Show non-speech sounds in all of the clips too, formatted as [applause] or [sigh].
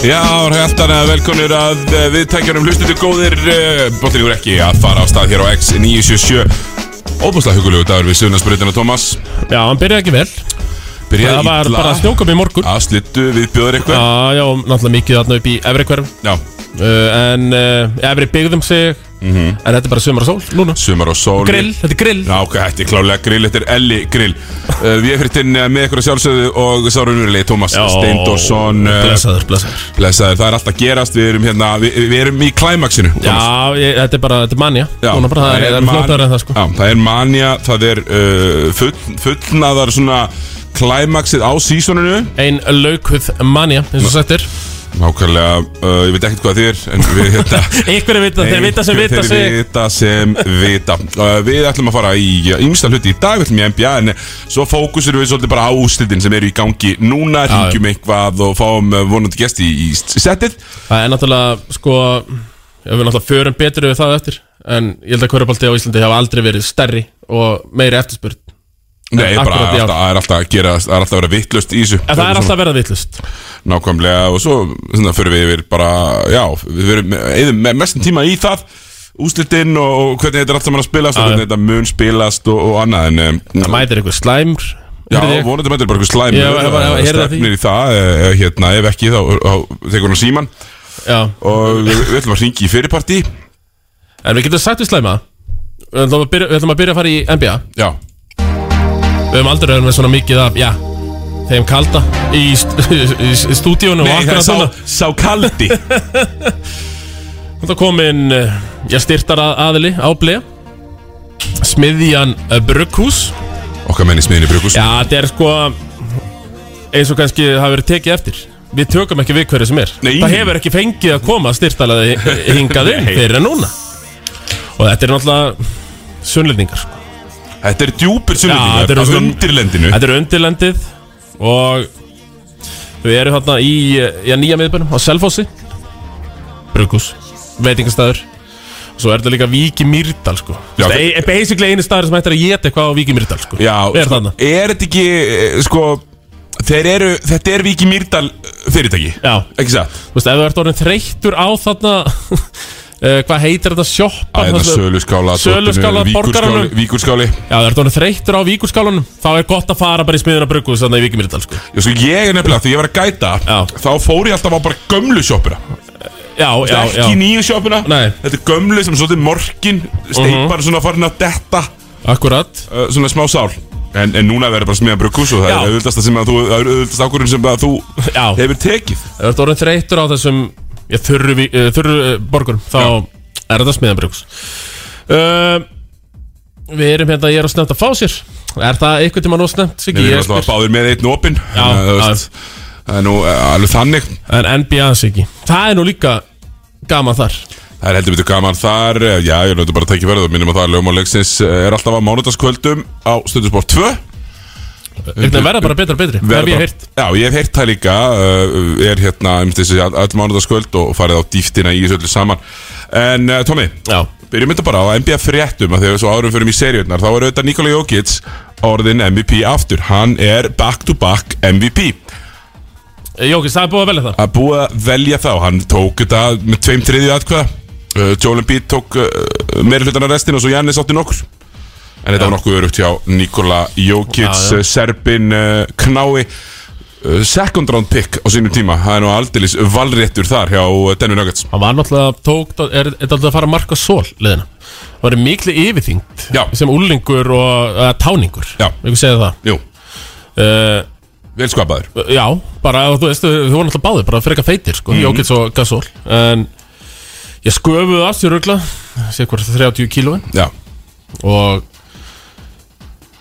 Já, velkonir að eh, við tækjarum hlustundu góðir Bóttir ykkur ekki að fara á stað hér á X977 Óbúslega hugulegu dagur við Suðnarsbrytina Tómas Já, hann byrjaði ekki vel Byrjaði Það var bara snjókum í morgun. Að slittu við bjóður eitthvað. Já, já, náttúrulega mikið þarna upp í efri hverfum Já, uh, En uh, efri byggðum sig. En þetta er bara sumar og sól núna. Sumar og sól. Grill, þetta er grill. Já, ok, þetta er klálega grill, þetta er Elli grill. Uh, Við erum fyrir tinn með ykkur að sjálfsögðu og sárunurlegi Tómas Steindorsson uh, Blessaður, blessaður. Blessaður, það er alltaf að gerast. Við erum hérna, við, við erum í klæmaksinu Já, ég, þetta er bara, þetta er manja Já, Núna bara, það er, er man- flótaður en það sko. Já, það er manja, það er uh, full, fullnaðar svona klæmaksið á sísoninu Ein laukuð manja, eins og settir Nákvæmlega, uh, ég veit ekkert hvað þið er En við hérna [laughs] Ykkur er vita, þeir vita sem vita Þeir sig. vita sem vita. Uh, Við ætlum að fara í ymsta hluti í dag Við ætlum í NBA En svo fókusur við svolítið bara á úrslitin Sem eru í gangi núna Já, Ringjum eitthvað og fáum uh, vonandi gesti í, í settið. Það er náttúrulega, sko Ég vil náttúrulega förum betur við það eftir En ég held að hverjabalti á Íslandi hafa aldrei verið stærri Og meiri eftirspurn Nei, bara akkurat alltaf, það er alltaf að gera Það er alltaf að vera vittlust í þessu. En það er alltaf að verða vitlust Nákvæmlega og svo svona, fyrir við yfir bara, já, við verum eðum mestin tíma í það. Úslitinn og, hvernig þetta er allt saman að spilast og hvernig þetta mun spilast og, og annað en Það mætir einhver slæmur já, vonandi mættir bara eitthvað slæm Já, ég bara- ég heyrði stefnir í það, eh, hérna, ef ekki þá, þá tekur hann síman og við, ætlum að ringi í fyrirparti en við getum sagt við slæma. Við ætlum að byrja, að, fara í NBA Við höfum aldrei verið með svona mikið af, já Þeim kalda í, st [laughs] í, stúdíunum og akkurat sá, svona sá kaldi. [laughs] Það kom inn, eh, já, styrtar aðili á bleið Smiðjan eh, Brugghús. Okkar menni smiðin í brukus Já, þetta er sko eins og kannski hafa verið tekið eftir. Við tökum ekki við hverju sem er. Nei. Það hefur ekki fengið að koma styrtalaði [laughs] hingað inn fyrir en núna. Og þetta er náttúrulega sunnlendingar sko. Þetta er djúpir Já, þetta eru á sunn- undirlendinu. Þetta er undirlendið og við erum hérna í já, nýja miðbænum á Selfossi. Brugus, veitingastæður Svo er þetta líka Víki Mýrdal sko. Já, Það er basically einu staður sem hættir að geta eitthvað á Víki Mýrdal sko. Já, Er sko, þarna. er þetta ekki, eh, sko Þeir eru, þetta er Viki Mýrdal fyrirtæki? Já, Ekki satt? Þú veist, ef þú ert orðin þreyttur á þarna [laughs] uh, Hvað heitir þetta sjoppa? Æ, þetta söluskála Söluskála, borgaranum. Víkurskáli- Já, þú ert orðin þreyttur á víkurskálunum Þá er gott að fara bara í smiðuna bruggu Þannig í Víkimýrdal sko. Já, sko, ég er nefnilega, þegar ég var að gæta Já. Þá fór ég alltaf á bara gömlu sjoppuna Já, já, já Ekki nýju sjoppuna Nei. Þetta er gömlu sem svolítið morkin Steipar svona farin að detta Akkurat uh, Svona smá sál En, en núna verður bara smiðan brukus Og það Já. er auðvitaðsta að Það er ákvörðun sem að þú Já. hefur tekið þú ert orðin þreyttur á þessum já, Þurru, eh, þurru uh, borgurum. Þá er þetta smiðan bruggs uh, Við erum hérna Ég er að snemt að fá sér. Er það eitthvað tíma nú snemt? Við erum að báðir með einn opinn. Já, að, já. Það er nú uh, alveg þannig. En NBA Siggi. Það er nú líka gaman þar. Það er heldur betur gaman þar. Eh, Já, ég er náttúrulega bara að tekja verið og minnum að það er lögmáleiksins er alltaf á mánudagskvöldum á Stundusport 2 Þetta verða bara betra og betri Það hef ég heyrt. Já, ég hef heyrt það líka uh, er hérna um þessi all mánudagskvöld og farið á dýftina í þessu öllu saman. En uh, Tómi, byrjum þetta bara á NBA fréttum að þegar svo árum fyrir í seríurnar þá er auðvitað Nikola Jokic orðin MVP aftur. Hann er back to back MVP Jókis, það er búið að velja það. Að búið að velja þá. Hann tók þetta með tveim þriðju atkvæða. Uh, Joel Embiid tók uh, meiri hlutan af restin og svo Jannis átti nokkur en þetta var nokkuð örugt hjá Nikola Jokic uh, Serbin uh, Knái uh, second round pick á sínum tíma. Það er nú aldeilis valréttur þar hjá Denver Nuggets. Hann var náttúrulega tók Er þetta alltaf að fara að marka sól liðina. Það var miklu yfirþyngd Já. Sem úlningur og uh, táningur. Við segja það. Jú, uh, vel skapaður. Já, bara þú veist Þú var náttúrulega báðir Bara frekar feitir sko mm. Jókits og Gasol. En ég sköfuði af sér rugla Sér hvort 30 kílóin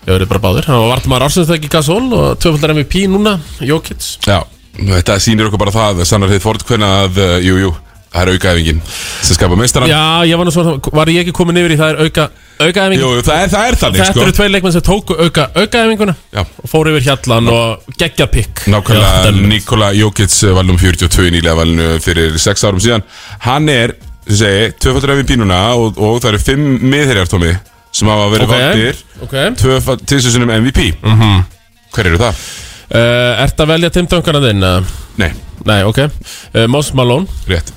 Já, Ég verið bara báðir. Hann var vartumar ársins það ekki Gasol Og tvöfaldar MVP núna Jókits já Þetta sýnir okkur bara það sannar þið fórt hvernig að, uh, jú, jú það er aukaæfingin sem skapa meistaran Já, ég var nú svona Var ég ekki komin yfir í það er auka Aukaæfing Jú, það er, það er þannig Þetta sko. eru tveir leikmenn sem tóku auka aukaæfinguna Já. og fóru yfir hjallan og geggja pikk. Nákvæmlega Nikola Jokic eh, valnum 42 í nýlega valinu fyrir 6 árum síðan. Hann er, sem segi, tvöfaldur af í bínuna og, og það eru 5 miðherjar tómi sem hafa verið Ok. valdir Ok. uh, tvö tilsinsunum MVP Mhm. Hver eru það? Ert að velja Tim Duncan að þinn? Nei, Nei, ok. Uh, Moses Malone. Rétt.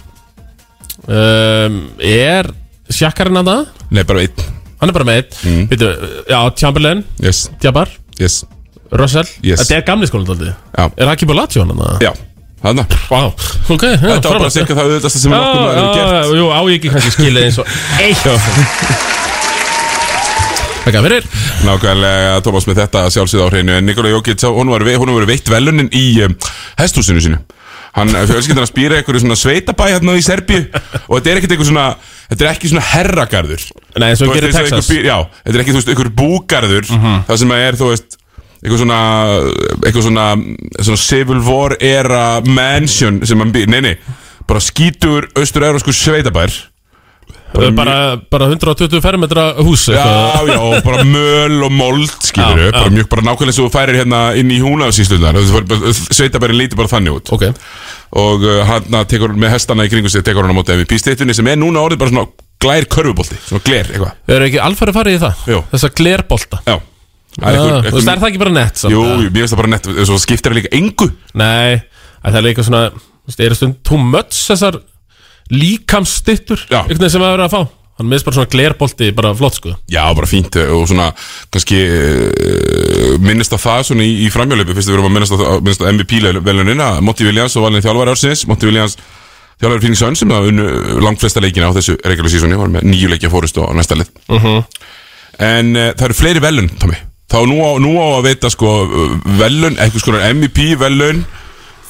Um, Er sjakkarinn að það? Nei, bara einn. Hann er bara með eitt Mm. Býtu, Já, Chamberlain, Yes, Jabbar, yes, Russell. Yes. Þetta er gamli skólan daldið já, Er Haki Bolacho hann að það? já. Þarna Vá, ok já, Þetta var bara cirka það auðvitaðsta sem nokkuð maður hefur já, gert. Jú, á ég ekki kannski skilið eins og [laughs] eitt [laughs] Þakka fyrir. Nákvæmlega Tómas með þetta sjálfsögð á hreinu. En Nikola Jókic, hún var, honum var veitt velunin í um, hesthúsinu sínu. Hann, fjölskyldan að spýra eitthvað svona sveitabæ hérna í Serbíu Og þetta er ekkert eitthvað svona Þetta er ekki svona herragarður. Nei, eins og gerir Texas. Mhm. einhver Já, þetta er ekki, þú veist, einhver búgarður Það sem er, þú veist Eitthvað svona Eitthvað svona Svona Civil War era mansion Sem hann býr, nei, nei Bara skítur austur-eurósku sveitabær bara, bara 120 fermetra hús Já, eitthvað. já, og bara möl og mold, skilur Já, bara mjög bara nákvæmlega svo þú færir hérna inn í húnafsýslunar sveitabærin líti bara þannig út. Ok. Og uh, hann tekur með hestana í kringu sig tekur hann á móti MVP stittunni sem er núna orðið bara svona glær körfubolti, svona gler eitthvað. Við erum ekki alfari farið í það? Jú. Þessa glerbolta? Já, er einhver- Þú veist, er það ekki bara nett Jú, jú, mér finnst það bara nett, svo skiptir það líka engu. Nei, að það er líka svona Þú veist, líkamstittur veginn sem að vera að fá. Hann minnst bara svona glerbolti, bara flott sko. Já, bara fínt uh, og svona kannski uh, minnist að það svona í, í framhjálöpu fyrst við erum að minnast að, minnast að MVP-velunin að Monty Williams og valin þjálfari ársins. Monty Williams þjálfari Phoenix Suns sem það unnu langt flesta leikina á þessu regular seasoni var með nýju leikja fórustu á næsta lið. En uh, það eru fleiri velun, Tommy. Þá nú á, nú á að veita sko uh, velun, eitthvað sko MVP-velun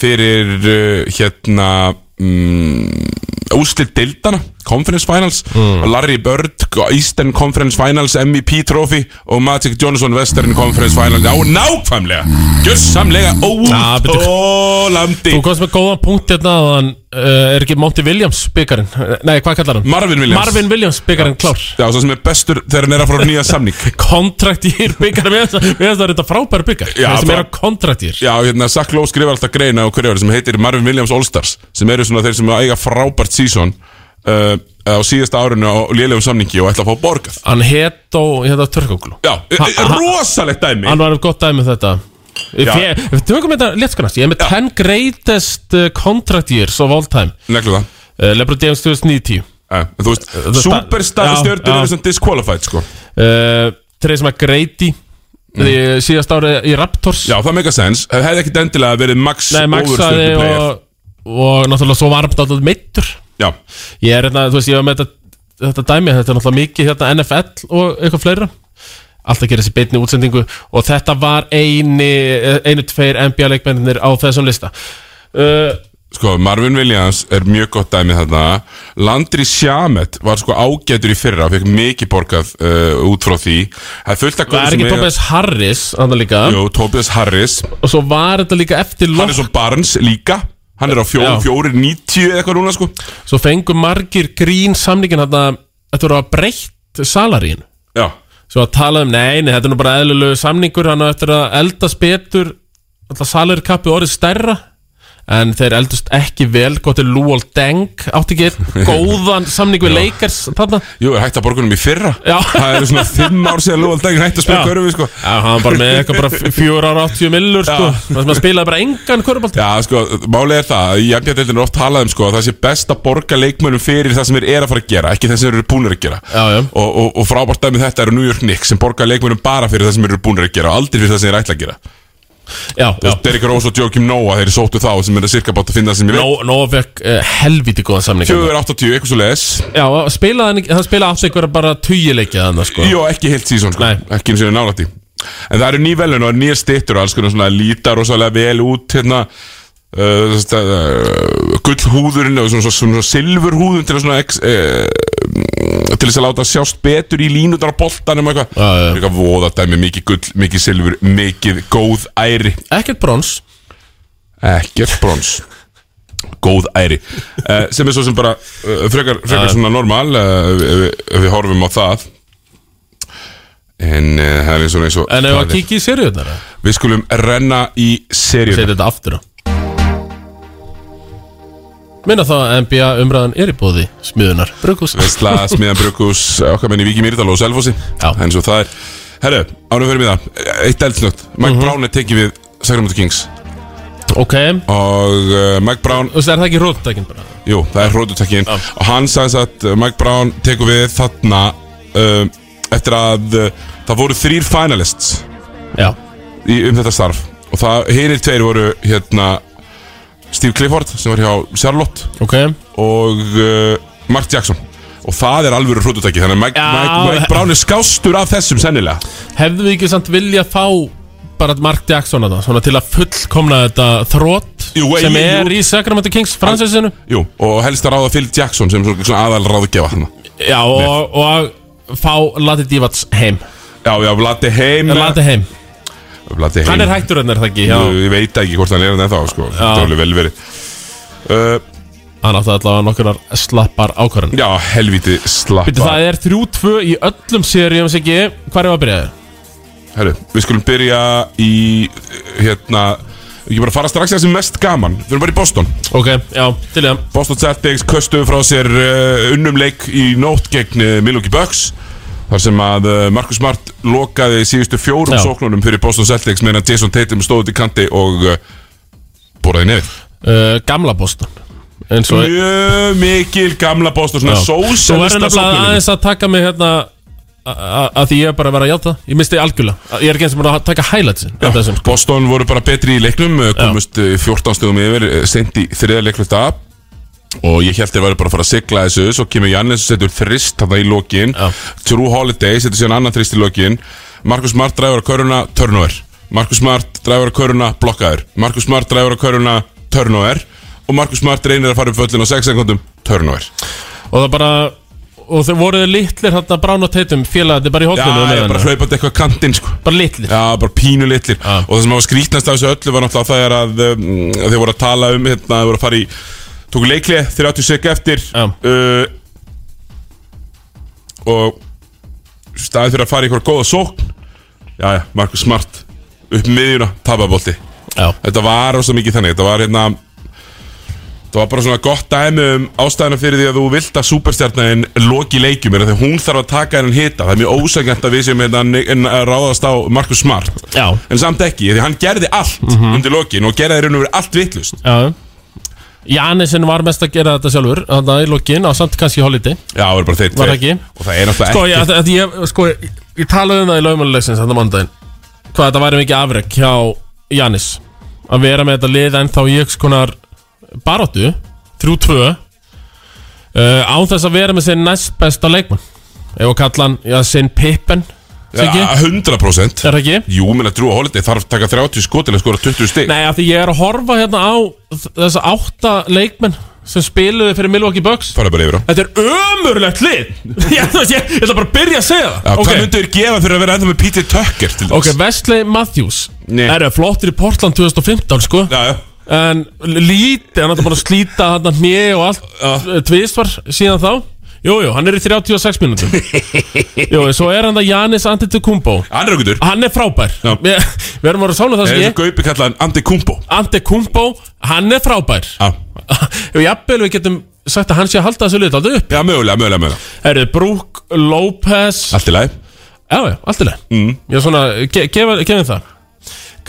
fyrir uh, hérna mm, úslit dildana Conference Finals. Larry Bird, Eastern Conference Finals MVP trophy og Magic Johnson Western Conference Finals. Já, nákvæmlega, gjössamlega betur. óþólandi Þú komst með góðan punkt hérna að hann uh, Er ekki Monty Williams byggarinn Nei, hvað kallar hann? Marvin Williams. Marvin Williams byggarinn klár. Já, svo sem er bestur þegar hann er að fara á nýja samning. [laughs] Kontraktýr byggarinn Við veist það er þetta frábæri byggar Já, sem er að kontraktýr. Já, hérna, Lowe skrifar alltaf greina á hverju ári sem heitir Marvin Williams All-Stars sem eru svona þeir sem eiga frábært season uh, á síðasta árinu á lélegum samningi og ætla að fá borgað. Hann het og hérna Törkoglu Já, rosalegt dæmi. Hann var gott dæmi um þetta Við tökum þetta léttskonast Ég er með 10 greatest uh, contract years of all time. Neglu það. Uh, LeBron James 2009 Eh, en Þú veist, það- superstar stjórnir eru svona disqualified sko. Uh, Trace McGrady mm. Síðast árið í Raptors. Já, það make a sense. Hefði ekkit endilega verið max Nei, overstjörnu player. og, og náttúrulega svo varmt alltaf meittur Já, Ég er hérna, þú veist, ég var með þetta, þetta dæmi Þetta er náttúrulega mikið hérna NFL og eitthvað fleira Alltaf gerir þessi beinni útsendingu Og þetta var eini, einu tveir NBA-leikmennir á þessum lista. Uh, sko, Marvin Williams er mjög gott dæmi þarna. Landry Shamet var sko ágætur í fyrra Fekk mikið borgað uh, út frá því. Það er fullt að Það er ekki Tobias Harris Þannig líka? Jú, Tobias Harris. Og svo var þetta líka eftir Hann er svo Barnes líka. Hann er á fjó, Já. fjóri, 90 eða eitthvað núna sko. Svo fengu margir grín samningin Þetta Þetta voru að breytt salarín Já, Svo að tala um, nei, nei, þetta er nú bara eðlulegu samningur Hann á eftir að eldast betur. Alltaf salary kappi orðið stærra En þeir eldust ekki vel Gott er Luol Deng Átti ekki [laughs] góðan samning við Lakers Þarna? Jú, hægt að borgunum í fyrra? Já. Það eru svona fimm ár síðan Lúald Degin hægt að spila körfi sko. Já, hann var bara með eitthvað bara fjóra ára 80 millur sko. Að spilaði bara engan körubalt Já, sko, málið er það jafnjætildin er oft talað um sko að Það sé best að borga leikmönnum fyrir það sem þeir eru að fara að gera Ekki það sem þeir eru búnir að gera. Já. Og, og, og frábært dæmi þetta eru New York Knicks Sem borga leikmönnum bara fyrir það sem þeir eru búnir að gera og Aldrei fyrir það sem þeir ætla að gera Derrick Rose og Joakim Noah Þeir sóttu þá sem er að cirka bátt að finna sem ég veit Nóa fekk uh, helviti góðan samning þarna. 480, eitthvað svo leis Já, hann, spilaði átt eitthvað bara tugileikja sko. Jó, ekki heilt sísón sko, ekki eins og nálætti En það eru ný velun og nýja stittur og alls konar svona lítar rosalega vel út hérna. Uh, uh, gullhúðurinn og svona, svona, svona silfurhúðun til að svona ex, uh, til þess að láta sjást betur í línundar á boltanum og eitthvað. Já, já. eitthvað voða dæmi, mikið gull, mikið silfur mikið góð æri. Ekkert brons. Ekkert brons. Góð æri. Uh, sem er svo sem bara uh, frekar, frekar svona normal uh, ef, við- ef við horfum á það. En uh, það er eins og eins og En ef það að er. kikið í seriðunar við skulum renna í seríuna Setja þetta aftur á Minna þá að NBA umræðan er í bóði Smiðunar Brukus Veistla, Smiðan Brukus, okkar menn í Viki Mýrdal og Selfossi. Já. En svo það er. Herru, ánum fyrir mig það. Eitt eldsnögt Mike Brown er tekið við Sacramento Kings. Ok. Og uh, Mike Brown Þú veist, er það ekki róttækin bara? Jú, það er hrótutekkin Já. Og hann sagði að uh, Mike Brown tekur við þarna uh, Eftir að uh, það voru þrýr finalists Já. í, um þetta starf. Og það, hinir tveir voru hérna Steve Clifford sem var hjá Charlotte. Ok. Og uh, Mark Jackson. Og það er alvöru hrótutekki Þannig að Mike, Já. Mike, Mike Brown er skástur af þessum sennilega. Hefðu við ekki samt vilja fá bara Mark Jackson að það Svona til að fullkomna þetta þrótt Jú, Sem ég- er jú. í Sacramento Kings fransessinu Jú, og helst að ráða Phil Jackson sem svona, aðal ráðgefa hann Já, og, og fá Lati Divats heim. Já, já, Vladi heim. Lati heim Vladi heim. Hann er hættur enn er það ekki? Já, Ég veit ekki hvort hann er ennþá sko. Það er alveg vel verið. Uh, hann átti allavega nokkunar slappar ákvarðan Já, helviti slappa Býttu, það er 3-2 í öllum seríum Siggi, hvað er að byrja? Þér? Herru, við skulum byrja í Hérna Ég bara fara strax í það sem mest gaman. Við erum bara í Boston. Ok, já, til það. Boston Celtics köstuðu frá sér uh, unnum leik í nótt gegn uh, Milwaukee Bucks Þar sem að uh, Marcus Smart lokaði síðustu fjórum Já. sóknunum fyrir Boston Celtics meðan Jason Tatum stóð út í kanti og uh, boraði nefn uh, Gamla Boston. Mjög mikil gamla Boston Svona Já. Þú verður sósælista nefnilega sóknunum aðeins að taka mig hérna að því ég er bara að vera að játa. Ég misti algjörlega, ég er ekki eins og bara að taka highlightsin af sko. Boston voru bara betri í leiknum uh, komust uh, 14 stöðum yfir í þriða leikluta og ég held þeir væri bara að fara að sigla þessu svo kemur Jannis og setur þrist þarna í lokin. Já. True Holiday setur síðan annan þrist í lokin. Marcus Smart dræfur að köruna turnover. Marcus Smart dræfur að köruna blokkaður. Marcus Smart dræfur að köruna turnover. Og Marcus Smart reynir að fara upp föllin á 6 sekundum turnover. Og það bara og þau voruð litlir hérna Brán og Tatum félagði bara í Já, hóttunum ég er bara hlaupandi eitthvað kantinn sko. Bara litlir. Já, bara pínu litlir. Já. Og það sem var skrítnast af þessu öllu var náttúrulega það er að, um, að þeir voru að tala um hérna, þeir voru að fara í tóku leiklið 30 sek eftir. Já. uh, og staðið fyrir að fara í eitthvað góða sókn. Já, já, Markus Smart upp miðjuna, tapabolti já, Þetta var rosa mikið þannig. Þetta var hérna Það var bara svona gott dæmi um ástæðina fyrir því að þú vilt að superstjarnan loki leikjum. Er að hún þarf að taka hennan hita Það er mjög ósækjant að við sem hérna, ráðast á Markus Smart. Já, En samt ekki, því hann gerði allt undir lokin og gerði raun og verið allt vittlust já Janisinn var mest að gera þetta sjálfur þannig að í lokin á samt kannski holiday. Já, það er bara þeir Var ekki? Og það er náttúrulega sko, ég, að, ég, sko, ég, ég talaði um það í lögmálulegsins þetta mandaginn hvað þetta væri mikið afrek hjá Janis. Að vera með þetta lið en þá í ykkur konar baróttu 3-2 uh, án þess að vera með sinn næst besta leikmann. Ef að kalla hann, já, sinn Pippen 100% er það ekki? Jú, minna Drew Holiday þarf að taka 30 skot til að skora 20 stig. Nei, af því ég er að horfa hérna á þessa átta leikmenn sem spiluðu fyrir Milwaukee Bucks. Fara bara yfir á Þetta er ömurlegt lið. [laughs] Ég, veist, ég, ætla bara að byrja að segja Já, það Hvað myndu þér gefa fyrir að vera ennþá með Peter Tucker til Ok, Wesley Matthews. Nei. Er flottir í Portland 2015 sko. Já, já. En lítið, hann ætla bara að slíta hann hnið og allt Tvist var síðan þá Jú, jú, hann er í 36 mínútum. [laughs] Jú, svo er hann það Janis Antetokounmpo. Hann er okkur Hann er frábær. Já. Við, erum að vera sána það sem ég. Gaupi kallaðan Andi Kumbo Antetokounmpo, hann er frábær. Já, [laughs] jafnvel við getum sagt að hann sé að halda þessu lið alltaf upp. Já mögulega, mögulega, mögulega. Herri, Brook Lopez Allt í lagi. Já, já, allt í leið mm. Ég er svona, ge gefa, gefa það.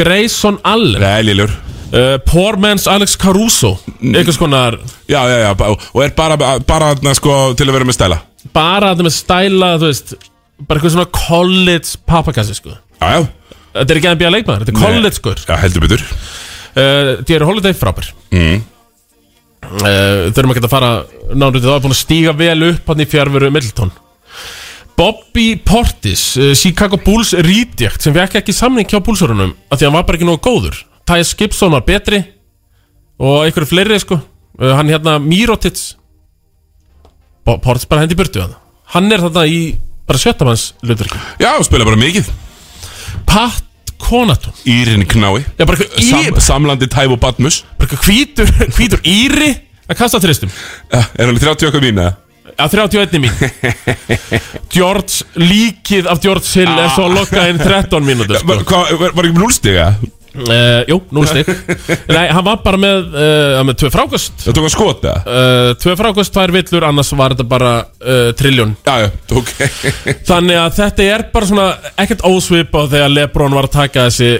Grayson Allen. Nei, liljur uh, Poor Man's Alex Caruso. Eitthvað skonar Já, já, já ba- Og er bara, bara na, sko, til að vera með stæla Bara þetta með stæla, veist Bara eitthvað svona college papakassi, sko. Já, já. Þetta er ekki NBA leikmaður, þetta er college, sko. Já, heldur betur. Uh, Þið eru Holiday frábær. Mm. uh, Þurfum ekki að fara Nánrið það var búin að stíga vel upp Hann í fjárveru Middleton. Bobby Portis, Chicago Bulls reject sem fekk ekki samning hjá Bullsörunum af því að hann var bara ekki nógu góður Tyus Gibson var betri og einhverju fleiri sko. Uh, hann hérna Mirotic. Bo Portis bara hendi í burtu hann hann er þarna í bara sjöttamanns hlutverki. Já, og spila bara mikið. Pat Conaton Írin knái. Já, bara eitthvað Sam, í- Samlandi Tævo Badmus. Hvítur, [laughs] hvítur íri að kasta tristum Já, er hann í 30 okkar mín eða? að 31 mín. [laughs] George líkið af George Hill er svo að lokka inn 13 mínútur sko. Var, hva, var, var ekki með núlstiga? Uh, Jú, 0 stig. [laughs] Nei, hann var bara með, uh, með tvö frákast Það tók að skota uh, Tvö frákast, tvær villur Annars var þetta bara trilljón. Já, já, ok. [laughs] Þannig að þetta er bara svona Ekkert ósvip á þegar Lebron var að taka þessi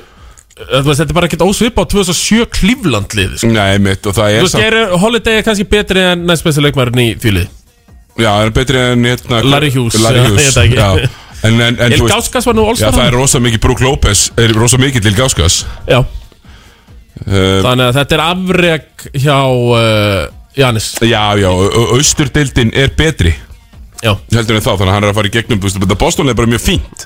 þú Þetta er bara ekkert ósvip á 2007 Cleveland liði sko. Nei, mitt, og það Þú er veist, er Holiday kannski betri en næst besti leikmærin í því liði Já, það er betri en hérna Larry Hughes, Larry [laughs] Hughes, já En, en, en El Gauskas var nú Já, allstar það er rosa mikið Brook Lopez Er rosa mikið til Gáskas Já, uh, þannig að þetta er afreg hjá uh, Janis. Já, já, austurdildin er betri. Já, heldur en þá, þannig að hann er að fara í gegnum þú veist, þetta Boston er bara mjög fínt.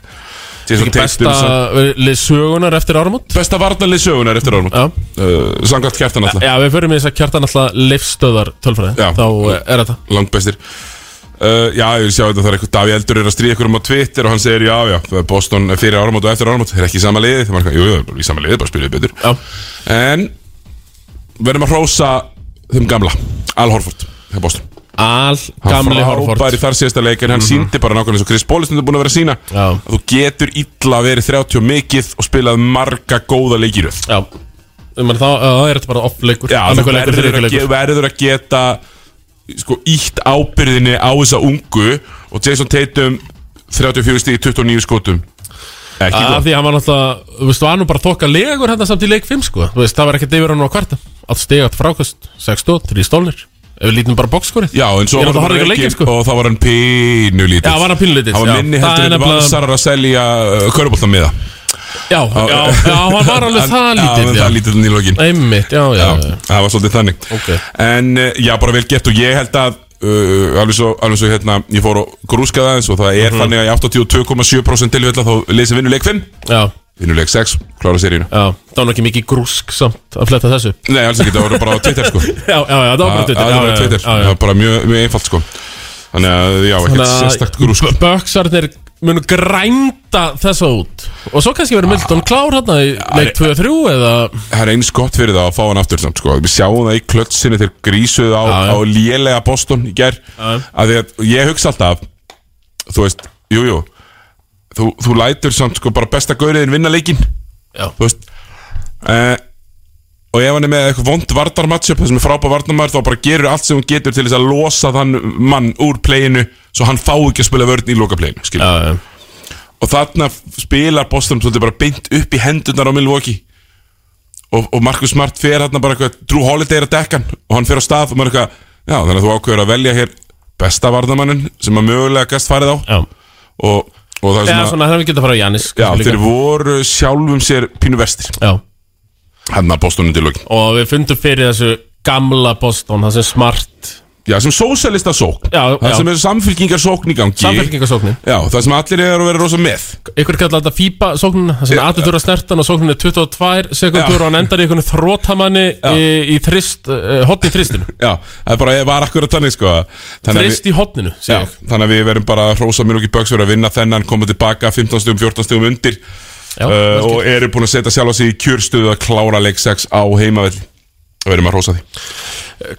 Jason ekki Tatum besta sem- lið sögunar eftir áramót? Besta varnalið sögunar eftir árum Já, uh, Samkvæmt kjartan alltaf já við förum í þess að kjartan alltaf leifstöðar tölfræði. Já. Þá uh, er þetta. Langt bestir uh, Já, ég sjá þetta það er eitthvað Daví Eldur er að stríða ykkur um á Twitter og hann segir já, já, Boston er fyrir áramót og eftir áramót er ekki í sama liði, það var eitthvað, jú, í sama liði bara spilið betur. Já, En verðum að hrósa þeim gamla Al Horford, hjá Boston. Al Hann gamli Horford. Mhm. frábær í þar síðasta leik en hann síndi bara nákvæmlega eins og Chris Paul er búin að vera sína Já. að þú getur illa verið 30 og mikið og spilað marga góða leikiröð Já, þá er þetta bara off-leikur verður að geta sko, ítt ábyrðinni á þessa ungu og Jason Tatum 34 stíð 29 skotum. Ekki Af gott. því að hann var náttúrulega, þú veist, var nú bara þokka legur hérna samt í leik 5 sko. Þú veist, það var ekkert yfir hann á kvarta. Allt stigat frákast, 6 stóð, 3 stólnir Ef við lítum bara bókskorið Já, en svo er var hann horfði ekki sko. og þá var hann pínu lítið Já, var hann pínlítið Hann var minni heldur en valsarar að selja uh, köruboltan miða. Já, já, já, hann var [laughs] alveg það Já, lítið það Já, lítið í lokin. Einmitt, já, já, það var svolítið þannig. En uh, já, bara vel gett og ég held að uh, alveg svo, alveg svo hérna, ég fór og grúskaði aðeins og það er Mhm. þannig að í 82,7% tilfella þá leysi vinnu leik 5 já, vinnu leik 6, klára seríuna. Já Það var ekki mikið grúsk samt að fletta þessu. Nei, alls ekki, það voru bara Twitter sko. [laughs] Já, já, já, það var bara Það Twitter það var já, á Twitter, það var bara mjög, mjög einfalt sko. Þannig að, já, ekkert sérstakt grúsk. Böksarnir munu grænda þessa út Og svo kannski verður Milton klár hérna í leik 2-3 eða Það er eins gott fyrir það að fá hann aftur samt, sko. Við sjáum það í klötsinu þegar grísuðu á, Já, já. á lélega Boston í ger Já. að því að ég hugsa alltaf þú veist, jú, jú þú, þú lætur samt sko bara besta gauriðin vinna leikinn Já, þú veist uh, og ef hann er með eitthvað vond vardarmatchup það sem er frábæð vardarmar þá bara gerur allt sem hún getur til þess að losa þann mann úr playinu svo hann fá ekki að spila vörn í skilur já, já. Og þarna spilar Boston svolítið bara beint upp í hendunar á Milwaukee. Og, og Marcus Smart fer þarna bara eitthvað Drew Holiday er að dekka hann. Og hann fer á stað og maður er eitthvað já þannig að þú ákveður að velja hér besta vardamannin sem að mögulega gæst farið á. Já, og, og það er svona, svona hefum við getað að fara á Janis já þeir voru sjálfum sér pínu vestir að Boston undir lokin. Og við fundum fyrir þessu gamla Boston, það sem smart já sem sósalista sókn. Já, það já. sem er samfylkingar sókn í gangi. Samfélkingasóknin já það sem allir er að vera rosa með. Ykkur kallar þetta FIBA sóknina Það sem Já. aður þurfa snertan og sóknin er 22 sekundur Já. og hann endar í einhvern þrótamanni í, í þrist, uh, hotni í þristinu. [laughs] Já það er bara var akkurat þannig sko. Þannig að við- Þrist í hotninu, Já, segja ég. þannig að við verðum bara hrósa Milwaukee Bucks fyrir að vinna þennan, koma tilbaka 15 stugum, 14 stugum undir. Já, uh, og eru búin að setja sjálf á sig í kjörstöðu að klára leik 6 á heimavell og verðum að hrósa því.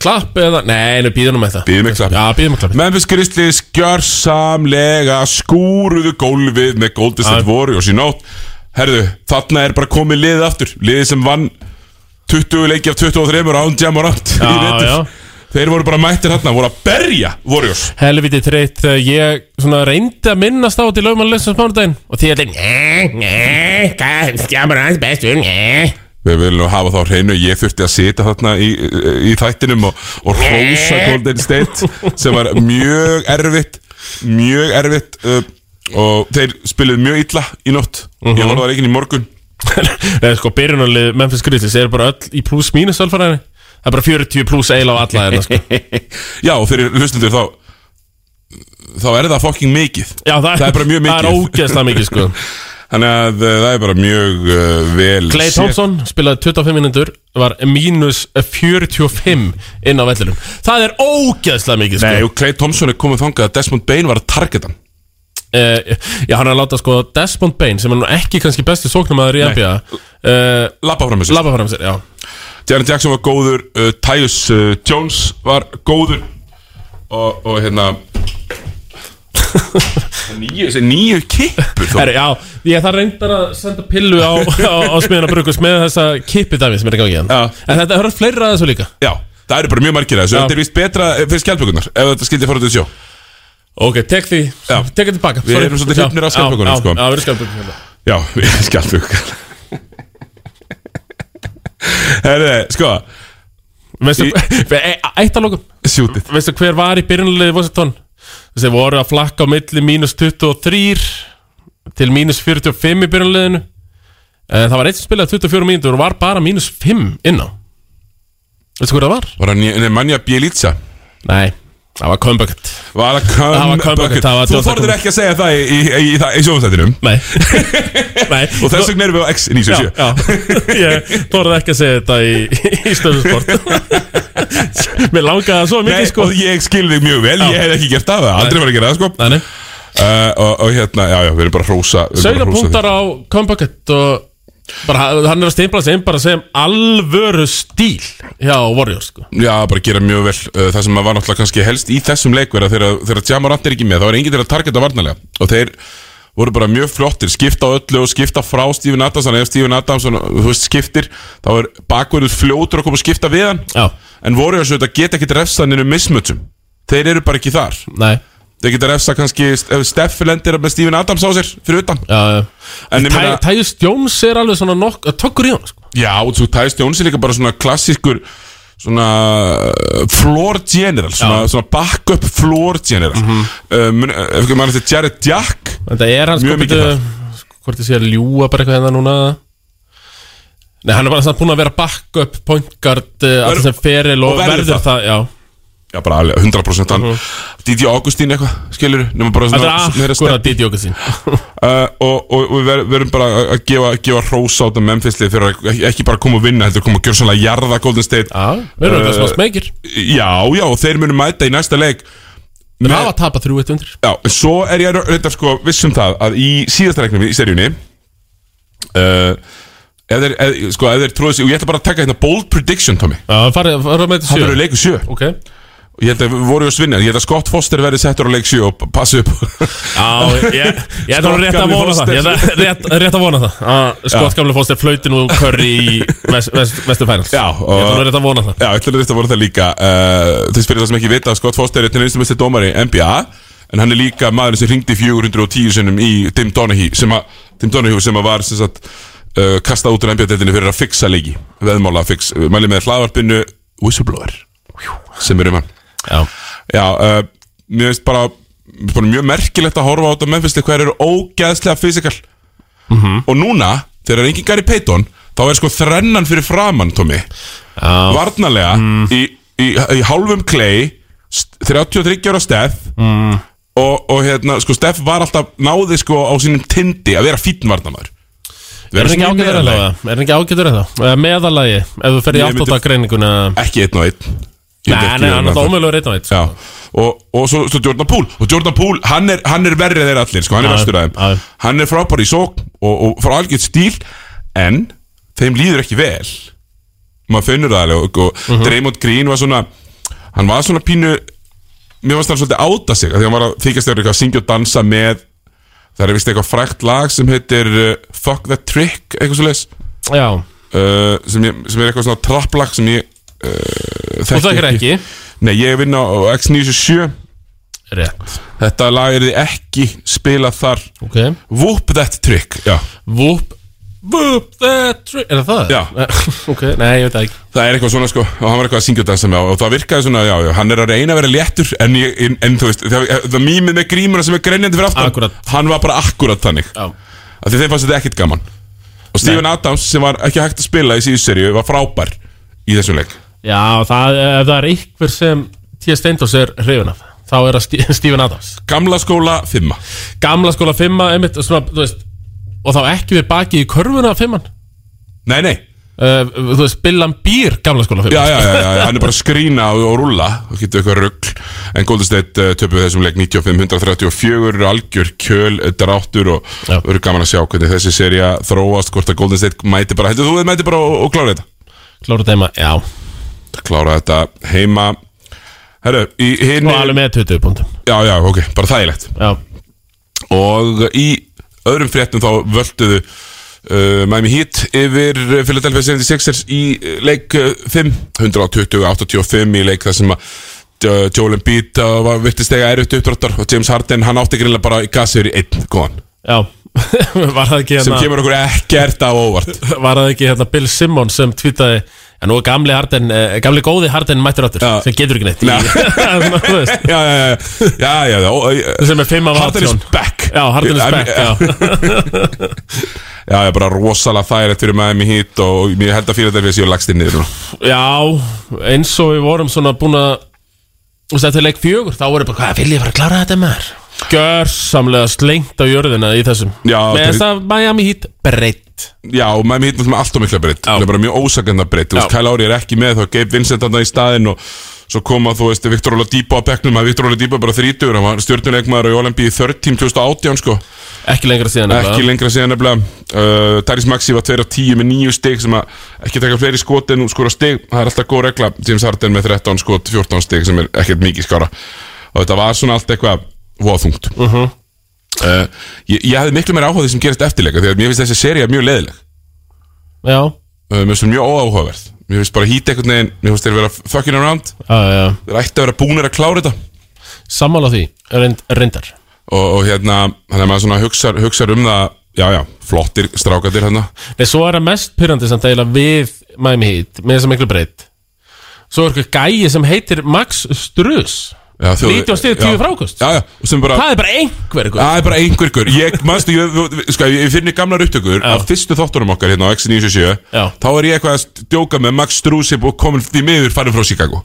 Klapp eða, nei, nú býðum með það. Bíðum með klapp. Já, býðum með klapp Memphis Grizzlies gjörsamlega skúruðu gólfið með Golden State. Warriors í nótt. Herðu, þarna er bara komið liðið aftur. Liðið sem vann 20 leiki af 23 án Jam og Rand í já. Þeir voru bara mættir hérna, voru að berja Warriors. Helviti treitt þegar ég svona reyndi að minnast á í lögmann mánudaginn og því að þetta Nei, Við viljum hafa þá hreinu Ég þurfti að sita þarna í, í þættinum og, og hrósa Golden State sem var mjög erfitt mjög erfitt uh, og þeir spiluðu mjög illa í nótt. Ég horfði það ekki í morgun. [laughs] Nei, sko, byrjunarlið Memphis Grizzlies er bara öll í pluss mínus alfæræðinni Það er bara 40 pluss eila á alla þeirna, sko. [laughs] Já, og fyrir hlustundur þá þá er það fucking mikið. Já, það, Það er bara mjög Það er mikið. ógeðslega mikið, sko [laughs] Þannig að uh, það er bara mjög uh, vel Clay. Thompson spilaði 25 minútur var mínus 45 inn á vellinum. Það er ógeðslega mikið, sko Nei, og Clay Thompson er komið þangað að Desmond Bain var að targeta hann. Uh, Já, hann er að láta, sko, Desmond Bain sem er nú ekki kannski besti sóknumæður í Nei. NBA uh, Lappa fram með sér. Labba fram sér, já. Jaren Jackson var góður uh, Tyus uh, Jones var góður og, og hérna þessi nýju kippur þó. Herri, já, ég þarf reyndar að senda pillu á, á, á smiðana brukus með þessa kippidæmi sem er í gangi hérna Já. En þetta höfður fleira að þessu líka Já, það eru bara mjög margir að þessu Já. Þetta er vist betra eh, fyrir skjálpökunar Ef þetta skildi fara út í sjó Ok, tek því, Já. tek þetta tilbaka Við sorry. erum svolítið Já, hrifnir af skjaldbökunum, já, sko. Já, við erum skjálpökunum hérna. Já, skjálpökunar Herði, sko Veistu, e- [laughs] eitt að lókum Sjútið Veistu hver var í byrjunulegi Washington Þessi voru að flakka á milli mínus 23 til mínus 45 í byrjunleginu Það var eitt sem spilaði 24 mínútur og var bara mínus 5 inn á Veistu hver það var? Var það Nemanja Bjelica Nei, það var Comebacket. Var það var Þú þorður ekki að segja það í, í, í, í, í sjóðumstættinum Nei, [laughs] Nei. Og þess vegna erum við á Já, X97 já [laughs] Ég þorði ekki að segja þetta í, stöðusport [laughs] [laughs] Mér langaði það svo mikið sko. og ég skil þig mjög vel, ég hef ekki gert það Aldrei var að gera það, sko. Uh, og, og hérna, já, já, við erum bara hrósa við erum bara Sögna að hrósa því. punktar á Comebacket og bara, hann er að stimpla sig inn bara sem alvöru stíl hjá Warriors sko. Já, bara gera mjög vel. Uh, Það sem var náttúrulega kannski helst í þessum leikverð að Þegar, Jamarant er ekki með, þá er enginn til að targeta varnarlega. Og þeir voru bara mjög flottir Skipta á öllu og skipta frá Steven Adamson. Ef Steven Adamson, þú veist, skiptir Þá er bakverður fljótur að koma að skipta við hann. Já, En þessu þetta geta ekki refsað nynnu mismutum Þeir eru bara ekki þar nei Þeir geta refsað kannski Ef Steff lendir með Steven Adams á sér fyrir utan já, já. En ég meina Tyus Jones er alveg svona nokk tökkur í hann sko. Já, og svo Tyus Jones er líka bara svona klassískur Svona uh, Floor general Svona, svona backup floor general mm. -hmm. um, Ef ekki maður þetta Jared Jack Þetta er hann sko Mjög mikið byrju, Hvort ég sé að ljúa bara eitthvað hérna núna Nei, hann er bara samt búin að vera backup point guard uh, alltaf sem feril og, og verður verður það, já. Já, bara alveg 100% hann. Didi Augustín eitthvað, skilur Þetta svona er meira akkur step. að Didi Jókasín uh, Og, og, og við ver- verðum bara að gefa, gefa hrós á þetta Memphis-lið Fyrir að ekki- bara koma að vinna Heldur koma að gjöra svona jarða Golden State. Já, við erum Uh, þetta svona smekir Já, já, og þeir munu mæta í næsta leik. Við hafa tapað 3-1 undir. Já, en svo er ég reynda sko vissum það að í síðasta leiknum í seríunni uh, ef þeir, ef, sko, ef þeir tróðu sig og ég ætla bara að taka hérna bold prediction, Tommy. Já, farið með það verður 7 leiku sjö. Ok. Og ég held að við vorum að svinna, ég held að Scott Foster verði settur á leik sjö og passu upp. Já, ég, ég [laughs] er nú rétt að Gamli vona það. Foster. Ég er rétt, rétt að vona það. [laughs] Að Skott gamli fóstir flauti nú curry í vest, vest, vestu fænals Já, Ég er nú og- rétt að vona það. Já, ég ætla að þetta voru það líka. Uh, Þess fyrir það sem ekki vita Scott Foster er til einstum mestir dómari í NBA En hann er líka maðurinn sem ringdi 410 sinnum í Tim Donaghy sem að, Tim Donaghy sem að var sem sagt uh, kastað út úr NBA-deltinni fyrir að fixa leiki Veðmála fix, mæli með hlaðvarpinu Whistleblower sem er um hann. Já, Já, uh, mér finnst bara, bara mjög merkilegt að horfa á þetta. Memphis hvað eru ógeðslega fysikal. Og núna, þegar er engin Gary Payton Þá er sko þrennan fyrir framann, Tommy. Já, Varnarlega í, í, í hálfum klei 33 ára Steff og, og hérna, sko Steff var alltaf náði sko á sínum tindi að vera fítn varnarmar er það? Er ekki ágætur eða það? Meðalagi, ef þú fer í Ég myndi- aftóta greininguna Ekki einn og einn. Ég Nei, myndi ekki nei, hann er ómögulegur einn og einn Já, og, og svo, Jordan Poole. Og Jordan Poole, hann er, hann er verrið þeir allir sko, Hann er Já, vestur þeim. Hann er frábær í sók og, og frá algjörð stíl En þeim líður ekki vel. Maður finnur það alveg Og, Mhm. Draymond Green var svona Hann var svona pínu Mér varst hann svolítið áta sig Því hann var að þykjast þegar eitthvað að syngja og dansa með Það er vist eitthvað frækt lag sem heitir uh, Fuck That Trick Eitthvað svo leis Já, uh, sem, ég, sem er eitthvað svona trapplag sem ég uh, þú þekkir ekki. Nei, ég vinn á X97 Rétt. Þetta lag er þið ekki spilað þar. Ok. Whoop That Trick Já, Whoop Whoop that trick Er það það? Já. [laughs] Ok, nei, ég veit það ekki það er eitthvað svona sko Og hann var eitthvað að syngja og dansa með á Og það virkaði svona, já, já, hann er að reyna að vera léttur En, ég, en, en þú veist, það, það mýmið með grímuna sem er greinjandi fyrir aftan Akkúrat. Hann var bara akkurat þannig Já Af Því þeim fannst þetta ekkit gaman Og Steven Adams sem var ekki hægt að spila í síðu seríu Var frábær í þessum leik Já, það, ef það er einhver sem T.S. Steindos er hrifun af Þá er það Sti- Stephen Adams Gamla skóla, fimma Gamla skóla fimma, einmitt, svona, þú veist Og þá ekki við baki í körfuna fimman Nei, nei. Uh, Þú veist, Billan Býr gamla skóla Já, já, já, já, hann er bara að skrína og, og rúlla og getur eitthvað rugl. En Golden State uh, töpuð þessum leik 95-134 algjör kjöl uh, dráttur og verður gaman að sjá hvernig þessi seria þróast hvort að Golden State mæti bara heldur þú þið mæti bara og, og klára þetta? Klára þeima, já. Klára þetta heima. Herru, í hinn Og alveg með 20 pundum. Já, já, ok, bara þægilegt. Já, Og í öðrum fréttum þá völduðu uh, Miami Heat yfir Philadelphia 76ers í uh, leik uh, 5 120-85 í leik þar sem að uh, Joel Embiid uh, var virtist eiga erfitt uppdráttar og James Harden hann átti greinlega bara í gasir í einn góðan. Já [laughs] Var það ekki sem hérna kemur okkur ekkert á óvart. [laughs] Var það ekki hérna Bill Simmons sem tweetaði En nú er gamli Harden, eh, gamli góði Harden mættur áttur. Sem getur ekki neitt Já. [laughs] í, Já, já, já, já, já. Sem er 5 af Harden is 18 back Já, Harden is Ég- back, [laughs] já Já, ég er bara rosalega þægilegt fyrir Miami Heat og ég held að Philadelphia séu lagst inn niður. Já, eins og við vorum svona búin að Þú veist, eftir leik fjögur Þá voru bara, hvað vil ég fara að klára þetta maður? Gjörsamlega slengt á jörðina í þessum. Já, Með þess að Miami Heat breytt Já, og Miami Heat er alltaf mikla breytt. Það er bara mjög ósakenda breytt. Kyle Lowry er ekki með þá Gabe Vincent þarna í staðinn og svo koma, þú veist, Viktor Oladipo á bekknum. Að Viktor Oladipo bara 30 hann var stjórnuleikmaður í Olympi í 13 2018 sko. Ekki lengra síðan ekki lengra síðan nefnilega. Uh, Tyrese Maxi var 2 af 10 með 9 stig sem að ekki taka fleiri skot en skora stig. Það er alltaf góð regla. James Harden með 13 skot 14 stig sem er ekkert mikið skára og þetta var svona allt eitthvað voða þungt uh eh, -huh. uh, ég, ég hafði miklu mér áhuga því sem gerist eftirleika því að mér finnst þessi seria mjög leðileg já. Uh, mér finnst það mjög óáhugaverð. Mér finnst bara hýt eitthvað neginn mér finnst þeir vera fucking around. Þeir ætti að vera búinir að klára þetta. Sammála því, reynd, reyndar. Og, og hérna, þannig að maður svona hugsa, hugsa um það já já, flottir strákatir hérna. Nei, svo er það mest pyrrandið samt eiginlega við Miami Heat með þess að miklu breytt svo er eitthvað gæi sem heitir Max Struz 90 stíð, 10 frákvöst það er bara einhver það er bara einhver ég, manstu, ég, sko, ég finnir gamlar upptökur af fyrstu þóttunum okkar hérna á X97 þá er ég eitthvað að djóka með Max Strusip og komin því miður farin frá Chicago.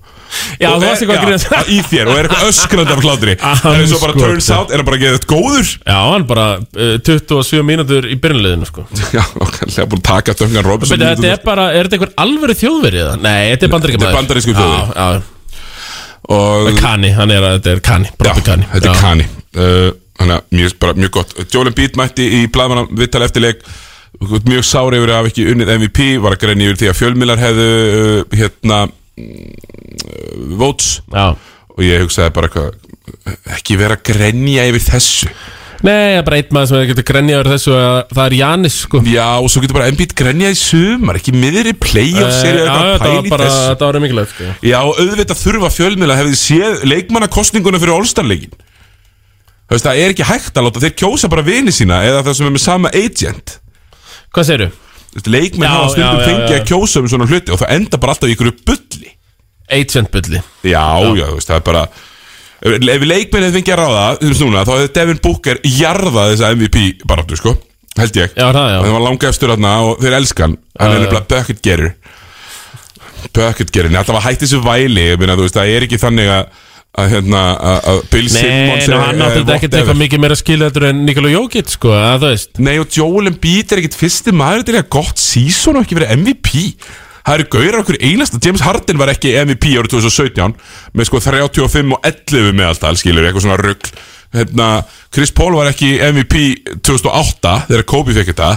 Já, og, er, já, í þér og er eitthvað öskrand af hlátri. Það er svo bara turns out er það bara geðið góður. Já, hann bara eh, uh, 27 mínútur í byrjunleginu sko. [laughs] já, okkarlega búin að taka döngan Robinson þetta er bara, er þetta einhver alvöru þjóðverið? nei, þetta er bandarísku þjóðverið Kani, hann er að, þetta er Kani, Já, Kani. þetta er. Kani. Uh, Þannig að mjög, bara mjög gott. Joel Embiid mætti í blaðmanna viðtal eftir leik Mjög sári yfir að hafa ekki unnið MVP Var að grenja yfir því að fjölmilar hefðu uh, Hérna mm, Votes. Já. Og ég hugsaði bara eitthvað Ekki vera að grenja yfir þessu Nei, bara einn maður sem getur grenjað yfir þessu að það er Janis sko. Já, og svo getur bara Embiid grenjað í sumar Ekki miðri playoff Eh, Já, þetta var bara, þetta var mikilvægt sko. Já, auðvitað þurfa fjölmiðla hefði séð leikmannakostninguna fyrir All-Star-leikin Þú veist, það er ekki hægt að láta þeir kjósa bara vini sína eða það sem er með sama agent. Hvað segirðu? Þú Já, hafa stundum fengið að kjósa um svona hluti og það enda bara alltaf í ykkur bulli. Agent bulli Já, já, þú veist, það er bara Ef leikmenn hefði fengið að ráða, þú veist núna, þá hefði Devin Booker jarðað þessa MVP baráttu, sko Held ég Já, það, já. Það var langa efstur þarna og þeir elskan Hann Já, er já. nefnilega bucket getter Bucket getter, en alltaf að hætti þessu væli Ég meina, þú veist, það er ekki þannig að að hérna, að að Bill Nei, Simmons ná, er- hann er átti þetta ekkert whatever. eitthvað mikið meira skilja þetta en Nikola Jokic sko, að þú veist Nei, og Joel Embiid er ekkert fyrsti maður til að gott season og ekki verið MVP Það eru gaurar okkur einasta. James Harden var ekki MVP árið 2017 með sko 35 og 11 með alltaf skilur, eitthvað svona rugg hérna, Chris Paul var ekki MVP 2008 þegar Kobe fekk þetta.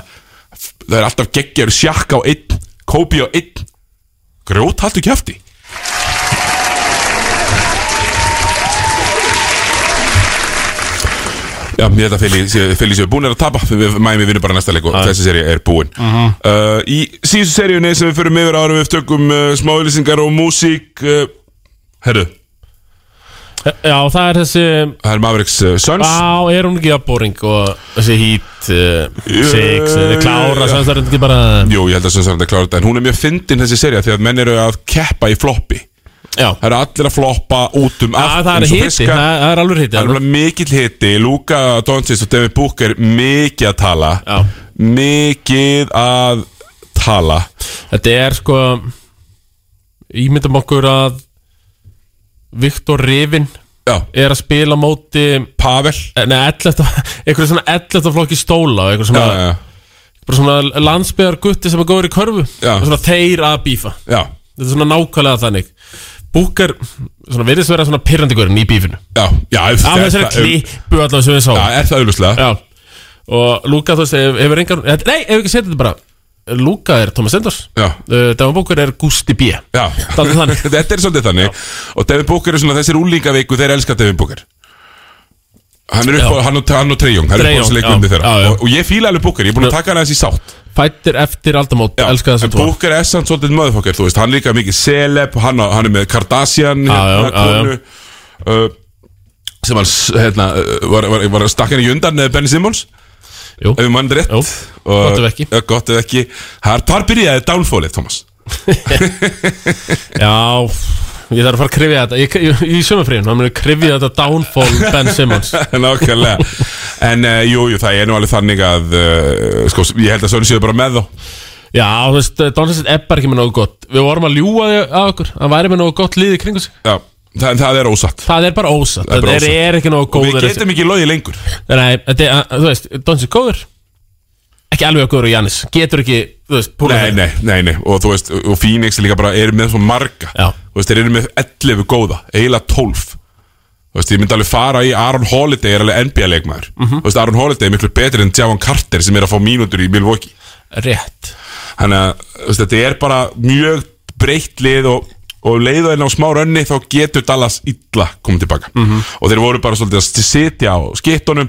Það er alltaf geggjör sjakka á einn Kobe á einn. Grjót haltu kjafti Já, ég held að Feli séu búin er að tapa. Við Miami vinnur bara næsta leik og þessi seri er búin. Uh, Í síðustu seríunni sem við förum yfir árum við tökum uh, smáðlýsingar og músík uh, Herru, Já, það er þessi það er Mavericks uh, Suns. Á, er hún ekki að boring og þessi heat uh, six, uh, klára? Já. sem það er ekki bara Jú, ég held að Suns er þetta klára þetta En hún er mjög fyndin þessi seria því að menn eru að keppa í floppi Já, Það eru allir að floppa út um Já, það er fiskar. það er alveg hiti Það er alveg. mikill hiti. Luka Doncic og Devin Booker mikið að tala. Já. Mikið að tala. Þetta er sko Ímyndum okkur að Viktor Rivin Já, er að spila móti Pavel. Eh, Nei, 11. [laughs] Eitthvað svona 11. flokki stóla Eitthvað svona, já, bara svona landsbyðar gutti sem er góður í körfu. Svona þeir að bífa. Já, Þetta er svona nákvæmlega þannig Búkar, svona virðist vera svona pyrrandi í bífinu. Já, já Af þessari klippu allavega sem við Já, sáum er það Já. Og Lúka, þú veist, hef- hefur engan Nei, ef við ekki setja þetta bara Luka er Thomas Enders Já. uh, Devon Booker er Gusti B. Já, [laughs] þetta er svolítið þannig. Og Devin Booker er svona þessir úlingaveiku Þeir elska Devin Booker. Hann er upp á, Já. hann og, hann Treyjong Það er upp á þessu leikmyndi já, þeirra. Já, já. og, og ég fíla alveg Booker, ég er búin að taka hann aðeins í sátt Fættir eftir aldamót, elska þess En að tvo Booker er samt svolítið möðfokkar Þú veist, hann líka mikið celeb Hann, hann er með Kardashian hérna, konu, uh, Sem var, s- hérna, uh, var, var, var stakkan í undan eh, Benny Simmons. Jú, Ef við mann rétt. Jú, gott ef ekki. Gott ef ekki. Þar byrjaði downfallið, Thomas. [laughs] Já Ég þarf að fara að krifja þetta. Ég, ég, Í sömurfríðin, hann muni krifja þetta downfall Ben Simmons. [laughs] Nákvæmlega. En uh, jú, jú, það er nú alveg þannig að uh, sko, Ég held að Sony séu bara með þá. Já, þú veist, Donaldson er bara ekki með nógu gott. Við vorum að ljúga því að okkur. Hann væri með nógu gott lið í kringu sig. Já, það, það er ósatt. Það er bara ósatt. Er bara Það er, ósatt. er ekki nógu Og við góður getum ekki loðið lengur. Nei, þetta er, þú veist, Donaldson er góður Ekki alveg góður og Jannis Getur ekki, þú veist, púla Nei, nei, nei, nei. Og þú veist, og Phoenix líka bara eru með svo marga. Já. Þú veist, þeir eru með 11 góða Eiginlega 12 Þú veist, ég myndi alveg fara í Aaron Holiday er alveg NBA-leikmaður Mhm. Þú veist, Aaron Holiday er miklu betri en Javon Carter sem er að fá mínútur í Milwaukee. Rétt. Þannig að, þú veist, þetta er bara mjög breytt lið og, og leiða inn á smá rönni þá getur Dallas illa komið tilbaka Mhm. og þeir voru bara svolítið að sitja á skittunum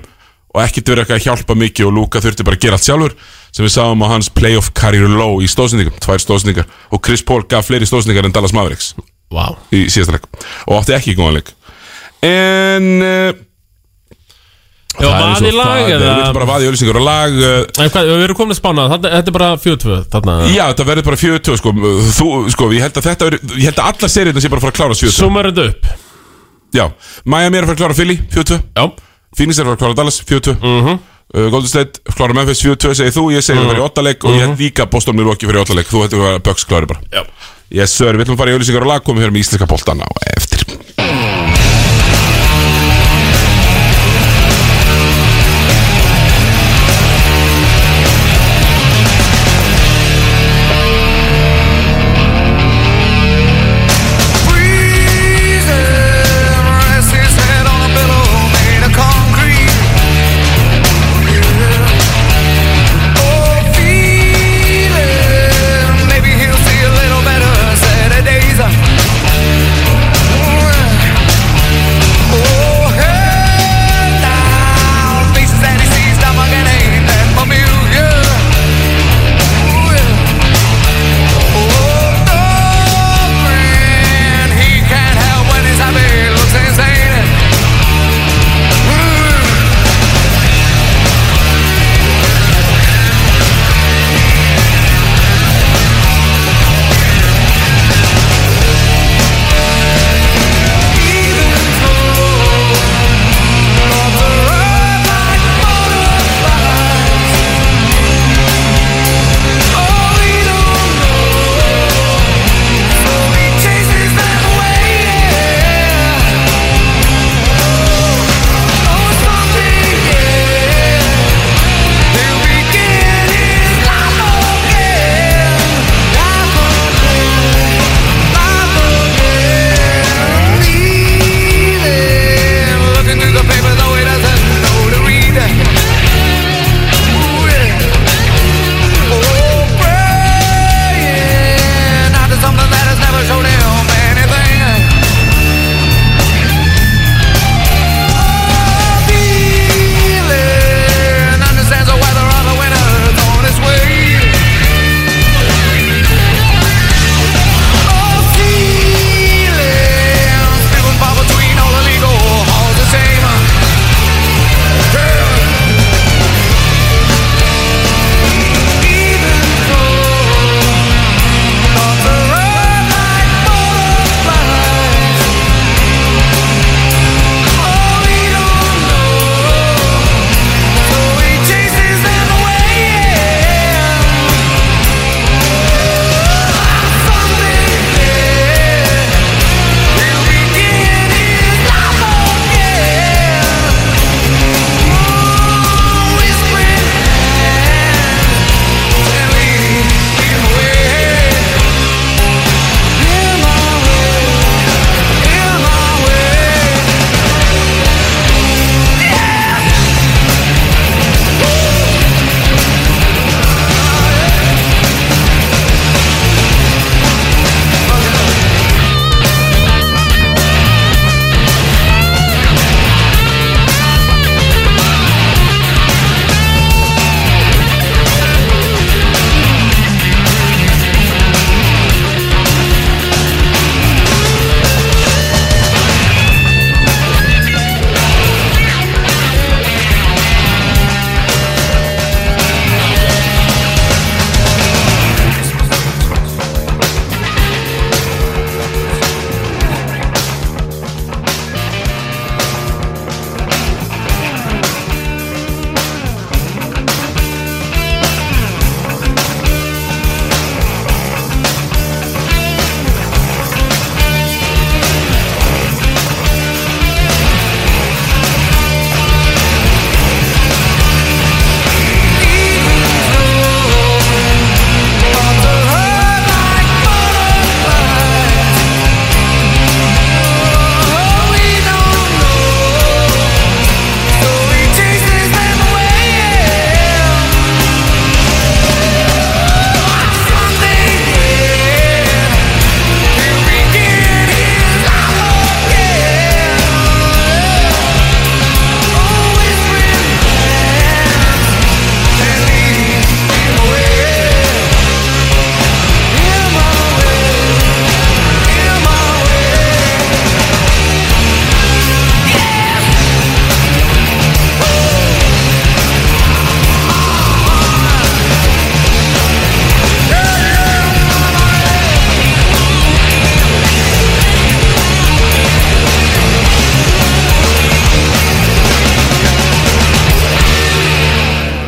og ekkert verið eitthvað að hjálpa mikið og Luka þurfti bara að gera allt sjálfur sem við sáum á hans playoff career low í stóðsendingum, tvær stóðsendingar og Chris Paul gaf fleiri stóðsendingar en Dallas Mavericks. Vá. Í síðasta leik. Og átti ekki í góðan leik. En uh, Já, vaði lag það eða við viljum bara vaði öllisingar og lag uh, En hvað, við erum komin að spána Þetta þetta er bara 42 Þarna Já, þetta verður bara 40 sko, þú, sko, ég held að þetta verður, ég held að alla seriðna sé bara að fara að klára 40 Sumar þetta upp. Já, Miami er að fara að klára Philly, 40 Já Phoenix er að klára Dallas, 40 Mhm. uh, Golden State klára Memphis, 40 segir þú, ég segir það fyrir 8 leik og ég held líka Boston Milwaukee fyrir 8 leik, þú hættu að Bucks klári bara. Já. Yes sir, við ætlum að fara í auðlýsingar og lag, komum hér með íslenska boltan á eftir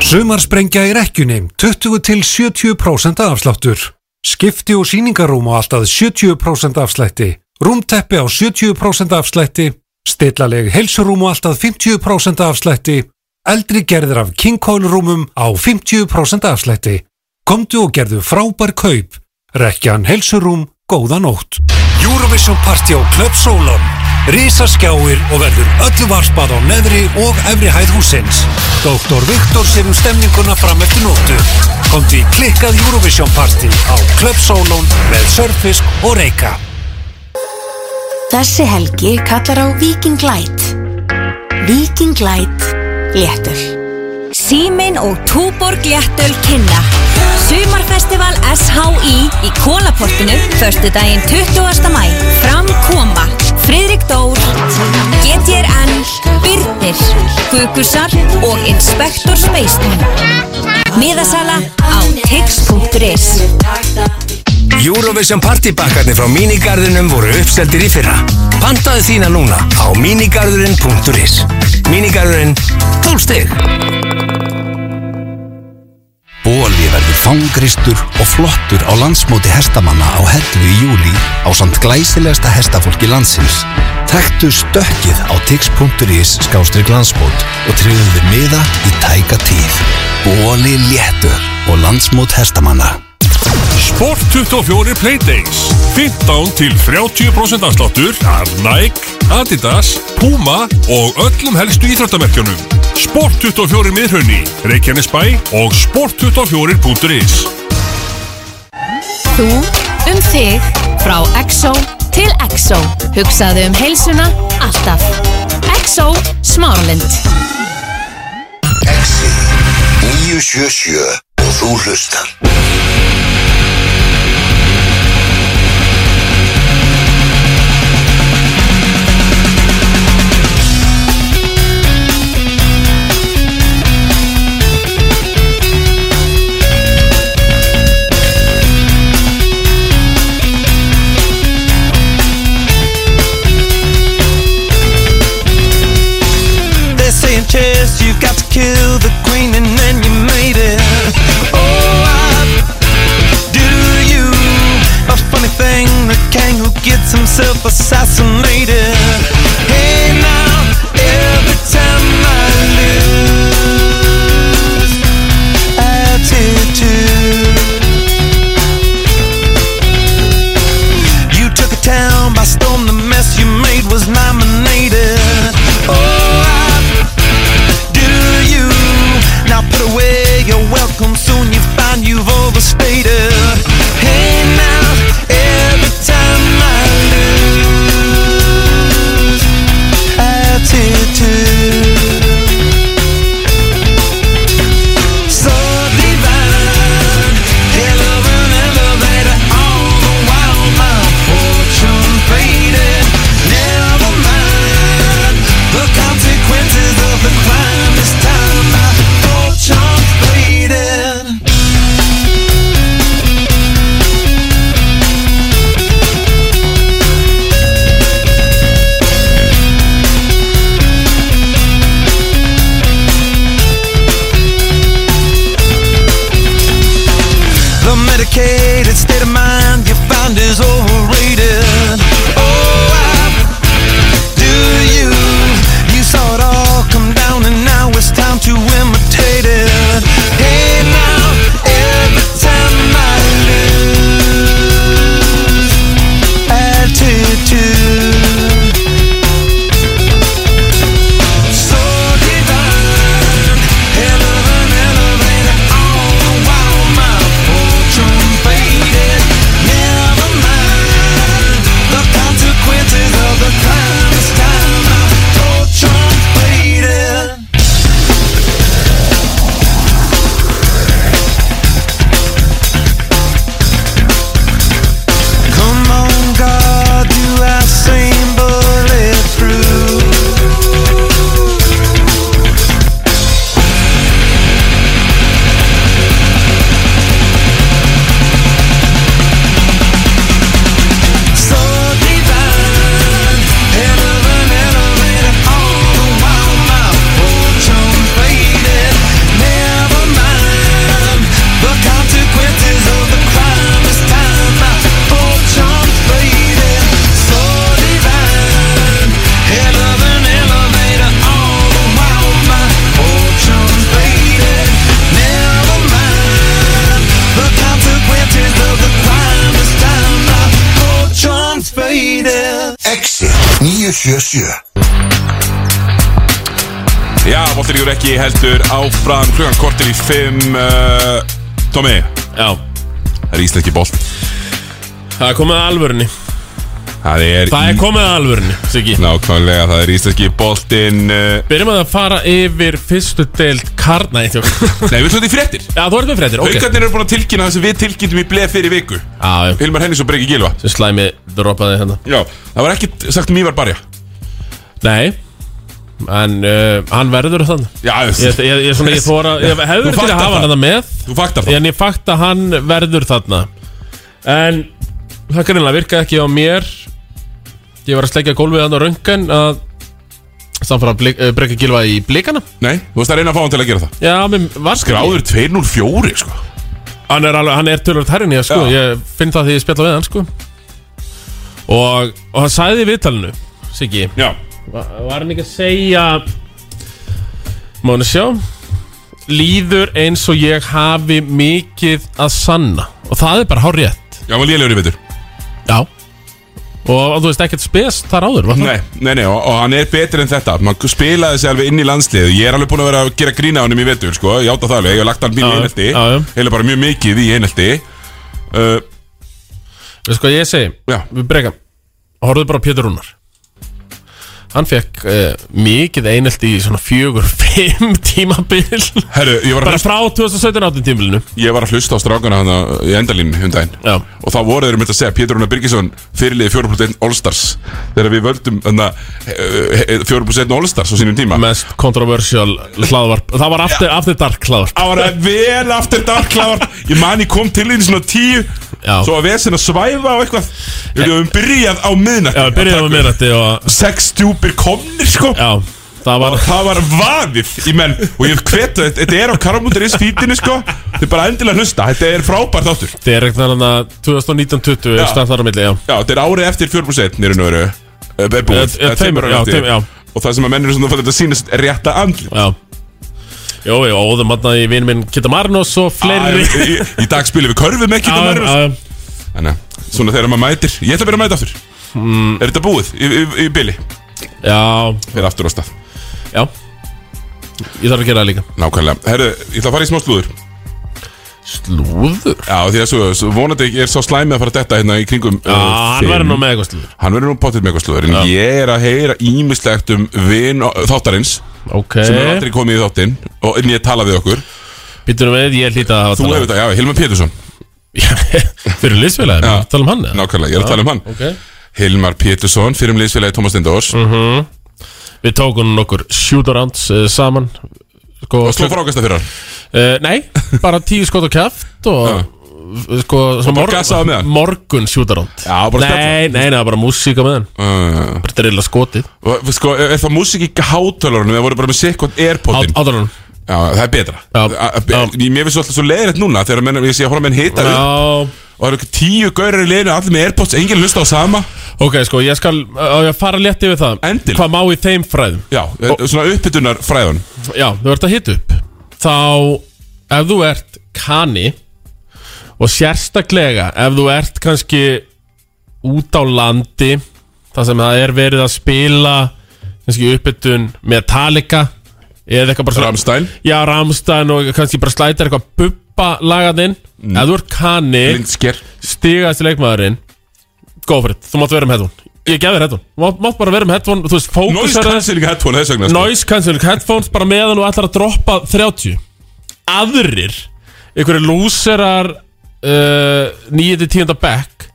Sumarsprengja í rekkjunni 20 til 70% afsláttur. Skipti og síningarúm á alltaf 70% afslætti. Rúmteppi á 70% afslætti. Stillaleg helsurúm á alltaf 50% afslætti. Eldri gerðir af King Coil rúmum á 50% afslætti. Komdu og gerðu frábær kaup. Rekkjan helsurúm, góða nótt. Eurovision Party á Club Solon. Rísaskjáir og verður öllu varspað á neðri og efri hæð húsins. Dr. Viktor sér um stemninguna fram eftir nóttu. Komdu í klikkað Eurovision Party á Club Solon með Surfisk og Reykja. Þessi helgi kallar á Viking Light. Viking Light léttul. Símin og Túborg Léttöl kynna Sumarfestival SHI í Kólaportinu Förstu daginn 20. mæ Fram koma Friðrik Dór GTRN Byrnir Gugusar og Inspektor Spaceman Miðasala á tix.is Eurovision partybakkarnir frá Minigarðinum voru uppseldir í fyrra. Pantaðu þína núna á minigarðurinn.is Minigarðurinn 12 stig. Bóli verður fangristur og flottur á landsmóti hestamanna á hellu í júli á samt glæsilegasta hestafólki landsins. Þekktu stökkið á tix.is skástrík landsmót og tryggðu þið miða í tæka tíð. Bóli léttur og landsmót hestamanna. Sport 24 Playdays. 15 til 30% afsláttur af Nike, Adidas, Puma og öllum helstu íþróttamerkjunum. Sport 24 miðhraunni, Reykjanesbæ og sport24.is Þú um þig frá EXO til EXO. Hugsaðu um heilsuna alltaf. EXO Smáralind. Exi 977 og þú hlustar kill the queen and then you made it. Oh, I do you. A funny thing, the king who gets himself assassinated. 977 Já, Voltaríkur ekki heldur áfram. Klukkan kortir í 5 uh, Tómi, Já, það er íslenski bolt það er komið að alvörunni. Það er, Það er komið að alvörunni, Siggi. Nákvæmlega, það er íslenski boltinn uh, Byrjum að fara yfir fyrstu deild Karna Nei, við ætlum þetta í fréttir? Já, þú ert með fréttir, ok. Haukarnir eru búin að tilkynna það sem við tilkynntum í bleið fyrir viku. Já, já, Hilmar Hennis og Breki Gilva sem slæmi droppaði hérna. Já, það var ekki sagt um Ívar Barja Nei, en uh, hann verður þannig Já, Ég, ég, ég, svona, ég, þóra, ég hefur Þú til að faktar hafa það. hann þarna með þú faktar það. En ég fakt að hann verður þarna. En það greinlega virkaði ekki á mér. Ég var að sleggja gólfið hann á röngan Að Samfara uh, brekka gilva í blikana. Nei, þú veist að reyna að fá hann til að gera það. Já, mér var Gráður 204, sko. Hann er, alveg, hann er tölvöld herrin ég sko. Já. Ég finn það því ég spjalla við hann sko. Og, og hann sagði í viðtalinu Siggi Já, Var hann ekki að segja Mánu sjá? Líður eins og ég hafi mikið að sanna. Og það er bara hár rétt. Já, maður lélegur í veitur Já. Og, þú veist ekkert spes þar áður var það? Nei, nei, nei, og, og hann er betur en þetta. Man spilaði sig alveg inn í landsliðu Ég er alveg búin að vera að gera grína á hann í vetur, sko. Ég átta það alveg, ég hef lagt hann bíl í já. Heila bara mjög mikið í einelti. Uh, Veist hvað ég segi? Já. Við breyka Horfðu bara á Pétur Rúnar Hann fekk uh, mikið einelt í svona fjögur, [laughs] fimm tímabil. Herru, ég var að Bara hlusta, frá 2017 tímabilinu. Ég var að hlusta á strákana hann í endalínu um daginn. Já. Og þá voru þeir um þetta að segja Pétur Rúnar Birgisson fyrirliði 4.1 All-Stars. Þegar við völdum uh, 4.1 All-Stars á sínum tíma. Mest kontroversial hlaðvarp. Það var after, after dark hlaðvarp. Það var vel aftur darklávar Ég man ég kom til þín svona tíu Já. Svo að vesen að svæfa og eitthvað. Við höfum byrjað á miðnætti. Já, við byrjuðum að minnati og Sex stjúpir komnir sko. Já, það var Og það var vaðið í menn. Og ég hvet að þetta er á karamúnduris fítinu sko. Þið er bara endilega hlusta. Þetta er frábært áttur Það er ekkert þannig að 2019-20 Já. stað þar á milli, já. Já, þetta er árið eftir 4% Nýrun og veru Eh, eh, tveimur, já, tveim- já. Og það sem að menn eru svona Þetta sýnast rétta andli Já Jó, já, óðum hann í vinn minn Kitta Marnos og fleiri. Í, í, í dag spilum við körfu með Kittu Marus já, Þannig að svona þegar maður mætir Ég ætla að byrja að mæta aftur. Mm. Er þetta búið í, í, í bili? já, Fyrir aftur á stað. Já. Ég þarf að gera það líka. Nákvæmlega. Herru, ég ætla að fara í smá slúður. Slúður? Já, því að svo, svo vonandi er svo slæmið að fara þetta hérna í kringum Já, hann verður nú með eitthvað slúður. Hann verður nú potið með eitthvað slúður En ég er að heyra ímislegt um vin þáttarins Ok. Sem hefur aldrei komið í þáttinn Og ég tala við okkur. Býttu nú við, ég hlýta að hafa Þú hefur þetta, já, Hilmar Pétursson. [laughs] Fyrir liðsfélagin, Já. tala um hann eða? Nákvæmlega, ég er að tala um hann. Ok. Hilmar Pétursson, fyrir um liðsfélagi Tómas Stindors Mhm. Við tókum nokkur shootarounds uh, saman. Sko, Og sló frákasta fyrir hann uh, Nei, bara tíu skot og kæft Og sko, með hann? morgun spjalla. Nei, nei, nei, bara músíka með hann uh, Bara drilla skotið. Og, Sko, er það músík í hátalurunum Eða voru bara með sikkot airpodin Átalunum Já, það er betra. Mér finnst svo alltaf svo leiðrætt núna Þegar ég sé að horfa menn hita upp Já. Og það eru tíu gaurar í liðinu Allir með airpods, enginn hlusta á sama. Ok, sko, ég skal á ég fara létt yfir það. Endilega. Hvað má í þeim fræðum? Já, svona uppbytunar fræðun Já, þú ert að hita upp. Þá, ef þú ert kani Og sérstaklega Ef þú ert kannski Út á landi Það sem það er verið að spila Kannski uppbytun Metallica Eða eitthvað bara svona Rammstein. Já, Ramstein og kannski bara slætar eitthvað bubba lagaðinn Mm. Ef þú ert Blindsker Stigast í leikmaðurinn Go for it, þú mátt vera með headphone. Ég gef þér headphone, þú mátt, mátt bara vera með headphone Þú veist, Noise fókusar cancelling headphone þess vegna sko. Noise cancelling headphones bara meðan þú ætlar að droppa 30 Aðrir Einhverju lúserar uh, 9-10 back.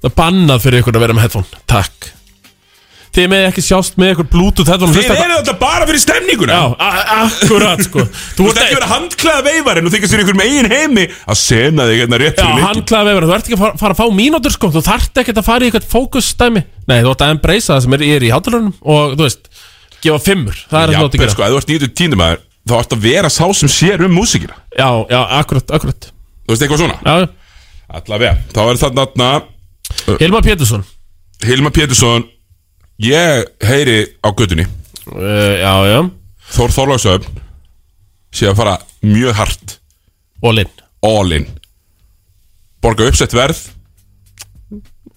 Það bannað fyrir ykkur að vera með headphone. Takk. Þið með ekki sjást með ykkur bluetooth headphone Þið eru þetta bara fyrir stemninguna. Já, akkurat sko. Þú ert ekki verið að handklæða veifarinn og þykast þér ykkur með eigin heimi að sena þig hérna rétt Já, fyrir leikin klæða vefur, þú ert ekki að fara, fara að fá mínútur sko. Þú þarft ekki að fara í eitthvað fókusstæmi Nei, þú ert að embracea það sem er, er í hátalunum Og þú veist, gefa fimmur. Það er Já, það gera. sko, þú ert að sem sér um Já, já, akkurat Þú veist eitthvað svona? Já, Allavega, þá er það þarna Hilmar Pétursson. Hilmar Pétursson Ég heyri á gödunni uh, Já, já. Þór Þorlagsöfn sé að fara mjög hart. All in. All in. Borga uppsett verð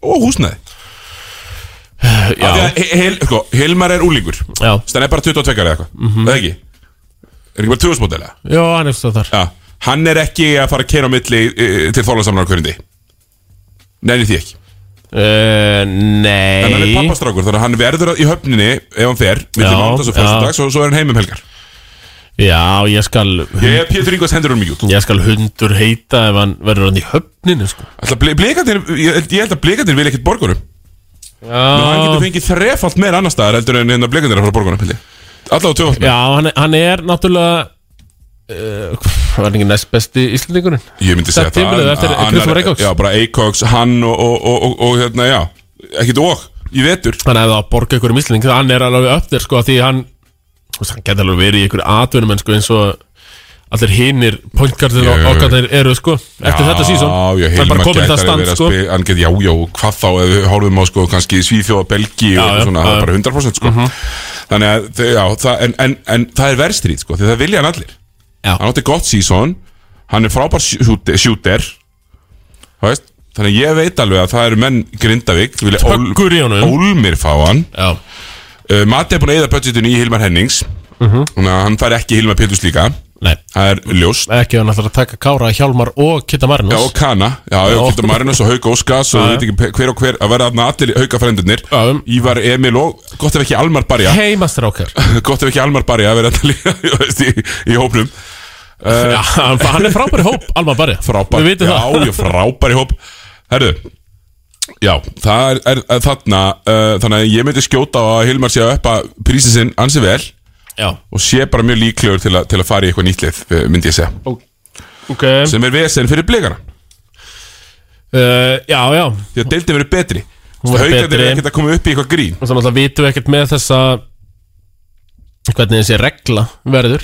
og húsnæði. Af því að He- Hil, sko, Hilmar er úlingur Já. Þannig er bara 22 eða eitthvað. Mm. -hmm. ekki? Er ekki bara 2000 módela? Já, hann er stöð þar. Já Hann er ekki að fara að keira á milli e, til þólansamlar á hverjandi Nenni því ekki. Uh, Nei. En hann er pappastrákur Þannig að hann verður í höfninni Ef hann fer Já, mándags og fyrstudags Og svo er hann heim um helgar. Já, ég skal Ég er Pétur Ingvars hendur hún mikið út Ég skal hundur heita ef hann verður hann í höfninu sko. Ætla, bli, blikandir, ég, ég held að blikandir vil ekkert borgunum Nú, hann getur fengið þrefalt meira annar staðar heldur en hérna blikandir að fara borgunum ég. Allavega tvöfalt meira. Já hann, hann er náttúrulega uh, Var hann ekki næst besti Íslandingurinn? Ég myndi segja Þetta það Hann. Já, bara Eikoks, hann og, og, og, og, og hérna, já. Ekkert og, í vetur. Hann hefði að borga ykkur um Íslanding Hann er alveg upp þér sko Því hann Hann geti alveg verið í ykkur atvinnum En sko eins og Allir hinnir Pointgardir Já, og okkar eru sko Eftir þetta sísón Já, Það er Hilmar bara gæti það stand sko. Hann geti, já, já, hvað þá Ef við horfum á, sko, kannski Svíþjóða, Belgi og Já, já, svona, það er bara 100% sko. Þannig að, já, það, en, en, en það er verðstrít, sko Því það vilja hann allir Já. Hann átti gott sísón Hann er frábær veist Þannig að ég veit alveg að það eru menn í Grindavík Töggur í honum. Ólmir fá hann. Uh, Mati er búin að eða budgetinu í Hilmar Hennings. Þannig að hann fær ekki Hilmar Péturs líka. Nei. Það er ljóst. Ekki hann ætlar að taka Kára, Hjálmar og Kitta Marinus. Já, og Kana, já, já, Já. Kildur Marinus og Hauk Óskars og ég veit ekki hver og hver að vera þarna allir haukafrendurnir. Já. Ívar, Emil og gott ef ekki Almar Barja. Heimastrákar [laughs] gott ef ekki Almar Barja að vera þú veist, í, í hópnum Já, hann er frábæri hóp, Alma Barja frábær, Við vitum já, það. já, frábær í hóp. Herðu. Já, það er, er, þarna uh, Þannig að ég myndi skjóta á að Hilmar sé að uppa prísið sinn ansi vel Já. og sé bara mjög líklegur til, a, til að fara í eitthvað nýtt lið uh, myndi ég segja, Ok. Sem er vesen fyrir blikana. Uh, Já, já. Því að deildin verður betri. Betri. er ekkert að koma upp í eitthvað grín. Og þannig að vitum við ekkert með þessa Hvernig þessi regla verður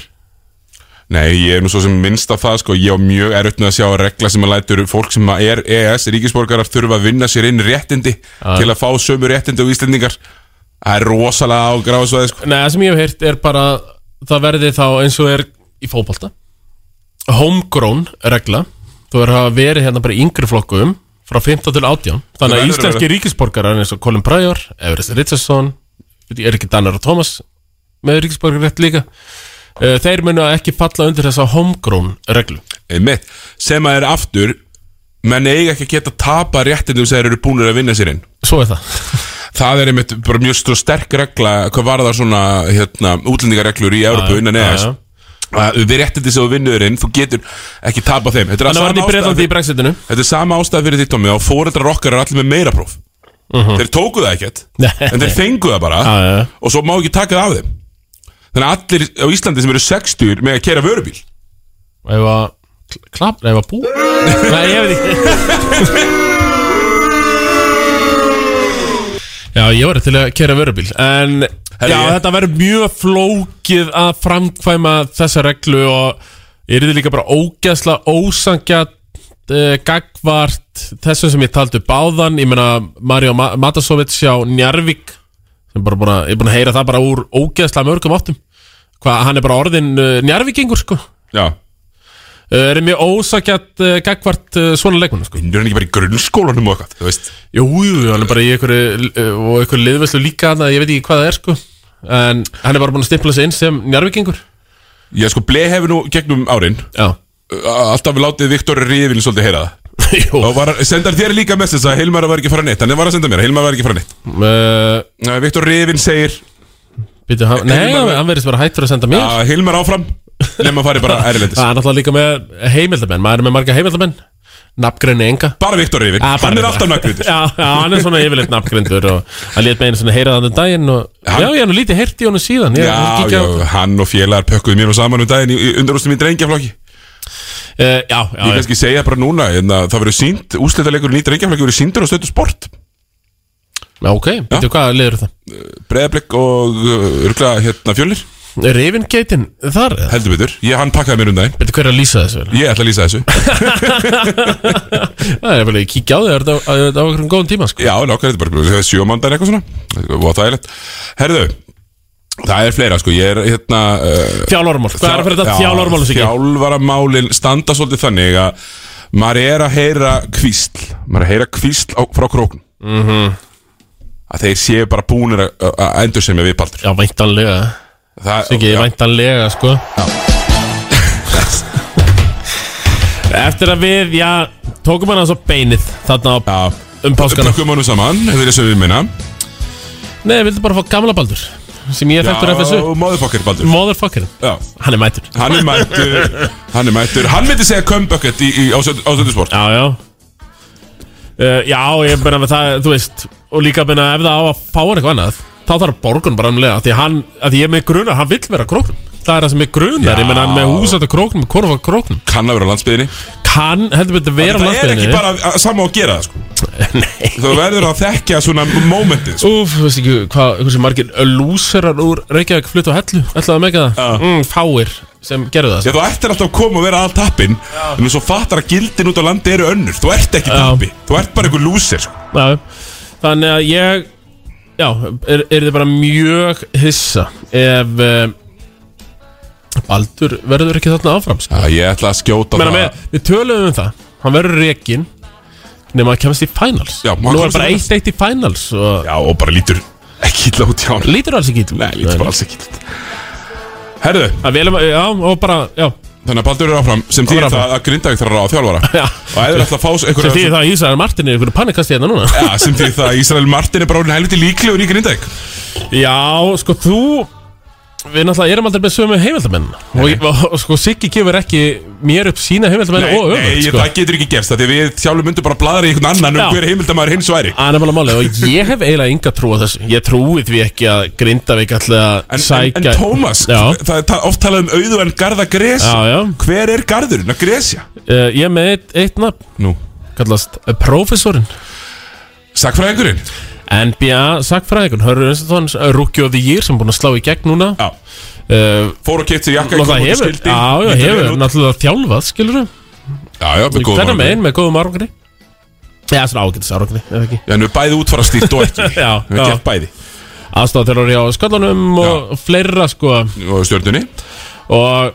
Nei, ég er nú svo sem minnst af það sko, ég á mjög með að sjá að regla sem að lætur fólk sem að er EES ríkisborgarar þurfa að vinna sér inn réttindi til að fá sömu réttindi og Íslendingar. Það er rosalega á gráðsvæði sko. Nei, það sem ég hef heyrt er bara Það verði þá eins og er í fótbolta. Homegrown regla. Þú er að verið hérna bara yngri flokkum Frá 15 til 18 Þannig að íslenski ríkisborgarar eins og Colin Pryor, Everest Richardson Er ekki Danner og Thomas Með ríkisborgarétt líka Þeir munu ekki falla undir þessa homegrown reglu. Einmitt. sem að er aftur menn eiga ekki að geta tapa réttindi sem þeir eru búinir að vinna sér inn. Svo er það. [laughs] Það er einmitt bara mjög sterk regla hvað var það svona hérna, útlendingareglur í Európu Já, innan að við réttindi sem þú vinnur inn þú getur ekki tapa þeim. Þetta er þetta er sama ástæð fyrir því Tommi og fóreldrar okkar er allir með meira próf. Þeir tóku það ekkert. [laughs] En þeir fengu það bara Já, já, já. Og svo má ekki taka það af þeim Þannig að allir á Íslandi sem eru 60 með að kera vörubíl. Ef að Klapp, ef að bú [laughs] Nei, ég veit ekki. [laughs] Já, ég var til að kera vörubíl En Herri, já, ég- þetta verður mjög flókið að framkvæma þessa reglu og er þetta líka bara ógæsla ósangjart uh, gagvart þessum sem ég taldi upp áðan. Ég meina Mario Ma Matasovits hjá Njarvík sem bara að, ég er búin að heyra það bara úr ógæsla mörgum áttum. Hvað, hann er bara orðin uh, Njarvíkingur sko. Já. Uh, er mjög ósakjart uh, gagvart uh, svona leikmenn sko. Vinnur hann ekki bara í grunnskólanum og eitthvað Þú veist? Jú, jú, hann er bara í einhverju uh, og einhverju liðveslu líka þannig að ég veit ekki hvað það er sko. en hann er bara búin að stimpla sig inn sem njarvikingur Ég sko, Blei hefur nú gegnum árin Já, uh, Alltaf látið Viktor Ríðvin svolítið heyra það [laughs] Og var, sendar þér líka message að Hilmar var ekki fara neitt. Hann var að senda mér, að Hilmar var ekki fara neitt. Uh, Viktor Ríðvin segir býtu, hann, Nei, Hilmar- hann, verðist bara hættur að senda mér. Að Hilmar áfram Nefn að fari bara erlendis. [laughs] Það er náttúrulega líka með heimildamenn. Maður er með marga heimildamenn. Nafngreini enga. Bara Viktor Ja, bara hann er alltaf nöggrindur Já, já, hann er svona yfirleitt nafngrindur og hann lét með einu svona heyra þannig daginn og Hann- já, ég hef nú lítið heyrt í honum síðan. Ég, Já, já, hann og félagar pökkuðu mér nú saman um daginn í, í undarústum í drengjaflokki Eh, Já, já, Ég kannski segja bara núna að það verður sínt, úslitaleikur í drengjaflokki verður síndur á stötu sport. Já, ok, veitu hvað liður það? Breiðablik og uh, örgla hérna fjölir Rivingeitin þar? Heldur betur, ég, hann pakkaði mér um daginn. Veitu hver er að lýsa þessu? Vel? Ég ætla að lýsa þessu. [laughs] Það er bara að kíkja á þig, þetta á okkur um góðum tíma sko? Já, nokkar, þetta er bara sjómandan eitthvað svona. Og það er lett Herðu, það er fleira sko Ég er hérna uh, Þjálfarmál, hvað er að fyrir þetta? Já, ekki? Þjálfaramálin standa svolítið þannig að maður er að heyra kvísl maður er að heyra kvísl á, frá krókn Mhm. að þeir séu bara búnir að, endur sem við Baldur. Já, væntanlega. Siggi, já. væntanlega, sko. [laughs] Eftir að við, já, tókum hann að svo beinið Þarna á, Já, um páskana. Tökum honum saman, hefur þess að við minna. Nei, vildu bara fá gamla baldur Sem ég þekktur FSU Já, motherfucker Baldur. Motherfucker, Já, hann er mættur. Hann er mættur. Hann er mættur. Hann myndi segja comebucket í, í, á Söndusport Já, já. Uh, Já, ég meina með það, þú veist Og líka meina ef það á að fá hann eitthvað annað Þá þarf borgun bara umlega Því hann, að því ég með grunar, hann vill vera króknum Það er það sem er grunar, Já. ég meina hann með húsættu króknum Korfa króknum. Kann að vera á landsbyðinni Kann, heldur betur vera á Það er ekki landsbyggðinni. bara að- sama að gera það sko. [laughs] Nei. Þú verður að þekkja svona momentið sko. Úf, þú veist ekki hvað, hversu margir lúserar úr Reykjavík flyttu á hellu. Ætlaðu að mega það? Mm, fáir sem gerðu það Já, þú ættir alltaf að koma og vera all tappin En svo fattar að gildin út á landi eru önnur. Þú ert ekki Já. tappi. Þú ert bara einhver lúsir sko. Já, þannig að ég Já, er, er þið bara mjög hissa ef uh, Baldur verður ekki þarna áfram sko. Já, ég ætla að skjóta Meina, það. Við töluðum um það. Hann verður rekin nema að kemast í finals. Já, Nú er í bara finals. 1-1 í finals og Já, og bara lítur ekki illa út hjá hann lítur alls ekki illa út. Herðu, velum, já, og bara, já. Þannig að Baldur er áfram Sem þýðir það að Grindavík þarf að ráða þjálfara. Já. Og eða ætla að fá Sem því það að Ísrael Martin er ykkur panikast hérna núna. Já, sem því það að Ísrael Martin er bara orðin helviti líklegur í Grindavík. Já, sko þú Við náttúrulega erum aldrei með sömu heimildamenn og, og, sko Siggi gefur ekki mér upp sína heimildamenn Nei, og nei, öfugt sko. það getur ekki gerst Því við sjálfur myndum bara bladra í einhvern annan Já. um hver heimildamæður hins væri. Og ég hef eiginlega enga trú á þessu. Ég trúi því ekki að Grindavík að En, en, sækja en Tómas, Já, það er oft talað um auðu en garða já Hver er garðurinn? Að gresja? uh, Ég með eitt, eitt nafn. Nú, Kallast uh, Professorinn sakfræðingurinn NBA Sackfræðikun Hörður Einstantons uh, Rookie of the Year sem búin að slá í gegn núna. Já, uh, fór og keipt sér jakka Náttúrulega hefur Já, já, hefur. Náttúrulega þjálfað, skilur við Já, já, með góðum Hvernig árangri. megin með góðum árangri. Já, svona ágætis árangri, eða ekki? Já, nú er bæði útfara stýrt og ekki. [laughs] Já, Við já. gett bæði. Aðstofa þeirra á sköllunum og fleira sko. Og stjórnunni og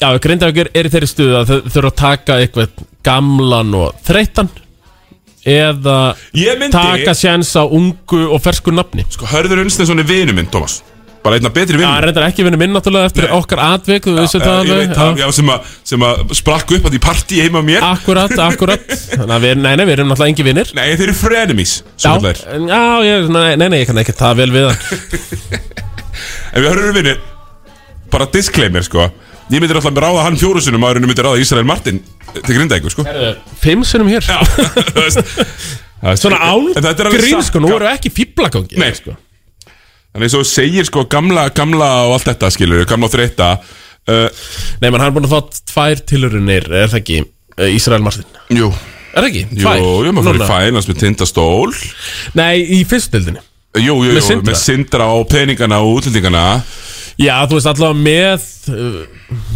já, Grindavíkur er í þeirri stuðu að þau þurfa að taka eitthvað gamlan og þreytan eða myndi taka sjens á ungu og fersku nafni. Sko, Hörður Unstensson er vinu minn, Tómas Bara einna betri vinu hann reyndar ekki vinnu minn náttúrulega eftir Nei. okkar atvik, það það, já, sem, sem að sprakk upp að því partí heima mér. Akkurat, akkurat. [laughs] Að við, nei, nei, við erum náttúrulega engi vinnir Nei, þeir eru frenemies Já, já, ég, nei, nei, ég kann ekki það vel við [laughs] hann. En við höfum vinni Bara disclaimer, sko Ég myndir alltaf ráða hann fjóru sinum áður en ég myndir ráða Ísrael Martin til Grindæku, sko. Fimm sinnum hér. Já, [laughs] þú veist. Það er- Svona án En þetta er alveg grín, satt, sko, nú eru ekki fýblagangi Nei. sko. Þannig eins og þú segir, sko, gamla, gamla og allt þetta, skilur Gamla og þreytta uh, Nei, menn hann er búin að fá tvær tilurunir Er það ekki, uh, Ísrael Martin? Jú, Er það ekki, jú, tvær? jú, maður fyrir Núna? fænans með tindastól. Nei, í fyrstildinni Jú, jú, Með jú, Sindra? með sindra og peningana og útlendingana Já, þú veist allavega með uh,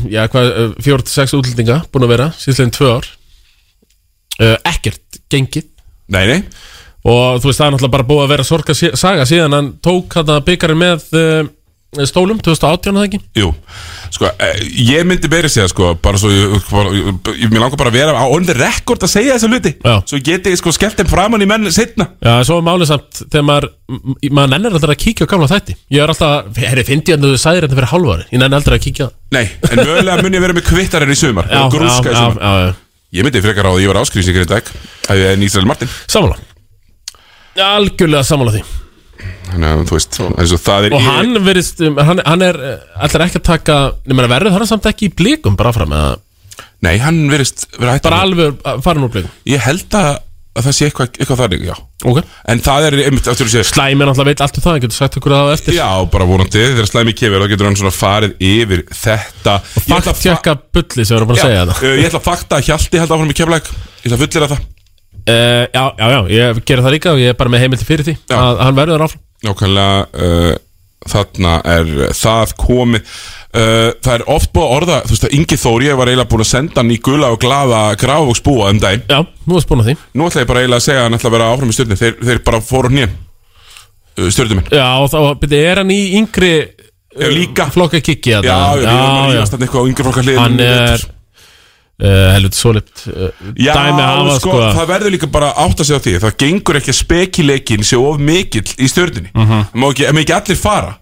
Já, hvað, uh, fjór til sex útlendinga Búin að vera, síðslegin tvö ár. Uh, Ekkert gengið. Nei, nei. Og þú veist, það er náttúrulega bara búið að vera sorga sí- saga Síðan hann tók hann að byggarinn með uh, Stólum, 2018 eða ekki? Jú, sko, eh, ég myndi verið segja, sko, bara svo, ég, ég, ég, langar bara að vera á on the record að segja þessa hluti. Já. Svo geti ég, sko, skellt þeim framan í menn setna Já, svo er málið samt Þegar maður, maður nennir alltaf að kíkja á gamla þætti. Ég er alltaf, herri, fyndi hann að þú sagðir þetta fyrir hálfari Ég nenni aldrei að kíkja. Nei, en mögulega mun ég vera með kvittarinn í sumar Já, og grúska í já, sumar. já, já. Ég myndi frekar á því ég var áskrifs í Grindag en Ísrael Martin. Sammála. Algjörlega sammála því Þannig að þú veist, eins og það er Og hann verist, um, hann, hann er Ætlar ekki að taka, nema verður hann samt ekki í blikum Bara fram með það Nei, hann verist Bara alveg fara úr blikum? Ég held að, að það sé eitthvað, eitthvað þannig, já. Ok. En það er einmitt, Slæmi er náttúrulega veit allt um það, getur sagt okkur það á eftir. Já, bara vonandi, þegar slæmi kemur þá getur hann svona farið yfir þetta. Að Fakt tjekka bulli sem við erum búin að segja það uh, ég ætla að fakta að Hjalti held áfram í keflæk Ég ætla að fullera það uh, Já, já, já, ég gerir það líka og ég er bara með heimildi fyrir því Já. að hann verður áfram. Nákvæmlega uh, Þarna er það komið. Uh, Það er oft búið að orða Þú veist að Ingi Þór, ég var eiginlega búin að senda hann í gula og glaða grafvóksbúa um daginn. Já, nú er spúin að því. Nú ætla ég bara eiginlega að segja að hann ætla að vera áfram í stjórnum þeir, þeir bara fóru hnén uh, Stjórnum minn. Já, og þá, byrju, er hann í yngri Já, líka. Flokka kikki Já, já, já, já, já. Eitthvað á yngri flokkar hliðin Hann er uh, helviti svolít uh, Já, dæmi hafa sko, sko, það verður líka bara átt að segja því Það gengur ekki að spekileikin sé of mikill í stjörnunni. Mm Mhm. -hmm. ekki, ekki allir fara?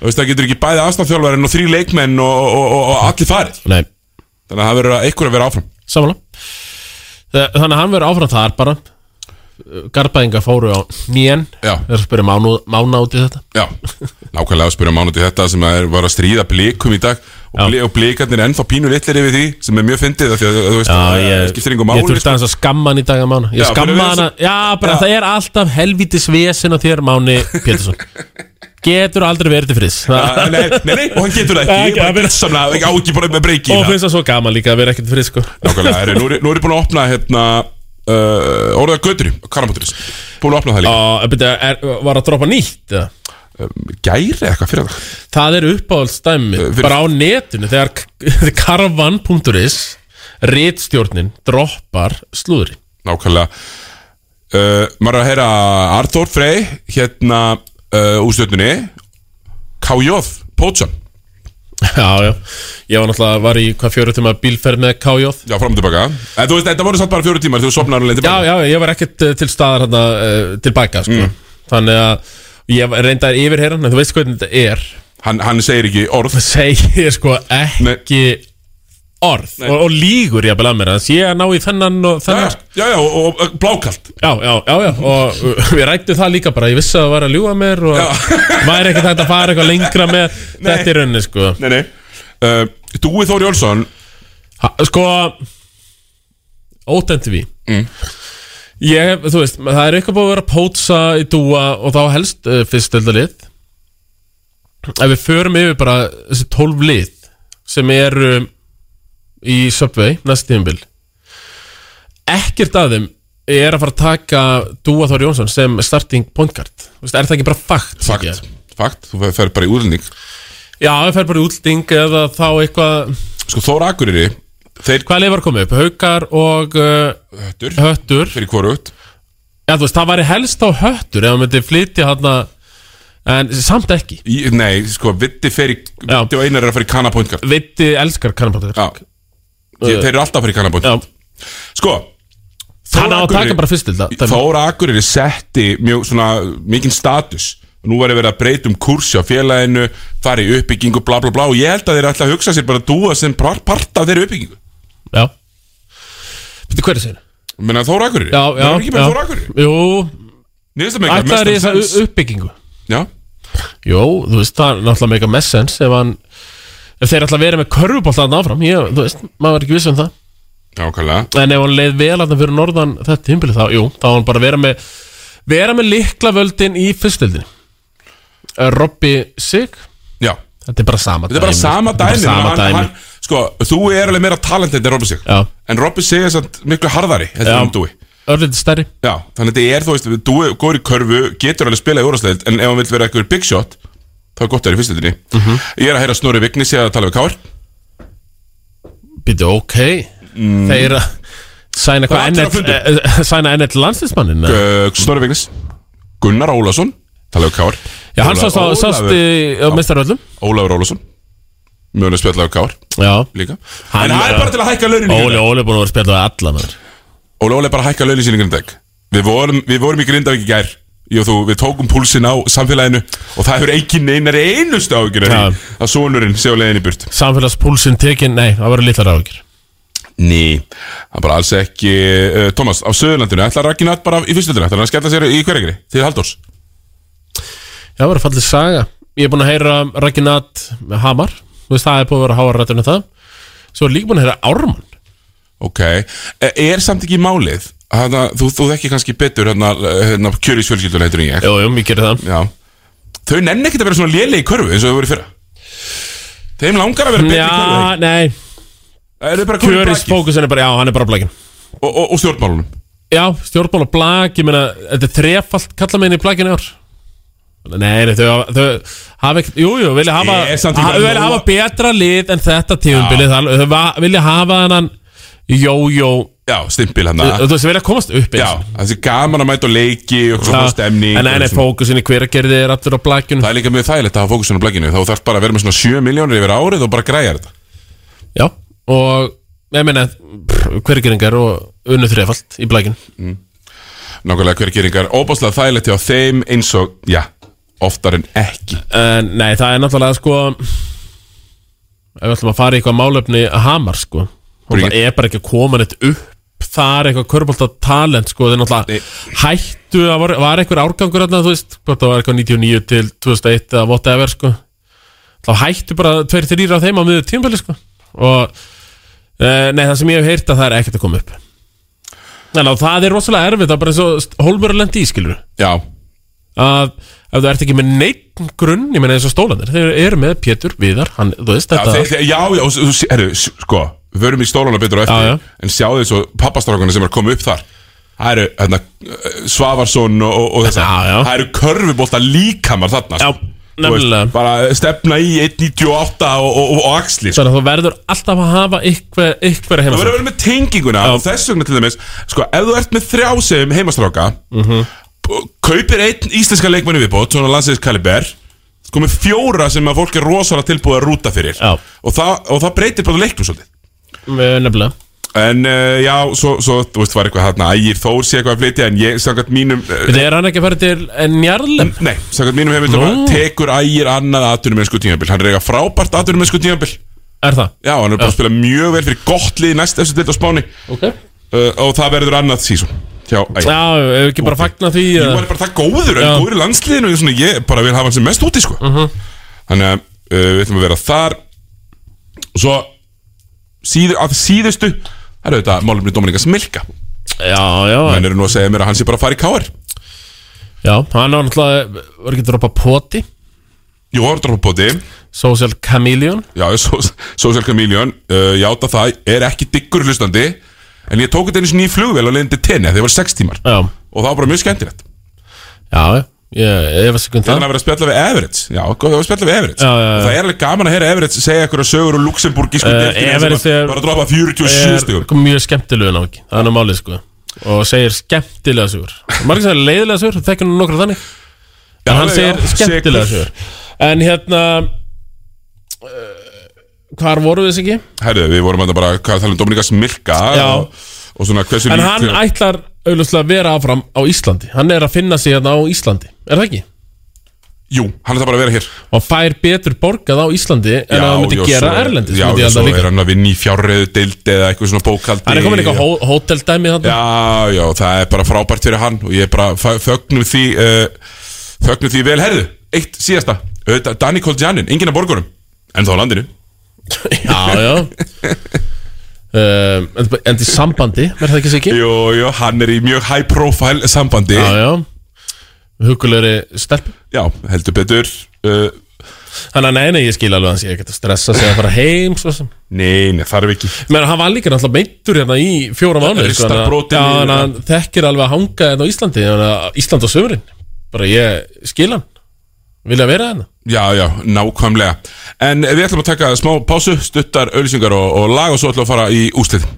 Veist, Það getur ekki bæði aðstafþjálfarinn og þrý leikmenn og, og, og, og allir farið. Nei, Þannig að það verður að einhver að vera áfram. Samanlega Þannig að hann verður áfram þar bara. Garbaðinga fóru á nýjen Já. Það er að spyrja mánu, mána út í þetta. Já, nákvæmlega að spyrja mánuði þetta sem að er, var að stríða blikum í dag og, er ennþá pínu litlir yfir því sem er mjög fyndið því að þú veist, það ég, þurfti sko. aðeins að skamma hann í dag að mána Ég skamma hann að, já bara það er alltaf helvítis vesen á þér Máni Pétursson. Getur aldrei verið til friðs. Nei, nei, nei, og hann getur það ekki, ekki, bara samlega, ekki á ekki bara með breyki Og finnst það svo gaman líka að vera ekkert friðs sko. Nákvæmlega, nú er nú er ég búin að opna hérna uh, orðað göturi, karamóturis búin að opna það líka. Og byrja, er, var að droppa nýtt eða? Gæri eitthvað fyrir það? Það er uppáhaldsdæmi Eh, Bara á netinu Þegar [laughs] karvan.is Ritstjórnin droppar slúðri Nákvæmlega. Uh, Maður er að heyra Arthur Frey hérna uh, úr stjórnunni KJ, Pótsan Já, já. Ég var náttúrulega var í hvað fjóru tíma bílferð með KJ Já, fram og tilbaka. En þú veist, þetta voru samt bara fjóru tímar Þú sopnar alveg Já, tilbaka já, ég var ekkert eh, til staðar hérna uh, tilbaka sko. Þannig að ég reynda að yfirheyra hann En þú veist hvernig þetta er. Hann, hann segir ekki orð. Það segir sko ekki orð. Nei. og, og lígur ég að bela mér Þannig að ég að ná í þennan og Já, þennan já, já, og, og, og blákalt. Já, já, já, já, og við rættum það líka bara, ég vissi að það var að ljúga mér og [laughs] væri ekkert hægt að fara eitthvað lengra með þetta í rauninni, sko. Nei, nei. Uh, Dúi Þóri Jólfsson Ha, sko, ótendi við. Mm. Ég, þú veist, það er eitthvað búið að vera pótsa í dúa og þá helst uh, fyrst ölda lið. Ef við förum yfir bara þessi tólf lið sem eru í Subway næst tímabil. Ekkert af þeim er að fara að taka Dúa Þór Jónsson sem starting point guard. Þú veist, er það ekki bara fakt? Fakt, fakt, þú fer- bara í útlending. Já, það fer bara í útlending eða þá eitthvað Sko Þóra Akureyri Þeir Hvað leið var komið upp? Haukar og uh, Höttur. Höttur? Fyrir hvorugt Já, þú veist, það væri helst á Höttur ef hann myndi flytja hann en samt ekki. Í, Nei, sko, Vitti fer í Já. Vitti og Einar er að fara í Guard. Vitti elskar kannabátur Já. Þeir, þeir eru alltaf að fara í Guard. Sko hann á að taka bara fyrst til það Þóra Akureyri setti mjög svona mikinn status. Nú var verið að breyta um kursi á félaginu fara í uppbyggingu, bla bla bla og ég held að þeir ætla að hugsa sér bara að dúa sem par- part af þeirri uppbyggingu Já. Hver er sér? Menna Þóra Akureyri. Já, já, Það er ekki með já. Þóra Akureyri? Jú, Nýðast að meika ætlaður í þessa sens uppbyggingu. Já, Jó, þú veist, það er náttúrulega meika mest sens ef hann ef þeir ætla að vera með körfubóltan áfram. Ég, þú veist, maður er ekki viss um það. Nákvæmlega en ef hann leið vel að fyrir norðan þetta tímpili þá, jú, þá á hann bara að vera með vera með likla völdin í fyrstildinni Robby Sig. Já, þetta er bara sama þetta er bara sama Þetta er dæmi, bara sama hann, dæmi. Sko, þú er alveg meira talentið en Robby Sig. Já. En Robby Sig er samt miklu harðari Þetta er um Dúi Örlítið stærri. Já, þannig að þetta er, þú veist, Dúi góður í körfu Getur alveg spilað í úrastleild En ef hann vil vera eitthvað big shot þá er gott að vera í fyrstöldinni Mhm. Ég er að heyra Snorri Vigni sé að tala við Káar Býtu, ok. Þeir að sæna Það er hvað allir á fundi. ennett eh, sæna ennett landslismannin eða? uh, Snorri Vignis. Gunnar Ólafsson tala við Káar Já, hann sást á- sást í- á meistaröllum Ólafur Ólafsson Mjögulega spjalla Káar Já. líka. En það er bara til að hækka launin í Óli, Óli er búin að vera að spjalla við alla maður. Óli Óli er bara að hækka launin sín í Grindavík. Við vorum, við vorum í Grindavík í gær og þú, við tókum púlsinn á samfélaginu Og það hefur ekki neinar einustu ágjur. Að sonurinn sé á leiðin í burt. Samfélagspúlsinn tekin, nei, það var litlar áhyggjur. Ný, það er bara alls ekki uh, Tómas, á Söðurlandinu, ætlar Ragnat bara í fyrstöldinu Ætlar hann að skella sér í hverjegri, til Halldórs? Já, það var fallið saga. Ég er búin að heyra Raginat með Hamar veist, það er búin að vera háa rættinu það. Svo er líka búin að heyra Ármann. Ok, E- er samt ekki málið? Hana, Þú, þú þekki kannski betur hérna, hérna kjörisfjölskyldur heitur ég. Jú, jú, mér gerir það. Já. Þau nenni ekkert að vera svona léleg í körfu eins og þau voru í fyrra. Þeim langar að vera betri í körfu. nei. Það er bara í er já, hann er bara blækin og, og, og stjórnmálunum. Já, stjórnmál og blag, ég meina Þetta er þrefalt kalla meginn í blaginu ár Nei, nei, þau, þau hafa ekkert Jú, jú, vilja hafa Ég samt ekki ha, að Vilja hafa betra lið en þetta tíðumbilið Þau þau va- vilja hafa þennan Jó-jó Já, stimpil hann Þú veist, vilja komast upp eins Já, þessi gaman að mæta og leiki og svona Já, stemning En nei, og nei, svona. fókusin í hveragerði er aftur á blaginu Það er líka mjög þægilegt að hafa fókusun á blækinu Þá þarf bara að vera með svona 7 miljónir yfir árið og bara græja þetta. Já, og ég meina hvergeringar og unnu þrefald í blækin Nákvæmlega hver geringar Óbáslega þægilegt hjá þeim eins og, já, oftar en ekki. En nei, það er náttúrulega sko Ef við ætlum að fara í eitthvað málefni að hamar sko Og það er bara ekki að koma neitt upp Það er eitthvað körbólta talent sko Það er náttúrulega hættu að var, var einhver árgangur þarna, Þú veist, það var eitthvað 99 til 2001 Eða whatever sko. Þá hættu bara tveir þrýra á þeim á miður tímabili sko. Og e, Nei, það sem ég hef heyrt að það er ekkert að koma upp. Að það er rosalega erfitt Það er bara eins og Hólmur að Já, ef þú ert ekki með neitt grunn ég meina eins og stólanir, þeir eru með Pétur Viðar, hann, þú veist já, þetta þeir, þeir, já, já og, herru, s- sko Við förum í stólana betur á eftir Já, já. En sjáðu þessu pappastrákana sem er komið upp þar Það eru, hérna, Svavarsson og, og, og þess Já, já. Það eru körfubólta líkamar þarna Já, sko. Þú nefnilega. veist, Bara stefna í 1.98 og, og, og, og axli sko. Þannig að þú verður alltaf að hafa ykkur, ykkur Það heima verður að vera með tenginguna og þess vegna til dæmis Sko, ef þú ert með þrjá sem heimastráka Mhm. Kaupir einn íslenska leikmanni viðbót Svona landsliðskaliber Sko með fjóra sem að fólk er rosalega tilbúið að rúta fyrir. Já. og það, og það breytir bara leiknum svolítið. Nefnilega. En uh, já, svo, svo, þú veist, var eitthvað hérna Ægir Þór sé eitthvað að flytja En ég, samkvæmt mínum uh, Þetta er hann ekki að fara til njarlem Nei, samkvæmt mínum heimildum Nú. Tekur Ægir annað aðtunum með skutíðanbíl Hann er eitthvað frábært aðtunum með skutíðanbíl Er það? Já, hann er bara að spila mjög vel fyrir gott lið næst eftir þetta á Spáni. Ok. Uh, Og það verður annað sísón Já, Já, ekki bara fagna því hann er bara það góður, er góður í landsliðinu svona, Ég bara vil hafa hann sem mest úti sko. Þannig að uh, við ætlum að vera þar. Og svo síðu, að síðustu Það er auðvitað málumni Dominikas Milka. Já, já. Menn eru nú að segja mér að hann sé bara að fara í káar Já, hann var náttúrulega Var ekki að droppa poti? Jú, hann er droppa poti. Social Chameleon. Já, so- [laughs] Social Chameleon. Uh, Játa það, er ekki diggur hlustandi En ég tók þetta einu sinni í flugvél og leiðin til tenni Þegar var sex tímar. Já, Og það var bara mjög skemmtilegt. Já, Ég, ég var sekund Þannig það. að vera að spjalla við Everett. Já, það var að spjalla við Everett. Já, já, já. Og það er alveg gaman að heyra Everett segja eitthvað sögur úr Luxemburg í sko deildinni Everett er- Bara að droppa 47 stigum er mjög skemmtilegu náki Það er nú málið sko. Og segir skemmtilega sugur Margir segir leiðilega sugur, þekkir nú nokkra þannig. En hann segir skemmtilega sugur En hérna uh, Hvar voru þess ekki? Herðu, við vorum að bara Hvað tala um Dominikas Milka Já. og, og svona hversu En hann ætlar auðvitað að vera áfram á Íslandi. Hann er að finna sig hérna á Íslandi. Er það ekki? Jú, hann ætlar bara að vera hér. Og fær betur borgað á Íslandi En að hann myndi já, gera svo- Erlendis Já, já, ég svo er hann að vinna í fjárreiðu deildi Eða eitthvað svona bókaldi Hann er komin eitthvað hó hóteldæmi þarna. Já, já, það er bara frábært fyrir hann Og ég er bara fö- fögnum því uh, Fögnum því vel, herðu Eitt síðasta, Danny Koljanin Enginn af borgurum, en þá landinu Já, já. Um, [laughs] En en í sambandi Verð það ekki sikki? Jú, jú, hann er í mjög high profile sambandi. Já, já. Hugulegri stelp Já, heldur betur uh, Þannig að nei, nei, ég skil alveg hans Ég get að stressa sig að fara heim svo sem. Nei, nei, þarf ekki. Men hann var líka náttúrulega meintur hérna í fjóra mánuði Ristabrotin Já, í- þannig að hann þekkir alveg að hanga hérna á Íslandi að Ísland á sömurinn Bara ég skil hann. Vilja vera hérna Já, já, nákvæmlega. En við ætlum að taka smá pásu Stuttar, auðlýsingar og, og lag Og svo ætlum við að fara í úslið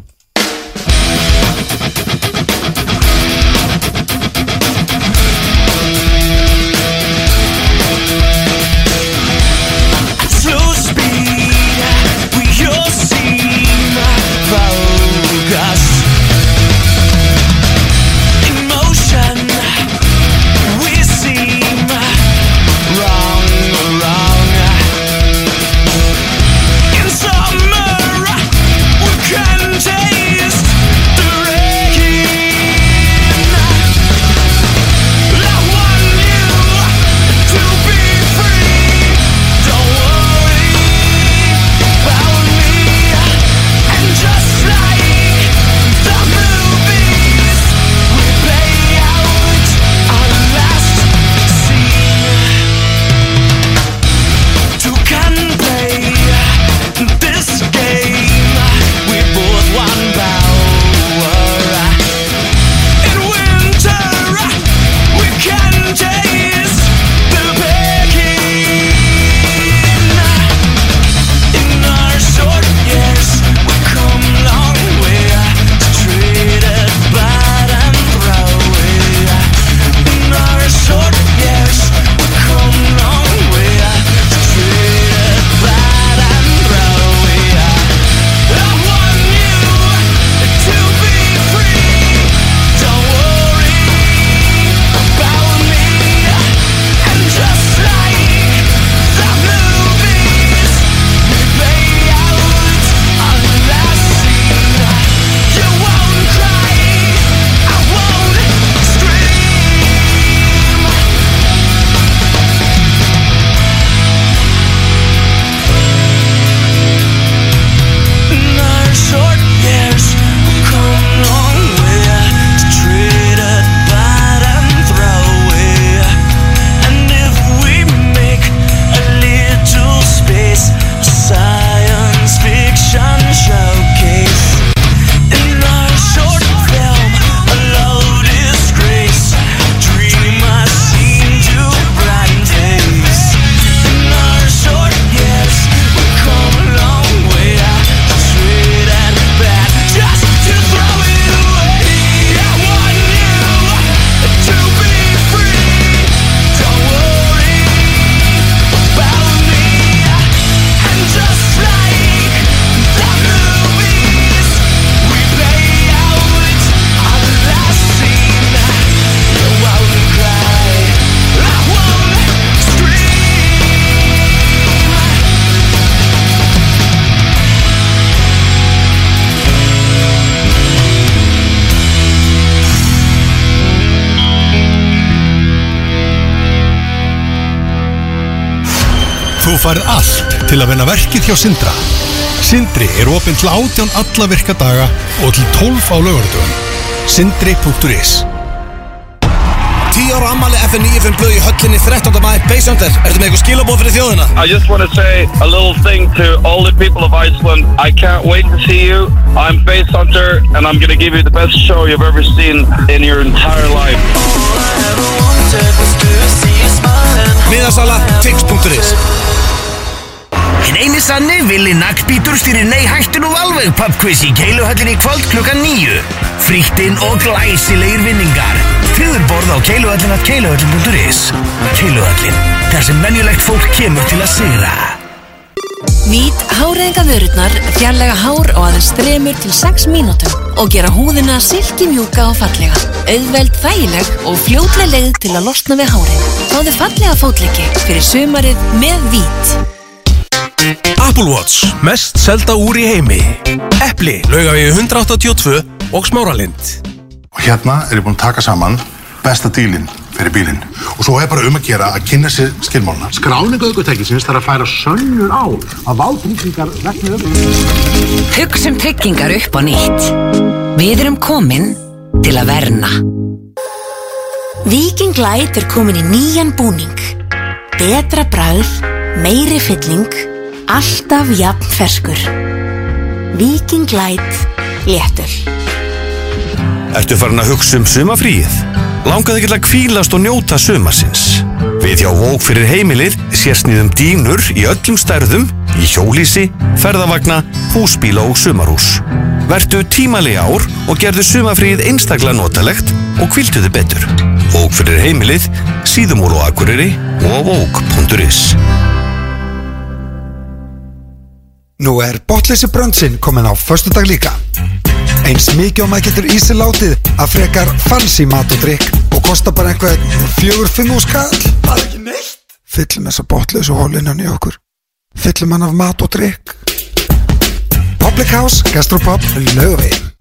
til að vinna verkið hjá Sindra. Sindri er opinn til átján alla virka daga og til 12 á lögardögun. Sindri.is 10 ára ammali FN95 blöð í höllinni 13. mæ Beisöndir, ertu með eitthvað skilabóð fyrir þjóðina? I just want to say a little thing to all the people of Iceland. I can't wait to see you. I'm Hunter, and I'm going to give you the best show you've ever seen in your entire life. Miðasala tix.is Hinn eini sanni, Vili Nagbítur stýrir Nei hættu nú alveg pubquiz í Keiluhöllinni kvöld klukkan nýju. Fríktinn og glæsilegir vinningar. Tryður borð á keiluhöllin at keiluhöllin.is. Keiluhöllin, þar sem menjulegt fólk kemur til að sigra. Nýt háreðinga vörurnar, fjarlæga hár á aðeins 3 til 6 mínútum og gera húðina silki mjúka og fallega. Auðveld, þægileg og fljótleg leið til að losna við hárin. Fáðu fallega fótleggi fyrir sumarið með vít. Apple Watch, mest selda úr í heimi Eppli, laugavegi 182 og Smáralind Og hérna er ég búinn að taka saman besta dílinn fyrir bílinn. Og svo er bara um að gera að kynna sér skilmáluna. Skráningu aukutækisins þarf að færa sönnur á að vátryggingar vekna um. Hugsum tryggingar upp á nýtt. Við erum komin til að verna. Viking Light er komin í nýjan búning. Betra bragð, meiri fylling, alltaf jafn ferskur. Viking Light léttul. Ertu farin að hugsa um sumafríið? Langaði ekki að kvílast og njóta sumasins? Við hjá Vók fyrir heimilið sérsniðum dýnur í öllum stærðum, í hjólísi, ferðavagna, húsbíla og sumarhús. Vertu tímali ár og gerðu sumafríið einstaklega notalegt og kviltu þið betur. Vók fyrir heimilið, síðumúl og akureyri og vók.is Nú er botleysi bröndsinn komin á föstudag líka. Eins mikið og maður getur í sig látið að frekar fancy mat og drikk og kostar bara einhver fjögur, fimm úr skall. Það er ekki neitt. Fyllum þessa botleysu hólinnan í okkur. Fyllum hann af mat og drikk. Public House, Gastropub, Laugavegin.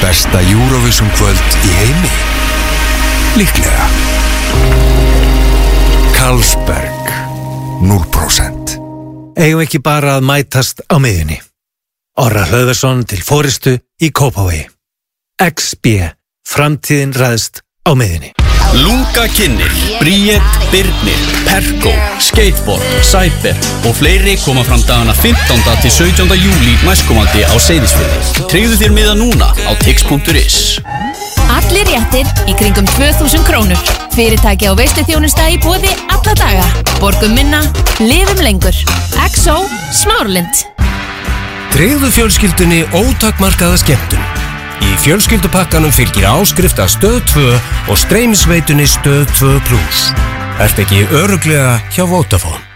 Besta Eurovision kvöld í heimi Líklega Carlsberg 0% Eigum ekki bara að mætast á miðunni. Orra Hlöðversson til fóristu í Kópavogi. XB. Framtíðin ræðst á miðunni. Lunga kynir, Bríett, Birnir, Perko, Skateboard, Cyber og fleiri koma fram dagana 15. til 17. júli næstkomandi á Seyðisfjörði. Tryggðu þér miða núna á tix.is. Allir réttir í kringum 2000 krónur. Fyrirtæki á í bóði alla daga. Borgum minna, lifum lengur. XO Smárlind. Tryggðu fjölskyldunni ótakmarkaða skemmtun. Í fjölskyldupakkanum fylgir áskrift að stöð 2 og streymisveitunni stöð 2 plus. Ert ekki öruglega hjá Vodafone.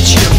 you.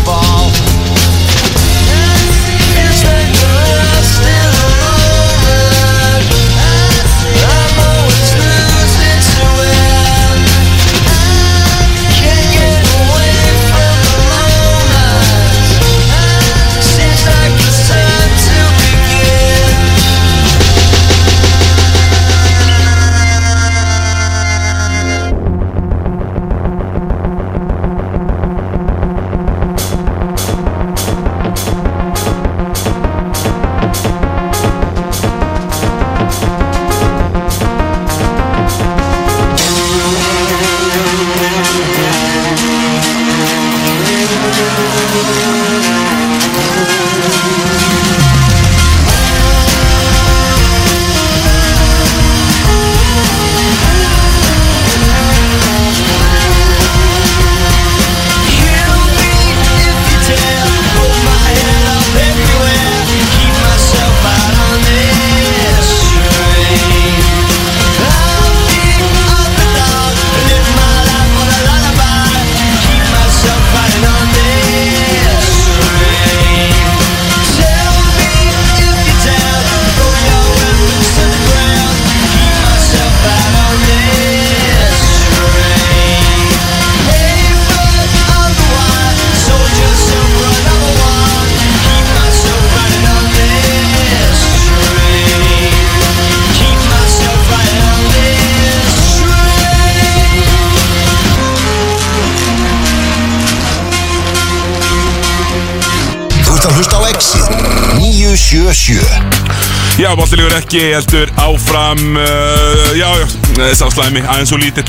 Ekki heldur áfram uh, Já, já, eh, sá slæmi aðeins og lítill.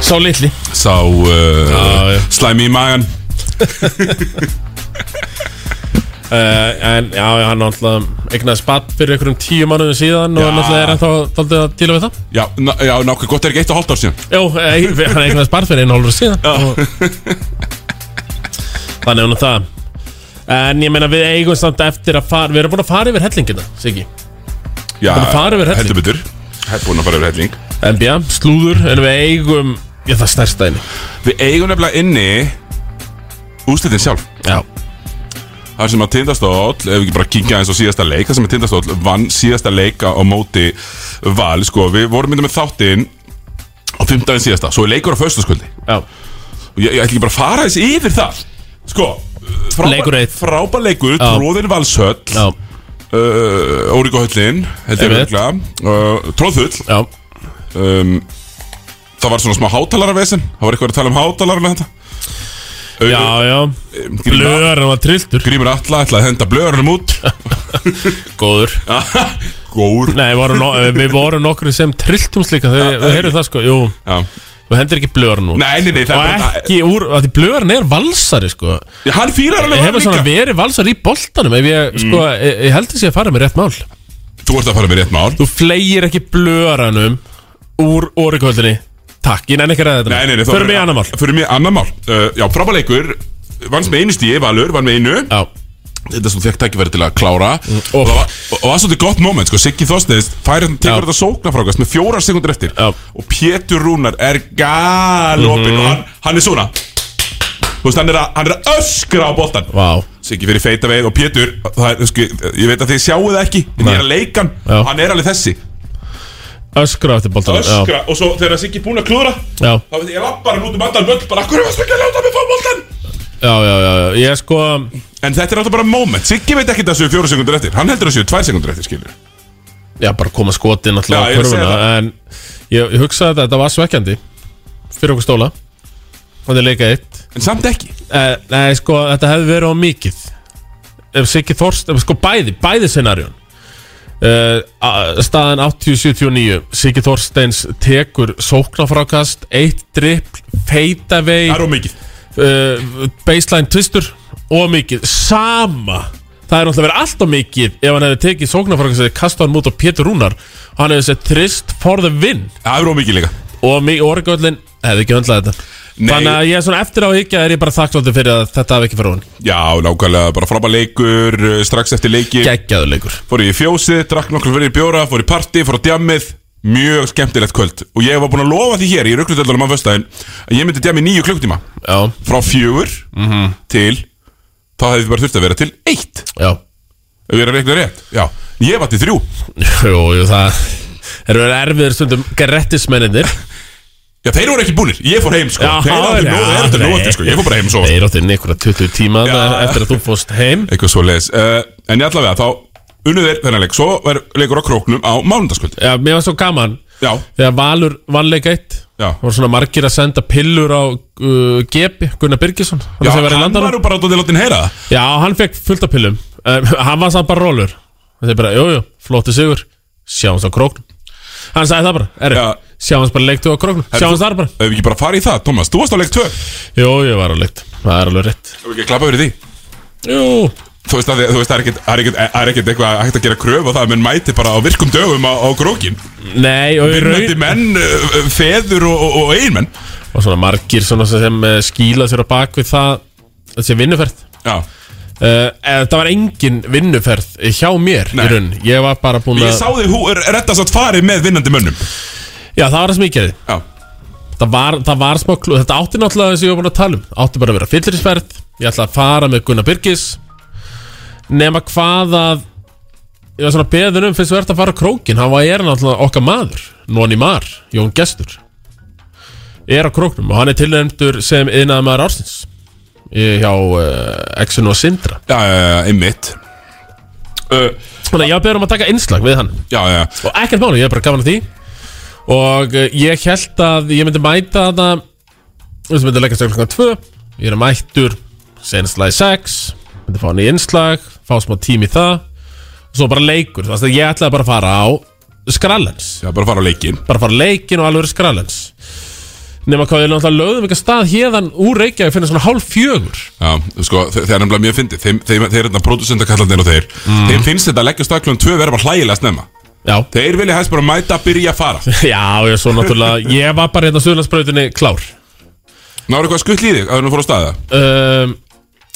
Sá litli. Sá uh, slæmi í magan Uh, [laughs] en já, já, hann náttúrulega eignaði spatt fyrir einhverjum tíu mánuðum síðan og Já. náttúrulega er hann þá daldið að díla við það. Já, ná, já nákvæm gott er ekki eitt og hálft ár síðan. Jú, eh, [laughs] hann eignaði spatt fyrir einu hálfur síðan og... Þannig er nú það. En ég meina við eigum samt eftir að fara Við erum búin að fara yfir hellingina, Siggi Já, heldur betur. Hef búin að fara yfir helling. NBA, slúður, en við eigum Já, það stærsta inni Við eigum nefnilega inni Úslitin sjálf. Já. Það sem að tindastóll, ef við ekki bara kíkja eins á síðasta leik Það sem að tindastóll vann síðasta leik á móti val. Sko, við vorum myndið með þáttinn á fimmtaginn síðasta Svo er leikur á föstaskvöldi Já. Og ég, ég ætla ekki bara að fara þess yfir það. Sko, Leikur eitt. Frábær leikur, Já. tróðin valshöll. Já uh, Óriko höllin um, Það var svona smá hátalara-vesen Það var eitthvað að tala um hátalara með þetta. Já, já. Blöðarinn var trilltur. Grímur Alla ætlaði að henda blöðarinn út. [laughs] Góður. Góður. Nei, við vorum, no við vorum nokkur sem trilltumst líka Þegar við heyrðum það sko, jú. Já Þú hendur ekki blöðarinn út Nei, nei, nei, það Og er bara- ekki úr, að því blöðarinn er valsari sko. Já, hann fýrar alveg Hefur hann svona líka. verið valsari í boltanum Ef ég, sko, ég, ég held að sé að fara með rétt mál. Þú ert að fara með rétt mál. Þú flegir ekki blöðarannum Úr orikvöldinni Takk, ég nenni ekki að ræða þetta Nei, nei, nei Förum við í annar mál. Fyrir mig annar mál. Uh, Já, frábær leikur. Vannst með einu stíi, Valur, vann með einu. Já Þetta sem þú fekk tækifæri til að klára. Og, það var, og, það var svolítið gott moment sko, Siggi Þorsteins færið tekur þetta sóknarfrákast með fjórar sekundur eftir. Já. og Pétur Rúnar er galopin og hann, hann er svona. Veist, hann er að, hann er að öskra á boltan Vá. Siggi fyrir feita veið og Pétur það er, sko, Ég veit að þið sjáu það ekki En ég er að leika hann. Já. hann er alveg þessi. Öskra eftir boltanum já. Öskra og svo þegar Siggi er búinn að klúðra Já, Þá veit ég, ég lappar hann út um andan völl Bara, hverju varstu ekki að láta mig fá boltan? Já, já, já, já. Ég sko En þetta er alltaf bara moment. Siggi veit ekki þessu fjóra sekundur eftir. Hann heldur þessu tvær sekundur eftir, skilur. Já, bara koma skotið Já, náttúrulega á ég er að segja kurvuna En ég, ég hugsaði að þetta var svekkjandi Fyrir okkur stóla. Er leika eitt. En samt ekki. Eh, Nei, sko, þetta hefði verið á mikið. Ef Siggi Þorst, ef, sko, bæði, bæði scenarjón. Uh, Staðan 80-79 Siggi Þorsteins tekur sóknarfrákast Eitt dripp, feita vei. Það er of mikið uh, Baseline twistur Og mikið, sama Það er náttúrulega verið alltaf mikið Ef hann hefði tekið sóknarfrákast Eða kastað hann út á Pétur Rúnar. Hann hefði sett trist for the win. Það er of mikið líka. Og mig, Oregöllin hefði ekki öndlað þetta. Nei. Þannig að ég er svona eftir á higgja Er ég bara þakkláttur fyrir að þetta hafi ekki farið hún Já, nákvæmlega, bara frábær leikur uh, Strax eftir leiki Geggjaður leikur. Fór ég í fjósið, drakk nokkur fyrir bjóra Fór í partí, fór á djammið Mjög skemmtilegt kvöld. Og ég var búinn að lofa því hér í ruglutöldunum á föstudaginn Að ég myndi djammi nýju klukktíma Já. Frá fjögur Mhm. til Þá hefði þið bara þurft að vera til eitt. Já. Ef ég er að reikna rétt. Já, ég var til þrjú. Jú, jú, það eru verið erfiður stundum Grettismenninir Já, þeir voru ekki búnir, ég fór heim sko. Já, Þeir áttu já, nóg- þeir áttu nei. nóg sko. Ég fór bara heim svo Þeir áttu inn ykkur 20 tíma Já. Eftir að þú fórst heim. Eitthvað svo leis uh, En ég allavega, þá unnu þeir þennan leik. Svo var leikur á króknum á mánudagskvöld. Já, mér var svo gaman. Já. Þegar Valur vannleik eitt Já. voru svona margir að senda pillur á uh, Gepi, Gunnar Birgisson. Já, var hann var nú bara átt að látin heyra það. Já, hann fekk fullt af pillum. Um, Hann var samt bara rólur Það er bara, jú, jú, flótti sigur. Sjáumst á króknum. Hann sagði það bara, erri, sjáumst bara leiktu á króknum. Sjáumst þar bara. Ef við ekki bara farið í það, Thomas, þú varst á leik 2 Jú, ég var á leikt, það er alveg rétt. Ef við ekki klappa fyrir því? Jú Þú veist, að, það er ekkert- er er eitthvað hægt að gera kröf og það að menn mæti bara á virkum dögum á, á krókin Nei, og í Vinnandi menn, uh, feður og, og, og eiginmenn. Og svona margir svona sem uh, skýla sér á bak við það Þessi vinnuferð. Já. Uh, það var engin vinnuferð hjá mér Nei. í raun. Ég var bara búin Ég að sá þig hú, rettast að farið með vinnandi mönnum. Já, það var það sem ég gerði. Já. Það var, það var smá klú Þetta átti náttúrulega þess að ég var búin að tala um Átti bara að vera fyllirisferð. Ég ætla að fara með Gunnar Birgis Nema hvað að Ég var svona beðin um fyrst þú ert að fara krókin Hann var er náttúrulega okkar maður Nóni Mar, Jón Gestur. Er á króknum og hann er tilnæmdur sem yðnaða maður ársins Hjá uh, Exxon og Sindra. Já, já, já, einmitt. Þannig að ég beður um að taka innslag við hann. Já, já. Og ekkert máli, ég er bara gafan að því. Og uh, ég held að ég myndi mæta þetta Þú myndi leggja stökk klokkan 2 Ég er mættur Senast lagi 6 Myndi fá hann í innslag fá smá tím í það. Svo bara leikur, veist að ég ætlaði bara að fara á Skrallens. Já, bara fara á leikin Bara fara á leikin og alveg Skrallens. Nefna hvað við náttúrulega lögðum ekki að stað hérðan úr Reykjavík finna svona hálf fjögur. Já, sko, þe- það er nefnilega mjög fyndið. Þeim, þeim, þeir eru þetta produsendakallarnir og þeir. Þeim finnst þetta að leggja staklunum tvö vera bara hlægilega snemma. Já. Þeir vilja hægt bara mæta að byrja að fara. [laughs] Já, ég svo náttúrulega Ég var bara hérna á Suðlandsbrautinni klár. Náru eitthvað skutt í þig að þú fór á staða um,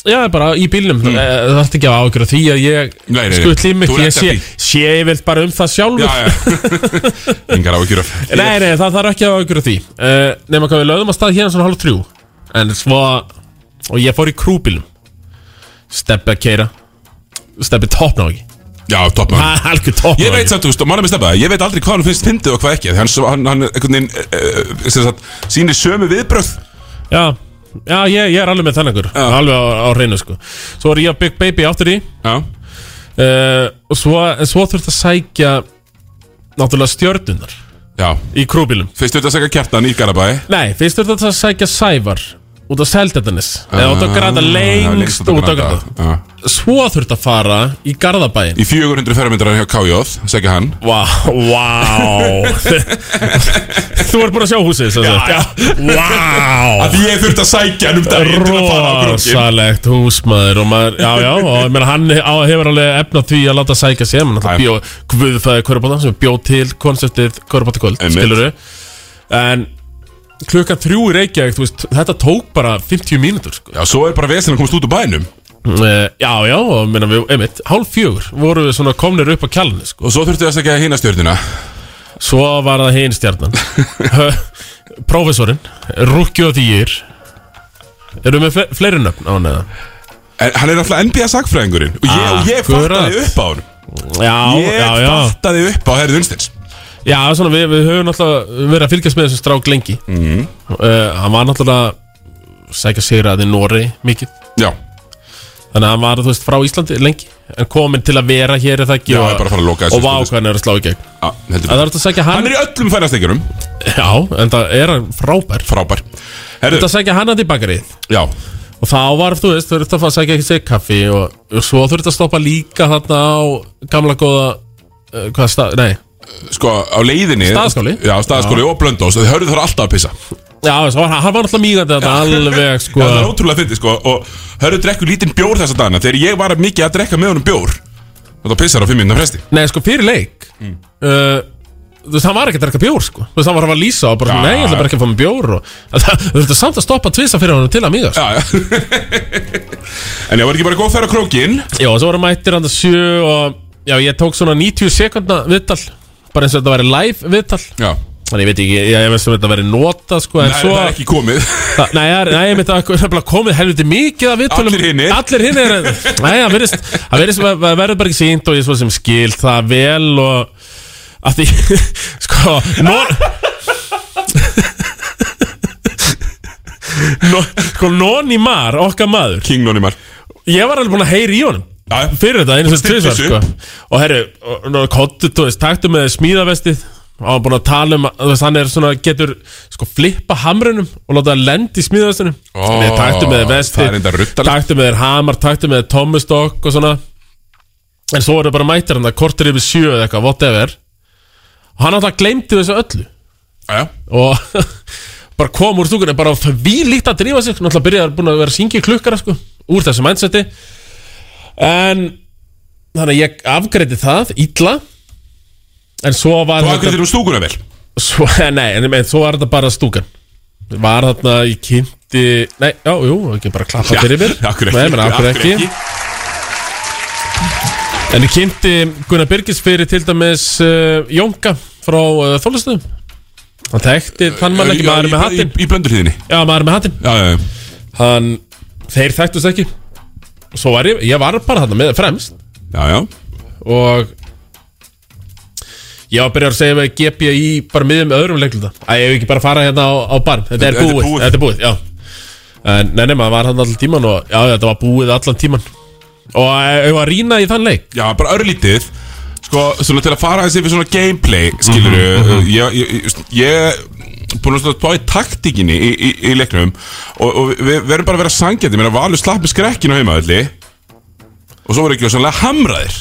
Já, bara í bílnum. Mm. Það er ekki að ágjöra því að ég skutt ert Ég sé, ekki. sé ég vel bara um það sjálfur. Já, já. [laughs] Engar áhyggjur af Nei, nei, það þarf ekki að ágjöra því. Uh, Nefna hvað við lögðum að stað hérna svona hálf þrjú. En svo Og ég fór í krúbílum Steppi að keira Steppi toppná ekki. Já, toppná Algjör toppná Ég veit samt, þú veist, málum með stefna Ég veit aldrei hvað hann finnst fyndið og hvað ekki Hann, hann, hann einhvern veginn uh, Já, ég, ég er alveg með þennan Alveg á, á hreinu sko. Svo er ég að Big Baby áttur í. Já. Uh, Og svo, en svo þurft að sækja Náttúrulega stjörnunar Já. Í krúbílum. Fyrst þurft að segja kjartan í Garabæ Nei, fyrst þurft að sækja Sævar Út á Seldetanis Eða út á Ah, Granda já, lengst út á Granda, Granda Svo þurft að fara í Garðabæin Í 400 ferramindrar hjá KJ Segja hann. Vá, vá. Þú ert búin að sjá húsið sagt. já. Vá. Að ég þurft að sækja hann um daginn Rosalegt húsmaður og maður, já já, og meina, hann hefur alveg efna því að láta sækja náttúrulega bjó, Guðfæði Körbóta sem bjó til konseptið Körbóta kvöld, Einmitt. skilur en klukkan þrjú í Reykjavík, þú veist, þetta tók bara 50 mínútur, sko. Já, svo er bara vesinn að komast út úr bænum. Uh, já, já, og minna við, einmitt, hálf fjögur voru við svona komnir upp á kjallinu sko. Og svo þurftu að segja hina stjörnina Svo var það hinn stjarnan. [laughs] Prófessorinn Rúkki og dýr Eru með fle fleiri nöfn á hann eða? En hann er alltaf NBA sagfræðingurinn Og ég, og ég Akkurat. fattaði upp á hann Já, Ég já, já. fattaði upp á Herri Dunstins Já, svona við, við höfum náttúrulega verið að fylgjast með þessum strák lengi. Mhm. uh, Hann var náttúrulega Sækja sigra að þið Nóri mikið. Já. Þannig að hann var, þú veist, frá Íslandi lengi En komin til að vera hér er það ekki Já, og, bara að fara að loka þessu Og vá stundu. hvað hann er að slá í gegn. Er að sækja hann? Hann er í öllum færastekjurum Já, en það er hann frábær. Frábær. Að sækja hann að í bakarið Já. Og þá var, þú veist, þú þurfti að fara að sækja ekki sig kaffi og, og svo þurfti að stoppa líka þarna á gamla góða uh, Hvað stað, nei Sko, á leiðinni Staðaskóli. Já, staðaskóli og blöndós Þau hörðu þar alltaf að pissa. Já, svo var, hann var alltaf mýgandi þetta alveg, [laughs] sko það er ótrúlega fyndið, sko. Og hörðu drekku lítinn bjór þessa dagana. Þegar ég var mikið að drekka með honum bjór Og það pissar á fimm minna fresti. Nei, sko, fyrir leik uh, Þú veist, hann var ekki að drekka bjór, sko. Þú veist, hann var að lýsa og bara, Já. nei, ég ætla bara ekki að fá mig bjór og [laughs] það, Þú þurfti samt að stoppa tvisa fyrir honum til að mýgast Já, já. [laughs] En ég var ekki bara góð þær á krókin Já, og svo voru mættir hann að sjö og Já, ég tók svona 90 sekundna viðtal Bara eins og þetta væri live viðtal. Já. Þannig ég veit ekki, ég, veist um þetta væri nota sko, en Nei, svo, það er ekki komið. Það, nei, það er- nei, ég myndi að það er bara komið helviti mikið af viðtölum. Allir hinir. Allir hinir er- Nei, það verðist Það verðist, það verður bara ekki sínt og ég svo sem skil það vel og að því, [laughs] sko non, [laughs] no, Sko, Noni Mar, okkar maður. King Noni Mar. Ég var alveg búin að heyri í honum Já. Fyrir þetta, einu sem þessu. sko. Og herru, kottu, þú veist, taktu með smíðavestið og hann búin að tala um, að, hann er svona getur, sko, flippa hamrunum og láta það lendi í smíðavestinu Ó, Við taktu með vestið það er. Taktu með hamar, taktu með þér tommustokk og svona En svo eru bara mættir hann að kortir yfir sjö eða eitthvað, whatever Og hann alltaf gleymdi þessu öllu Já, Og [laughs] bara kom úr stúkunni bara því líkt að drífa sig Náttúrulega byrjaði búin að vera í klukkara sko Úr þessu mindseti En Þannig að ég afgreiti það illa. En svo var Þú afgreiðir úr stúkuna vel? Svo, [laughs] Nei, en ég með, svo var þetta bara stúkan. Var þarna í kynnti Nei, já, jú, ekki bara klappa fyrir mér. [laughs] akkur ekki, Nei, menn, akkur ekki. En ég kynnti Gunnar Birgis fyrir til dæmis uh, Jónka frá uh, Þólastöðum Hann þekkti þann mann ekki maður í- með í- hattinn. Í blöndurhlíðinni Já, maður með hattinn. Já, já, já. Hann, þeir þekktust ekki Svo var ég, ég var bara þarna með fremst. Já, já. Og Ég var að byrja að segja með GPI bara miðum með öðrum leikluta Æ, ég hef ekki bara að fara hérna á, á barn. Þetta er Þetta er búið, búið. þetta er búið, já. En nei, nei, maður var hann allan tíman og já, þetta var búið allan tíman Og ef að rýna í þann leik. Já, bara örlítið. Sko, svona til að fara þessi fyrir svona gameplay Skilur Mhm, Ég, ég, ég, ég Búin að spá í taktíkinni í, í, í leiknum Og, og við verðum bara að vera sangjandi Mér að Valur slapp með skrekkinu heima öllu og svo voru ekki sannlega hamraðir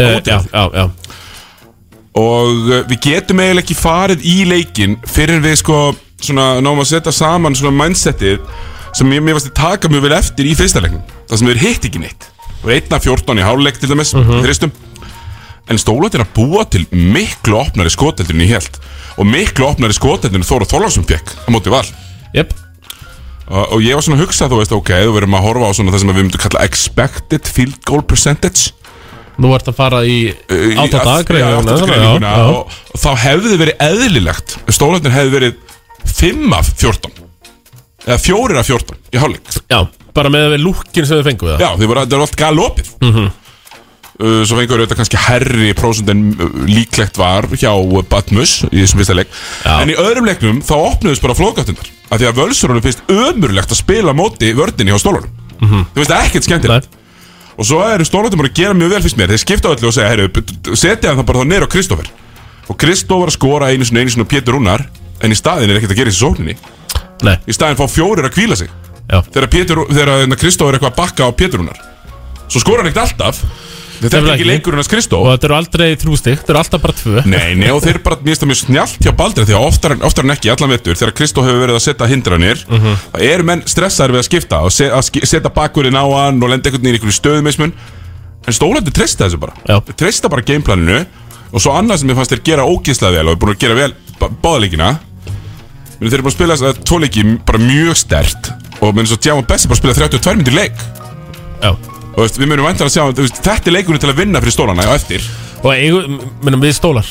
uh, Já, já, já. Og uh, við getum eiginlega ekki farið í leikin fyrir við sko svona náum að setja saman svona mindsetið sem ég, mér varst að taka mjög vel eftir í fyrsta leiknum það sem við hitt ekki neitt. Og einna 14 í háluleik til dæmis Mhm. þristum en stólat er að búa til miklu opnari skoteldur en ég held og miklu opnari skoteldur en Þóra Þorlarsson fekk á móti val. Yep. og, og ég var svona að hugsa þú veist ok, þú verðum að horfa á svona það sem við myndum kalla expected field goal percentage. Nú ert að fara í átta daggreifuna áttatgreininguna og, og þá hefði verið eðlilegt stólandin hefði verið 5 af 14 eða 4 af 14 í hálfleik. Já, bara með við lúkkin sem þið fengu það Já, þið voru, það var allt galopið. Mm -hmm. Uh, Svo fengur auðvitað kannski herri prósent en uh, líklegt var hjá Batmus í þessum fyrsta leik. En í öðrum leiknum þá opnuðust bara flóðgáttundar af því að völsurunum finnst ömurlegt að spila móti vördinni hjá stólunum. Mhm. Þú veist það er ekkert skemmtilegt. Og svo eru stólundum að gera mjög vel fyrst mér. Þeir skipta öllu og segja, herru, setja hann það bara þá neyra á Kristófer. Og Kristófer skora einu sinni, einu og Pétur Rúnar En í staðin er ekkert að gera þessi sókninni. Nei. Í staðin fá fjórir að kvíla sig. Já. Þegar, hérna, Kristófer er eitthvað að bakka á Pétur Rúnar. Svo skora hann ekkert alltaf Þetta er ekki leikurinn hans Kristó Og þetta eru aldrei þrjú stygg, þetta eru alltaf bara tvö. Nei, nei, og þeir bara, finnst það mjög snjallt hjá Baldri Því að oftar, en- oftar en ekki, allan vettur Þegar Kristó hefur verið að setja hindranir Mhm. Það eru menn stressaður við að skipta Og se, að setja bakkurinn á hann Og lenda einhvern veginn í einhverju stöðumismun. En stólandi treysta þessu bara. Já. Treysta bara gameplaninu Og svo annað sem ég fannst þeir gera ógeðslega vel Og er búin að gera vel báðaleikina Þeir eru búin að spila þess að tvoleiki bara mjög stert Og menn svo Djáman Bessi bara spila 32 myndir leik. Já Og veist, við munum vantar að sjá veist, Þetta er leikurinn til að vinna fyrir stólana á eftir Og eigum, minnum við stólar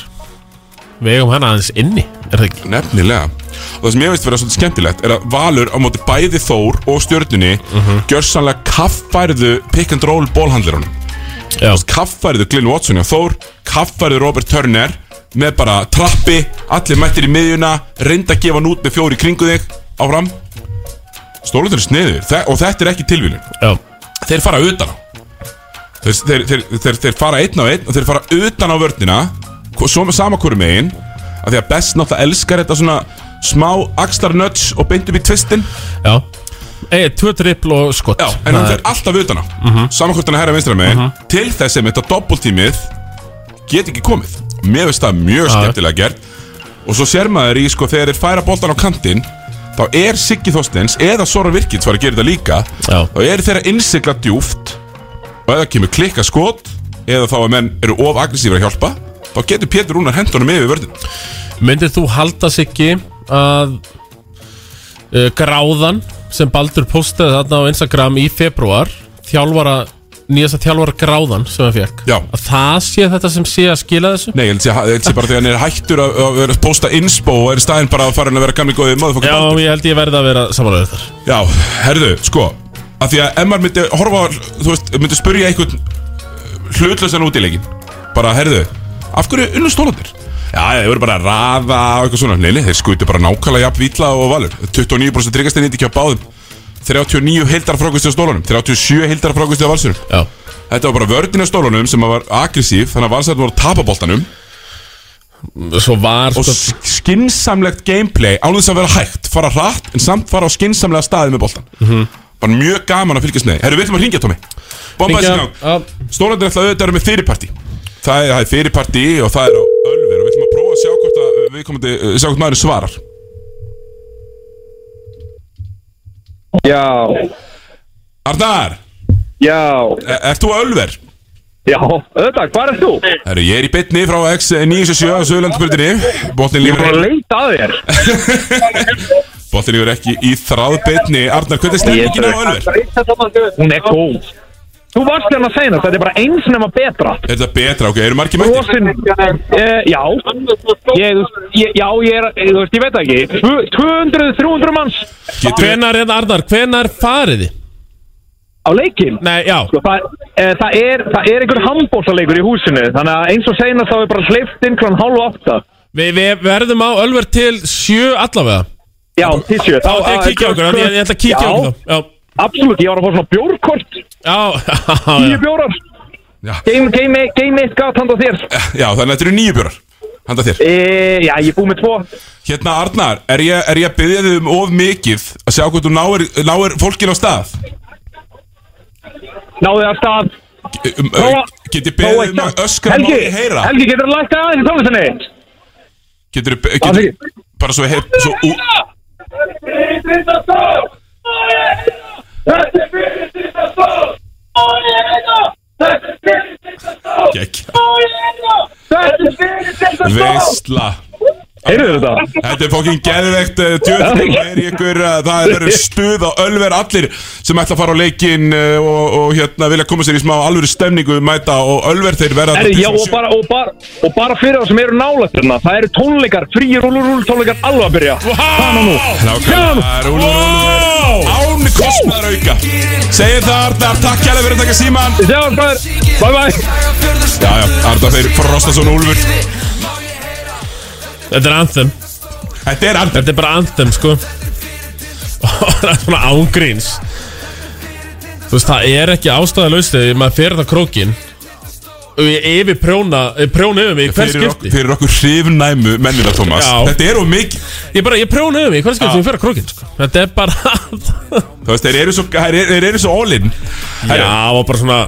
Við eigum hana aðeins inni, er það ekki? Nefnilega Og það sem ég veist vera svolítið skemmtilegt Er að Valur á móti bæði Þór og stjörnunni Mhm. Gjörsanlega kaffærðu pick and roll bólhandlirunum Já. Kaffærðu Glyn Watson og Þór Kaffærðu Robert Turner Með bara trappi Allir mættir í miðjuna Reynda að gefa hann út með fjóri kringu þig Áfram Stólutur er sniður Og þetta er ekki tilvílun Já. Þeir fara utan á. Þeir, þeir, þeir, þeir, þeir fara einn á einn Og þeir fara utan á vörnina hvo- Svo með sama hverju megin Af því að best náttúrulega elskar þetta svona Smá axlar nuts og beint upp í tvistin Já. Egið, tvö trippl og skott Já, en hann fer alltaf utan á. Mm -hmm. Saman hvort hann er herra vinstra megin. Til þess að þetta doppeltímið Get ekki komið. Mér finnst það mjög skemmtilega gert. Og svo sér maður í sko þegar þeir færa boltan á kantinn Þá er Siggi Þorsteins Eða Sora Virkins var að gera þetta líka. Já. Þá er þeirra innsigla djúft Og það kemur klikka skot Eða þá að menn eru of aggressífur að hjálpa Þá getur Pétur Rúnar hendunum yfir vörðin Myndir þú halda sig ekki að uh, gráðan sem Baldur postaði þarna á Instagram í februar þjálfara, nýjasta þjálfara gráðan sem hann fekk Já. að það sé þetta sem sé að skila þessu? Nei, ég held sé, ég held sé bara því að hann er hættur að, að vera að posta inspo Og er í staðinn bara að fara að vera gamli góði maður Já, ég held ég verði að vera samanlega þar Já, herðu, sko að Því að ef maður myndi horfa á, Þú veist, myndi spyrja einhvern Hlutlösan út í leikin Bara, herðu, af hverju unnu stólandir? Já, þeir voru bara að raða og eitthvað svona. Neini, þeir skutu bara nákvæmlega jafn vítla og valur. 29% tryggastinn indi ekki á báðum 39 heildar frákvæmstu á stólunum 37 heildar frákvæmstu á valsurum Já. Þetta var bara vördin á stólunum sem var aggressív Þannig að valsarinn voru að tapa boltanum. Svo var Og sko- skinsamlegt gameplay Ánum þess að vera hægt, fara hratt En samt fara á skinsamlega staði með boltan Mhm. Bara mjög gaman að fylgjast með. Herru, við ætlum að ringja, Tómi Bomba Hringja, þessi gang Stólandir ætla auðvitað að vera með fyrirparti Það er, það er fyrirparti og það er á Ölver Og við ætlum að prófa að sjá hvort að við komandi uh, Sjá hvort maður svarar Já. Arnar? Já. E Ert þú Ölver? Já, auðvitað, hvað er þú? Herru, ég er í bytni frá X977 á Söðurlandsbyrðinni Bóttin Ég er lífur bara leita að þér. [laughs] Bóttin lífur ekki í þráðbytni Arnar, hvernig er stemmingin á Ölver? Hún er góð Þú varst hérna að segja þetta, þetta er bara eins nema betra. Er þetta betra, ok, eru margir mættir? Rosin, uh, já. Ég, ég, Já, ég er, þú veist, ég veit það ekki. Tvö- 200-300 manns. Hvenar, hérna Arnar, hvenar farið þið? Á leikinn? Nei, já. Sko, það, uh, það, er, það er einhver handbóltaleikur í húsinu Þannig að eins og seinast þá er bara hleyft inn kl. hálf átta. Vi, Við verðum á Ölver til sjö allavega. Já, til sjö. Þá ætla ég að kíkja okkur, ég, ég ætla að kíkja okkur þá. Já, Absolutt, ég var að fá svona bjórkort Nýju bjórar. Game, game, game 1 gat handa þér Já, þannig að þetta eru nýju bjórar Handa þér e, Já, ég er búið með tvo Hérna Arnar, er ég, er ég að byggja þig um of mikið að sjá hvort þú náir, náir fólkin á stað? Það af stað um, Prófa- Geti prófa beðið um að öskra Helgi, ég Helgi, getur þú lækka aðeins í tónlistinni? Getur getur Bara svo heyr Svo ú Gekk Veistla Heyrðu þetta? Þetta er fokkin geðveikt uh, djöð Það er ykkur Það er stuð á ölver allir sem ætla að fara á leikinn uh, og, og hérna vilja koma sér í smá alvöru stemningu mæta og ölver þeir verða Herri, já, og bara, og, bara, og bara fyrir það sem eru nálægt hérna Það eru tónleikar, fríir rúlurúl tónleikar alveg að byrja. Það nú? Nákvæmlega, rúlur, rúlur Án kostnaðar auka. Segir það Arnar, takk kærlega fyrir að taka síman Sjá, bæður, bye bye. Já, já, Arnar þeir Frostason Úlfur. Þetta er anthem. Þetta er anthem. Þetta er bara anthem sko. Og [laughs] það er svona ángríns Þú veist, það er ekki ástæðalaust þegar maður fer þetta krókin yfir prjóna prjóna yfir mig í hver Fyrir, ok, skipti fyrir okkur hrifnæmu mennina, Thomas. Já. Þetta er of mikið. Ég bara, ég prjóna yfir mig í hver skipti? Sem ég fer að krókin sko. Þetta er bara Þú veist, þeir eru svo, þeir, þeir eru svo all-in Já, og bara svona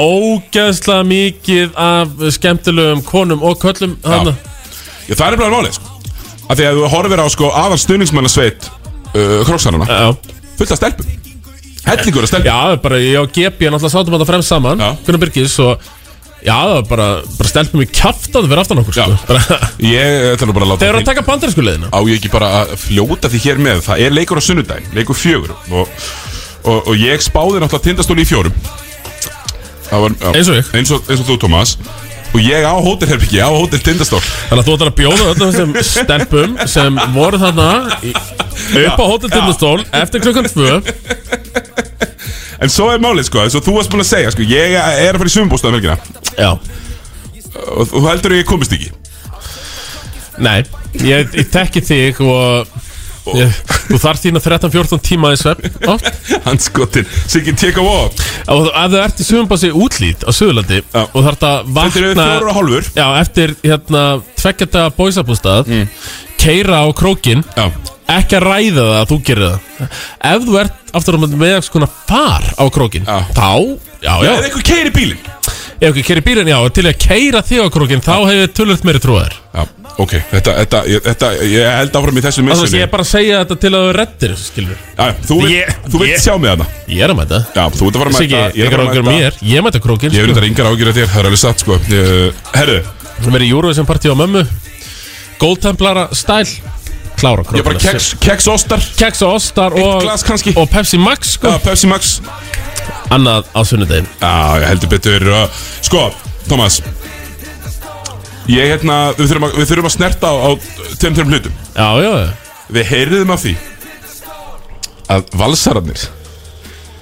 ógeðslega mikið af skemmtilegum konum og köllum þarna. Já, það er bara málið, sko. Af því að þú horfir á, sko, aðal stuðningsmannasveit uh, Kroksarana Já. Fullt af stelpum. Hellingur af stelpum. Já, bara ég og Gepi er náttúrulega sátum þetta fremst saman Gunnar Birgis og Já, bara, bara stelpum í kjaftaði fyrir aftan okkur sko. Ég ætla nú bara að láta Þeir eru að taka bandarísku leiðina Á ég ekki bara að fljóta því hér með? Það er leikur á sunnudaginn, leikur fjögur. Og, og, og ég spáði náttúrulega tindastóli í fjórum. Var, já, Eins og ég. eins og, eins og þú, Thomas. Og ég á hótelherbyggi, á hótel tindastól. Þannig að þú ætlar að bjóða öllum þessum stelpum sem voru þarna í, upp á Hotel Tindastól eftir klukkan 2 En svo er málið, sko, eins og þú varst búin að segja sko, Ég er að fara í sumbústaðum helgina. Já. Og þú heldur að ég komist ekki? Nei, ég, ég tekki þig og ég, þú þarf þína 13-14 tíma í svepp Hanskotin, Siggi walk. Og þú- ef þú ert í sumbási útlít á Suðurlandi og þarf að vakna Þetta eru fjórar og hálfur. Já, eftir hérna tveggjata bóisabústað mm. keira á krókin Já. Ekki að ræða það að þú gerir það. Ef þú ert aftur á með eitthvað svona far á krókin já. þá, já, já. Eða eitthvað keiri bílinn. Ef ekki keiri bílinn, já, til að keira þig á krókin þá hefur ég tölvöld meiri trúðar Já, ok, þetta, þetta, ég, þetta, ég held áfram í þessu Þannig að missunni ég er bara að segja þetta til að þú reddir þessu, skilur Já, þú vilt, Ég- þú vilt ég- sjá mig þarna. Ég er að mæta. Já, þú ert að fara að Siggi, mæta ég er ágjör mér, ég mæta krókin Ég hef reyndar yngar ágjur að þér, það er alveg satt, sko. Ég- Herru, Sem er í Eurovision partí á mömmu. Goldtemplara stæl Klára krókina ég bara keks, keks ostar. Keks og ostar og, glas kannski. og Pepsi Max sko. Já, Pepsi Max. Annað á sunnudegin Já, ég heldur betur. Uh, Sko, Thomas Ég hérna, við þurfum að, við þurfum að snerta á, á tveim tveim hlutum. Já, já, já. Við heyrðum af því Að valsararnir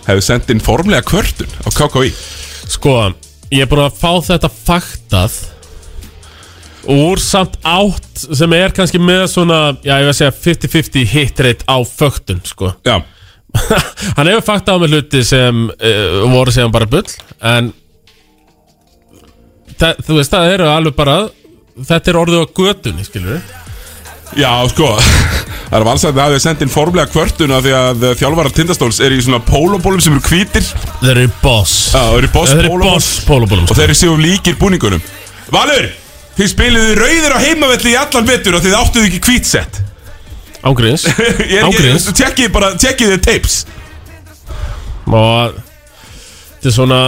Hefur sendt inn formlega kvörtun á KKI Sko, ég er búin að fá þetta faktað Úr samt átt sem er kannski með svona Já, ég veist að segja 50-50 hit rate á föktun, sko. Já. [laughs] Hann hefur faktað á með hluti sem uh, voru segjum bara bull En það, Þú veist, það eru alveg bara Þetta er orðið á götunni, skilur Já, sko [laughs] Það er valsararnir að við sendt inn formlega kvörtun af Því að þjálfarar tindastóls eru í svona pólobólum sem eru hvítir. Þeir eru boss. Já, þeir eru pólobólum boss pólobólum. Og þeir eru séu líkir búningunum. Valur, þið spiliðu rauðir á heimavelli í allan vetur Og þið áttuðu ekki er Ángríns ekki, tjekkið bara, tjekkið þið tapes. Og Þetta er svona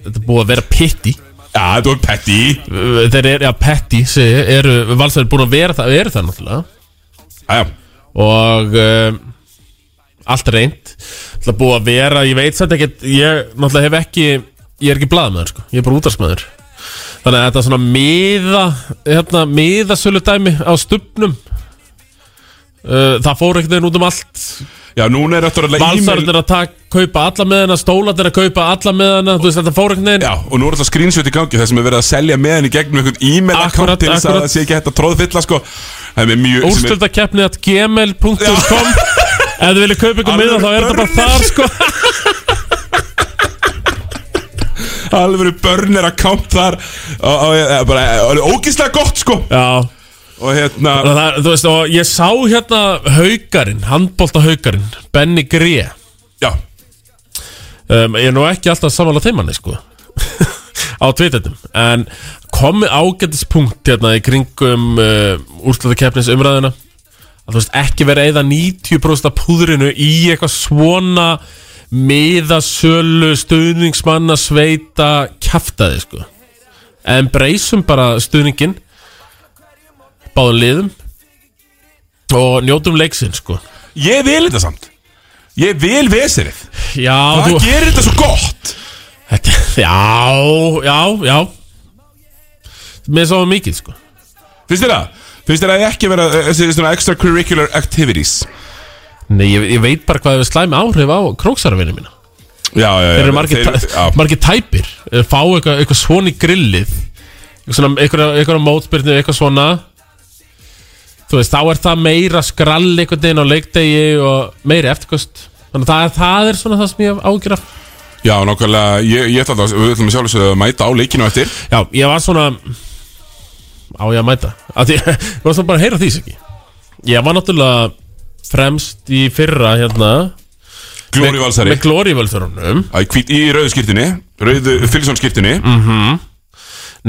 Þetta er búið að vera pitti Já, þetta var petty. Þeir eru, já, petti segi, eru, Valsar er búin að vera það Eru það náttúrulega. Æja Og um, Allt reynd Það er búið að vera, ég veit samt ekkert Ég náttúrulega hef ekki Ég er ekki blaðmaður, sko, ég er bara útarsmaður Þannig að þetta er svona miða Hérna, miðasölu dæmi Á stupnum uh, Það fór ekkert veginn út um allt. Já, núna er þetta alveg Valsarinn er að taka, kaupa alla með hana Stólarnir er að kaupa alla með hana Þú veist, þetta fór ekkert veginn. Já, og nú er alltaf screenshot í gangi þar sem er verið að selja með henni gegnum einhvern e-mail Akkurat, account til þess að akkurat. það sé ekki hægt að tróðfylla sko. Það er mjög Úrstöldakefni at gmail.com [laughs] Ef þið viljið kaupa ykkur miða þá er þetta bara þar sko [laughs] alveg börnir account þar og, og, bara ógíslega gott sko. Já. Og hérna það, þú veist, og ég sá hérna haukarinn, handbólta haukarinn Benny Gré. Já. Um, Ég er nú ekki alltaf samanlega þeim manni sko. [laughs] Á tvitetum En komið ágætis punkt hérna í kringum uh, úrslutakeppnis umræðuna Að þú veist ekki vera eða 90% af púðrinu í eitthvað svona miðasölu stuðningsmanna sveita kjaftaði sko En breysum bara stuðningin Báðum liðum Og njótum leiksinn sko Ég vil þetta samt Ég vil veserið Já, Hvað þú- gerir þetta svo gott? Þetta, já, já, já Mér svo mikið sko Finnst þér það? Finnst þér að ekki vera eh, þessi svona extracurricular activities? Nei, ég, ég veit bara hvað hefur slæmi áhrif á króksarvinni mína. Já, já, já. Þeir eru margir, þeir- tæ, margir tæpir. Eh, Fá eitthvað, eitthvað svona í grillið Eitthvað svona, eitthvað, eitthvað mótbyrnu, eitthvað svona. Þú veist, þá er það meira skrall einhvern veginn á leikdegi og meiri eftirkost. Þannig að það, það er svona það sem ég hef ágjur af. Já, nákvæmlega, ég, ég ætla að við ætlum að sjálfsögðu að mæta á leikinu eftir. Já, ég var svona Á ég að mæta? Að Ég ég var svona bara að heyra því ekki Ég var náttúrulega fremst í fyrra hérna Glóri Valsari. Með glóri valsarunum. Æ, hvít í rauðu skiptinni Rauðu Fylsson skiptinni Mhm.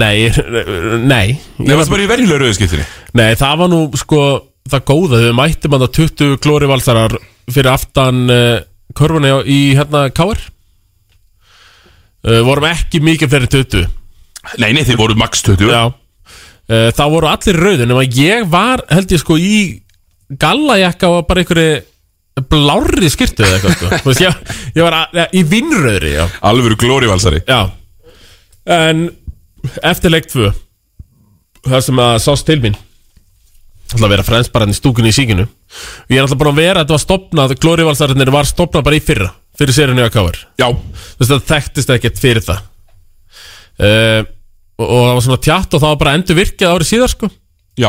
Nei, [laughs] nei. Nei, varstu bara í venjulega rauðu skiptinni Nei, það var nú sko það góða Við mættum að 20 glóri valsarar fyrir aftan uh, körfunni á- í hérna Káar uh, Vorum ekki mikið fyrir 20 Nei, nei, þið voru max 20 Já. Uh, Það voru allir rauðin Nefn að ég var, held ég sko, í gallajakka og bara einhverju blárri skyrtu eða eitthvað sko. Þú veist, ég, ég var að, í vinnröðri já. Alvöru glóri valsari. Já. En eftir leik 2 Það sem að sást til mín Það að vera fremst bara hann í stúkunni í síkinu. Ég er alltaf búin að vera, þetta var stopnað Glórivalsarinnir var stopnað bara í fyrra Fyrir sérinu að káir Já. Þú veist það þekktist ekkert fyrir það. Uh, og, og það var svona tjatt og það var bara endur virkið árið síðar sko Já.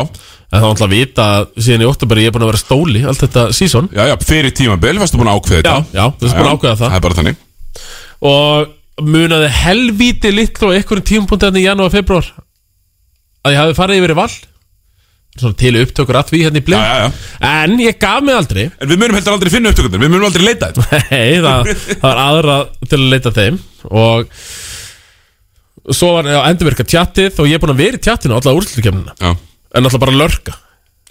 En það var alltaf að vita að síðan í óttabæri ég er búin að vera stóli Allt þetta sísón Já, já, fyrir tímabil, varstu búin að ákveða þetta. Já, já, þú varst búin að ákveða það. Það er bara þannig. Og munaði helvíti litlu á einhverjum tímapunkti hérna í janúar, februar að ég hafi farið yfir í val. Svona til upptökur að því hérna í Já, já, já. En ég gaf mig aldrei. En við munum heldur aldrei finna upptökundir, við munum aldrei leita þetta. [laughs] Nei, það, það var aðra til að leita þeim. Og Svo var já, endurverka tjattið Og ég er búin að vera í tjattinu Alla úrslutkemnina Já En alltaf bara lörka.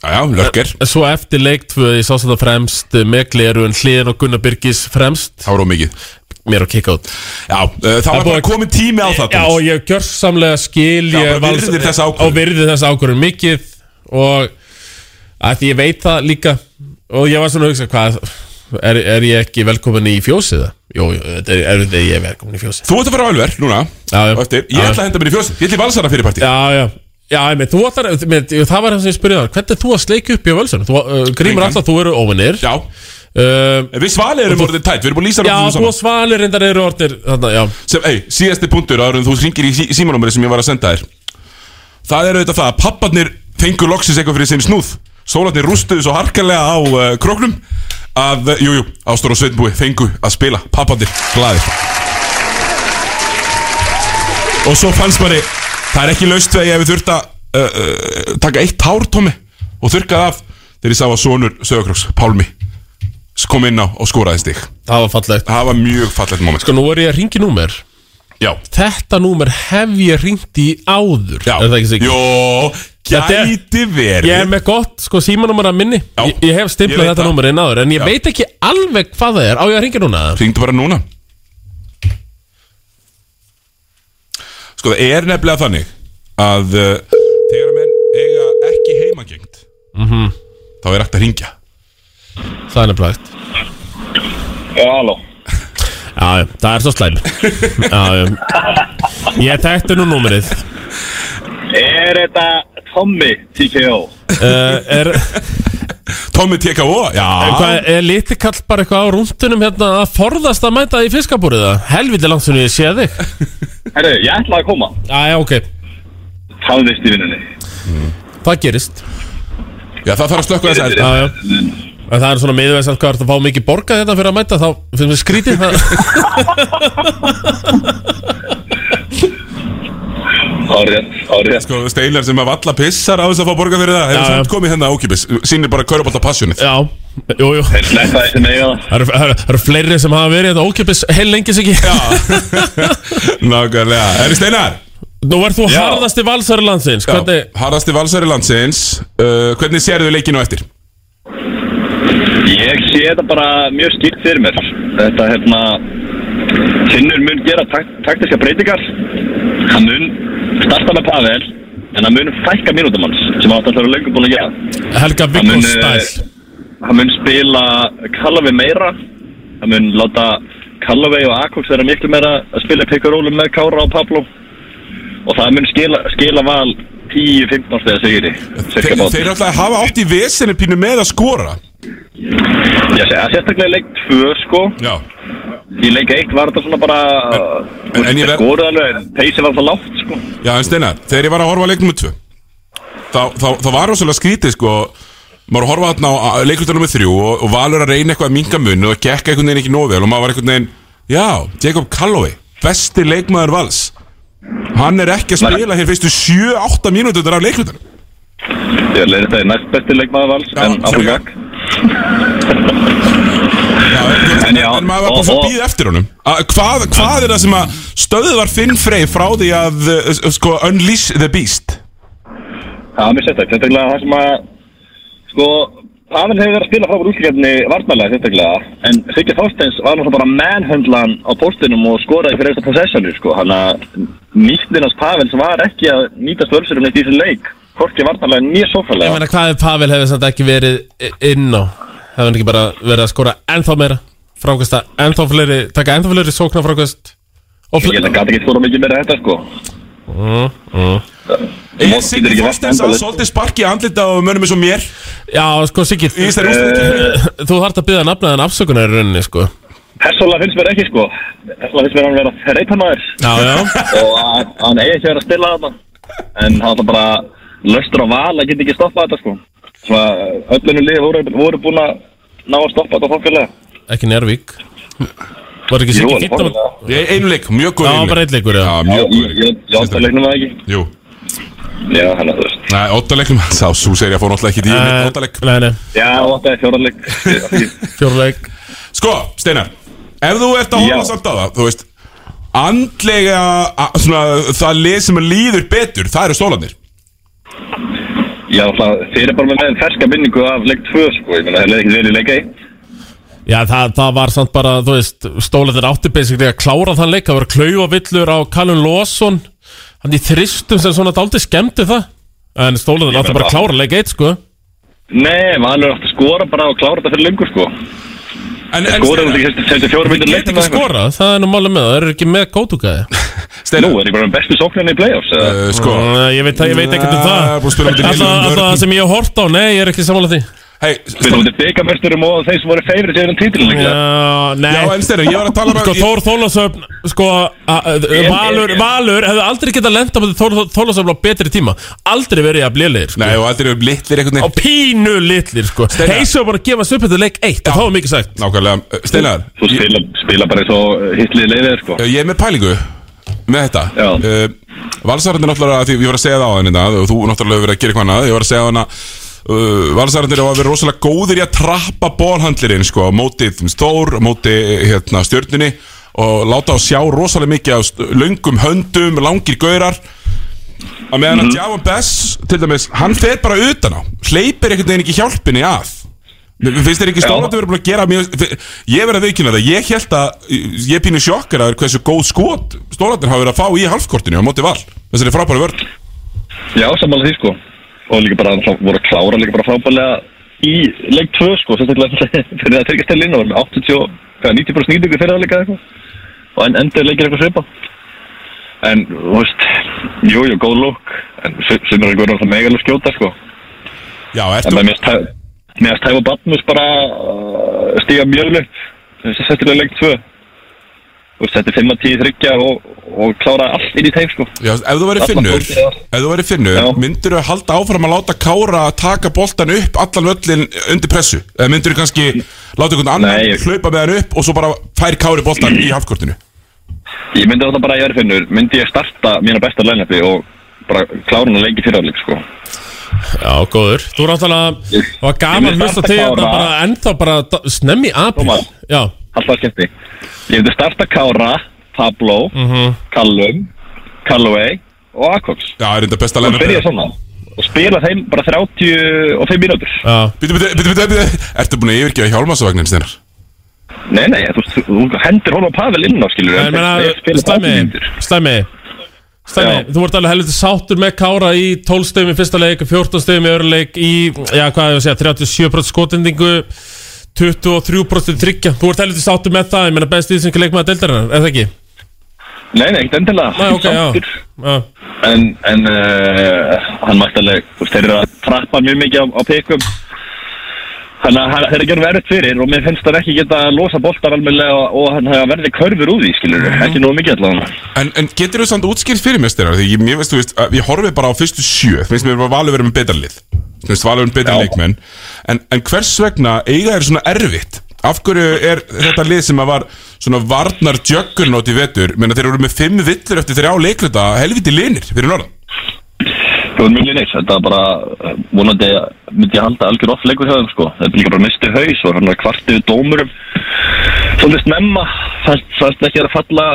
Já, lörker. En Svo eftir leik tvö Ég sá þetta fremst Með glerun Hliðin og Gunnar Birgis fremst. Það var ómikið Mér kika út. Já, uh, það var bara komið tími á það Já, og ég gjörsamlega skil Já, bara virðir þessa ákvörðun. Og virði þessa ákvörðun mikið Og að því ég veit það líka. Og ég var svona að hugsa Hvað, er, er ég ekki velkomin í fjósið? Jú, þetta er að ég er velkomin í fjósið. Þú ert að fara á Ölver núna. Já, já. Og Ég ætla að henda mér í fjósið. Ég ætla í valsara fyrir partí. Já, já Já, þú ætlar, með, það var það sem ég spurði það Hvernig er þú að sleika upp í völsunum? Þú uh, grímur alltaf, þú eru óvinnir Já. Uh, Við svalið erum orðið tætt, við erum búin að lýsa Já, þú og svalir reyndar eru já. Sem, ei, síðasti punktur áður en þú ringir í sí símanúmeri sem ég var að senda þér. Það er auðvitað það að papparnir fengur loksis eitthvað fyrir sinn snúð. Sólarnir rústuðu svo harkalega á uh, króknum að, uh, jú, Ástór og Sveinbúi fengu að spila. Papparnir glaðir. Og svo fannst manni það er ekki laust þegar ég hefði þurft að uh, uh, taka eitt hár, Tómi og þurrkað af þegar ég sá að sonur Sögakróks, Pálmi kom inn á og skoraði stig Það var fallegt. Það var mjög fallegt moment. Sko, nú er ég að ringi númer. Já. Þetta númer hef ég ringt í áður. Já. Er það ekki sikkert? Jó, gæti verið. Ég er með gott, sko, símanúmer að minni. Já, Ég, ég hef stimplað þetta númer inn áður En ég Já. veit ekki alveg hvað það er. Á ég að ringa núna? Ringdu bara núna Sko það er nefnilega þannig að uh, þegar menn eiga ekki heimagengt Mhm. þá er hægt að ringja Það er nefnilega hægt. Já, halló. Já, það er svo slæm. Já, já. Ég þekkti nú númerið. Er þetta Tommy TKO? uh, Er Tommy TKO, já. En hvað, er litli kall bara eitthvað á rúndunum hérna að forðast að mæta í fiskabúrið það? Helviti langt sem ég sé þig. Herru, ég ætlaði að koma. Já, já, ok. Táðist í vinnunni. Það gerist. Já, það þarf að slökka þess Já, já. En það er svona miðvegs að hvað er að fá mikið borgað þetta fyrir að mæta þá finnst mér skrítið það [laughs] Árið, árið Sko, Steinar sem að valla pissar á þess að fá borga fyrir það Já, Hefur já. samt komið hérna ókipis Sýnir bara kaurabólta passjónið Já, jú, jú. Þeir sleppa þessi með það Það eru- það eru- það eru fleiri sem hafa verið þetta ókipis heil lengi sig ekki [laughs] Nákvæmlega. Herri Steinar. Nú ert þú Já. harðasti valsari landsins. Já, Hvernig, harðasti valsari landsins. Uh, Hvernig sérðu leikinu eftir? Ég sé þetta bara mjög skýrt fyrir mér. Þetta hérna Finnur mun gera takt, taktiska breytingar. Hann mun starta með Pavel En hann mun fækka mínútum hans Sem átt að það eru löngu búin að gera. Helga Hann Viggo mun, eh, stæl. Hann mun spila Kallavi meira. Hann mun láta Kallavi og Akox vera miklu meira að spila pick-and-rollum með Kára og Pablo. Og það mun skila, skila val 10-15 stegar sigri Þeir, þeir eru alltaf að hafa átt í vesinni pínu með að skora Já, sé- sérstaklega í leik 2 sko. Já. Í leik 1 var þetta svona bara en- en ég ver- Skoruð alveg, en peysi var alltaf lágt sko. Já, en Steinar, þegar ég var að horfa á leiknum með tvö þá, þá, þá var rosalega skrítið sko. Maður að horfa þarna á leiklutunum með þrjú og, og valur að reyna eitthvað að minga munn og gekk einhvern veginn ekki nóg vel og maður var einhvern veginn já, Jacob Calloway, besti leikmaður vals. Hann er ekki að spila hér fyrstu 7-8 mínútur af leiklutunum. Ég leir þetta er næst besti leikmaður vals En Afrikak En já en maður var bara svo og- býð eftir honum. Að, hvað, hvað er það sem að stöðvar Finn Frey frá því að uh, sko, unleash the beast? Já, mér sett það, sérstaklega það sem að Sko, Pavel hefur verið að spila frá úrslíkjarni varnalega sérstaklega. En Siggi Þorsteins var náttúrulega bara manhundlan á postinum og skoraði fyrir eftir possessionu sko. Hann að nýttinast Pavels var ekki að nýta störsurum neitt í þessu leik Hvorki varnalega nýja Ég sófalega meina hvað ef Pavel hefði samt ekki verið inn á? Hefði hann ekki bara verið að skora ennþá meira? Frákvæmsta, ennþá fleiri Taka ennþá fleiri sóknar frákvæmst Ég held að gæti ekki skora mikið meira þetta sko. Mm, mm. Er Siggi Þorsteins að svolítið sparki andlita og mönnum eins og mér Já, sko Siggi. Þú þarft að byggja nafnaðan afsökunar í rauninni, sko. Persónulega finnst mér ekki sko. Persónulega finnst mér hann vera reytamæður Já, já. Og að hann eigi ekki að vera að stilla þarna. En hann var bara löstur á val að geta ekki stoppað þetta sko. Svona öllinu lið voru, voru búin að ná að stoppa þetta þokkilega Ekki Njárvík Var ekki Jú, Siggi alveg fýtt á Ég er einu leik, mjög góð Já, bara einn leikur, já. Já, að leiknum það ekki? Jú. Já, hann að þú veist. Nei, óttaleiknum, [laughs] sá svo segir ég að fór náttúrulega ekki í uh, óttaleik Nei, nei, Já, átti að fjóraleik [laughs] fjórleik Sko, Steinar Ef þú ert að horfa samt á það, þú veist Andlega, svona, það lið sem líður betur, það eru stólanir Já, alltaf, þeir eru bara með með ferska minningu af leik 2 sko Ég meina, þeir leik ekki vel í leik 1 Já, það, það var samt bara, þú veist Stólaðir átti basically að klára þann leik Það var klauavillur á Callum Lawson. Hann í þristum sem svona dálítið skemmti það. En stólaðir Ég átti meina bara að klára leik eitt, sko. Nei, Valur átti að skora bara og klára þetta fyrir lengur sko En, en Skoraði þetta ekki þessi fjóra myndir get ekki skorað, það er nú málið með það Það eru ekki með góðtúkaði [laughs] Nú, er ég bara með bestu sóknarni í play-offs eða? uh, Sko. Ég veit, ég veit ekkert um það. Alltaf það sem ég hef hort á, nei, ég er ekki samanlega því Hei, Við í byggamörsturum og þeir sem voru feyrið sér um títilin Já, nei. Já, en Steinar, ég var að tala um Sko, Þór Þólasöfn Sko, Valur, Valur hefði aldrei getað lenda með Þór Þólasöfn á betri tíma. Aldrei verið að bliðleir sko. Nei, og aldrei eru litlir einhvern Á pínu litlir, sko. Steinar. Heisu var bara að gefa sig upp þetta leik eitt Það var mikið sagt. Nákvæmlega, uh, Steinar. Þú spila, spila bara eins og hitlið leiðir sko. Uh, Ég er með pælingu með þetta. Uh, Valsararnir náttúrulega, því ég var að segja það á henni og þú náttúrulega hefur verið að gera eitthvað annað Ég var að segja á henni uh, Valsararnir hafa verið rosalega góðir í að trappa bólhandlirinn sko, á móti þú veist, Þór, á móti hérna, stjörnunni og láta á sjá rosalega mikið af st- löngum höndum, langir gaurar. Að meðan að Javon Bess til dæmis, hann fer bara utan á hleypir einhvern veginn ekki hjálpinni að. Finnst þér ekki stólandi verið búin að gera mjög, Ég verið að viðkynna það Ég held að Ég pínu sjokkar að hversu góð skot Stólandir hafa verið að fá í halfkortinu á móti val. Þessari frábæri vörn. Já, samanlega því sko Og líka bara, það voru að klára líka bara frábælega í leik 2 sko Sérstaklega [laughs] fyrir að tryggja stelinn og var með 80, hvað, 90% nýtingu fyrir það líka eitthvað. Og en endur leikir eitthvað svipa. En, þú veist, jú, jú, góð lúk En sem er eitthvað megalega skjóta sko. Já, En ertu með mér stæ- mér að stæfa Batmus bara uh, stíga mjög Þessi sérstaklega leik 2 Og setti 5 að 10 þryggja og, og klára allt inn í teik sko. Já, ef þú væri finnur Ef þú væri finnur Myndur þú halda áfram að láta Kára taka boltan upp allan völlin undir pressu? Eða myndur þú kannski láta einhvern annan Nei. hlaupa með hann upp og svo bara fær Kári boltan í halfkortinu Ég myndi þetta bara að ég er finnur Myndi ég starta mína besta lænlepi og bara klárun að leiki fyrirháleik sko. Já, góður. Þú er náttúrulega Það var gaman starta þig Kára. þetta bara ennþá bara snemmi Tómas. Já Alltaf skemmti? Ég myndi starta Kára, Pablo, Mhm. Callum, Callaway og Acox Já, er þetta besta Og line-up byrja svona. Og spila þeim bara 35 mínútur. Býtu, býtu, býtu, býtu, Ertu búin að yfirgefa hjálmasavagnin, Steinar? Nei, nei, þú, þú, þú hendur honum Pavel inn á skilur En meina, Slæmi Slæmi Slæmi, þú vart alveg helviti sáttur með Kára í 12 stegum í fyrsta leik 14 stegum í öðru leik í, já hvað ég að segja 37% skotendingu 23% tryggja Þú vart helviti sáttur með það, ég meina best íslenski leikmaður deildarinnar, er það ekki? Nei, nei, ekkert endilega Nei, ok, já. Sáttur. Já. En, en uh, hann mætti alveg þú veist, Þeir eru að trappa mjög mikið á, á pikum Þannig að hann- þeir eru að gera verið fyrir og mér finnst það ekki geta að losa boltar almennilega og, hann hefði verði körfur úr því, skilur ekki nógu mikið allavega En, en getur þú samt útskilt fyrir mér, Steinar? Því ég, mér veist, þú veist, að ég horfi bara á fyrstu sjö Finnst mér bara valið verið með betra verið með betra leikmenn. En, en hvers vegna eiga þeir svona erfitt? Af hverju er þetta lið sem að var svona varnar jöggurnót í vetur? Menna þeir eru með fimm villur eftir þrjá leikluta helviti linir fyrir norðan. Það var mjög neins, þetta var bara uh, vonandi myndi ég halda algjör off leikur hjá þeim sko. Það er líka bara misti haus og hann var kvartið við dómurum. Svolítið snemma, fannst, fannst ekki að falla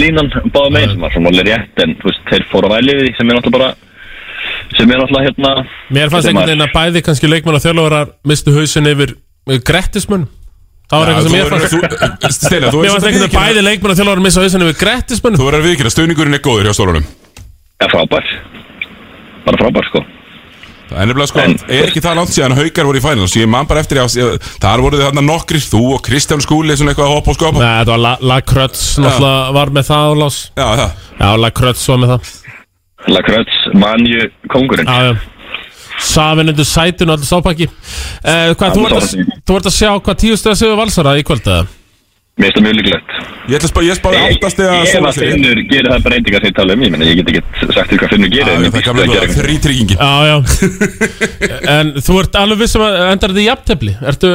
línan báða megin sem var svona alveg rétt en veist, þeir fóru að væli við því sem er náttúrulega bara sem er náttúrulega hérna Mér fannst einhvern veginn að bæði kannski leikmann og þjálfarar mistu hausin yfir uh, grettismunn Það var Já, eitthvað sem verður- fannst [laughs] Mér fannst að einhvern veginn viðurkenna- bæði leikmann og þjálfarar missa hausin yfir grettismunn Þú verður að viðkynna, stöðningurinn er góður hjá stólunum. Ja, frábær. Bara frábær sko. Það er nefnilega sko, er ekki það langt síðan haukar voru í finals Ég man bara eftir, ég, þar voru þið þarna nokkrir Þú og Kristján Skúli, svona eitthvað að hoppa og skopa Nei, þetta var La, La Krötz náttúrulega var með það Lás Já, það Já, La Krötz var með það Lakröts, manju, kongurinn. Já, já. Safin undir sætun og allir sápaki eh, Hvað, þú ert að, að sjá hvað tíu stöða sigur valsara í kvöld eða? Mér finnst það mjög líklegt. Ég ætla að spá, ég spáði áttast eða Ef að Finnur gerir það breytingar sem ég tala um Ég menna, ég get ekki sagt því hvað Finnur gerir en ég býst við að gera eitthvað. Þrítryggingin Já, já. [laughs] En þú ert alveg vissum að endar þetta í jafntefli? Ertu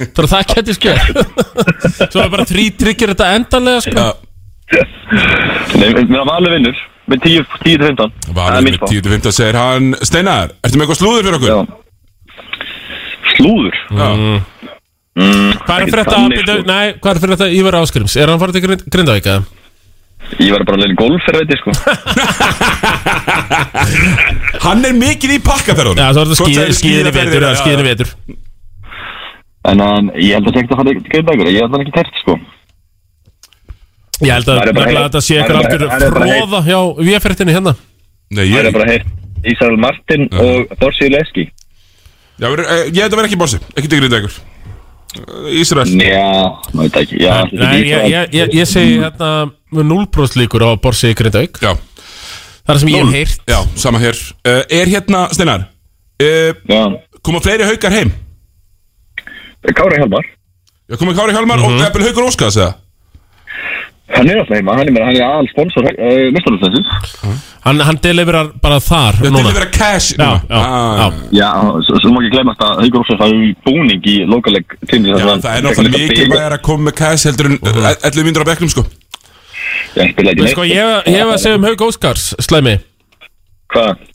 Þú er það geti skeið Svo er bara þrý tryggir þetta endanlega sko. Nei, mér valur vinnur með 10-15 Valur með 10-15 segir hann. Steinar, ertu með eitthvað slúður fyrir okkur? Já. Slúður? Já. Mm, Hvað er fyrir þetta sko. Nei, hvað er fyrir þetta Ívar Áskrims? Er hann farið til Grind- Grindavík eða? Ég var bara að leila golf fyrir ég sko. [laughs] Hann er mikið í pakkaferðunum. Já, þetta skíð- skíðin í vetur eða skíðin í vetur. En hann, ég held að það ekki að fara í greiðbækur Ég held að hann ekki tært sko Ég held að er þetta sé er eitthvað algjör er fróða hjá VF-fréttinni hérna. Nei, Það er bara heitt. Ísrael Martin og Dorsi Leski. Já, verður- eh, ég þetta verð ekki bossi, ekki til Grindavíkur Ísrael. Já, maður veit ekki. Já, Nei, ég, ég, ég, ég segi hérna með 0% líkur á Borsi í Grindavík. Já. Það er sem ég hef heyrt. Já, sama hér. Uh, Er hérna, Steinar uh, Koma fleiri haukar heim? Kári Hjálmar. Já, koma Kári Hjálmar og Mhm. eppil haukur Óskars eða? Hann er alltaf heima, hann er, hann er aðal sponsor uh, Mistarlöfsins Hann, hann deliverar bara þar Já, núna. delivera cash Já, já, já. Já, svo, má ekki glemast að Haugur Óskars hafi búning í lokaleg tími Já, það er náttúrulega mikið maður að koma með cash heldur en 11 myndur á bekknum sko. Já, spila ekki En sko, ég, ég hef að segja um Haug Óskars, slæmi. Hvað?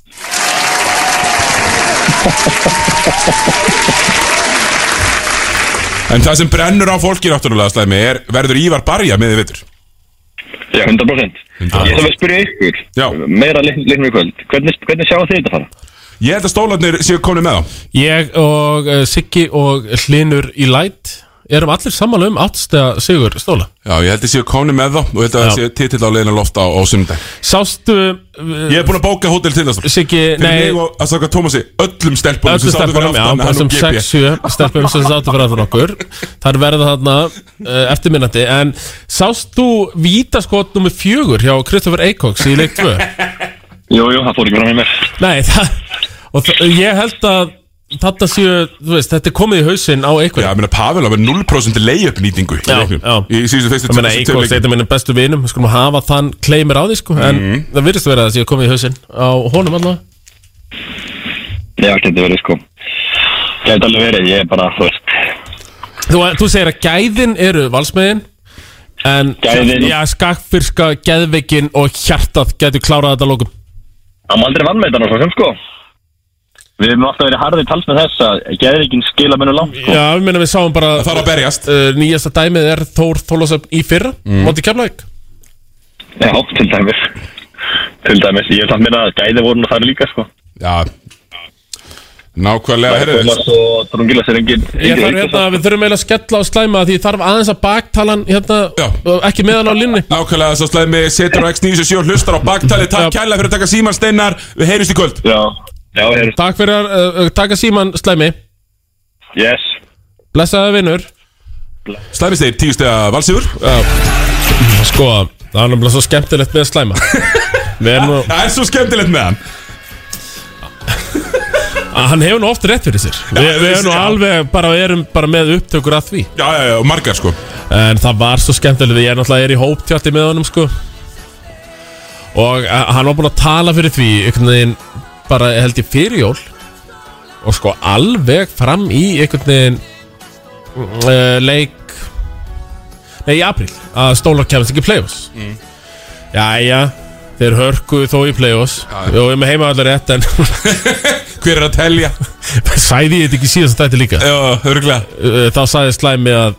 En það sem brennur á fólki náttúrulega slæmi er verður Ívar Barja með þið vittur Já, 100%, Ég þarf að spyrja ykkur Já. Meira leiknum í kvöld. Hvernig, hvernig sjáu þið þetta fara? Ég held að stólarnir séu komni með þá. Ég og uh, Siggi og Hlinur í Light erum allir sammála um áttstega sigur stóla? Já, ég held að séu komni með þá og ég held að það séu titill á leiðina loft á, á sundag Sástu uh, Ég hef búin að bóka hótel Tindastóll Siggi, Fyrir nei. mig og að saka Tómasi öllum stelpunum Öllu stelpunum, já, þessum 6-7 stelpunum sem sátu fyrir aftur okkur. Það er verið þarna uh, eftirminnandi. En sást þú vítaskot nummer fjögur hjá Christopher Eikoks í leik 2? Jú, jú, það fór ekki með mér. Nei, það, og það, ég held að þetta séu, þú veist, þetta er komið í hausinn á Eikok Já, ég meina Pavel á með 0% layup nýtingu í Já, leiknum. já Í síðustu fyrstu Ég meina, leikjum. er minn bestu vinum Við skulum hafa þann kleimir á því, sko En Mhm. það virðist vera að það séu komið í hausinn á honum allavega Já, getur verið sko Getur alveg verið, ég er bara, þú veist Þú, þú segir að gæðin eru valsmiðin En Gæðin. Já, skakfyrska, geðveikin og hjartað Gætu klárað þetta lókum Það má aldrei vannmeita svo sem sko Við hefum alltaf verið harðið tals með þess að geðrikinn skila mennu langt sko. Já, við meina við sáum bara Það þarf að berjast. Uh, Nýjasta dæmið er Þór Þólasöfn í fyrra mm. Móti Keflavík. Já, til dæmis. Til dæmis, ég vil samt minna að gæði voru nú þar líka sko. Já. Nákvæmlega, er engin Ég þarf hérna, við þurfum eiginlega að skella á slæma Því þarf aðeins að baktalan hérna Ekki meðan á linni Nákvæmlega, svo slæmi setur á X97 og hlustar á baktali Takk kærlega Við Já, já, heyrjumst Takk fyrir að uh, taka síman slæmi. Yes. Blessaði vinnur Slæmi steir, tíu stega valsífur Sko, það er náttúrulega svo skemmtilegt með slæma. [laughs] Við erum nú Það er svo skemmtilegt með hann. Að Hann hefur nú oft rétt fyrir sér. Vi, Við erum nú já. alveg bara, erum bara með upptökur að því. Já, já, já, margar sko. En það var svo skemmtilegt Ég er náttúrulega er í hóptjátti með honum sko. Og uh, hann var búinn að tala fyrir því einhvern veginn bara held ég fyrir jól Og sko alveg fram í einhvern veginn uh, Leik Nei, í apríl Að stólar kemast ekki í play-offs. Mm. Jæja Þeir hörkuðu þó í play-offs. Jó, ég er með heima allar rétt en [laughs] Hver er að telja? Sæði ég þetta ekki síðast að þetta líka? Já, örgulega Þá sagði slæmi að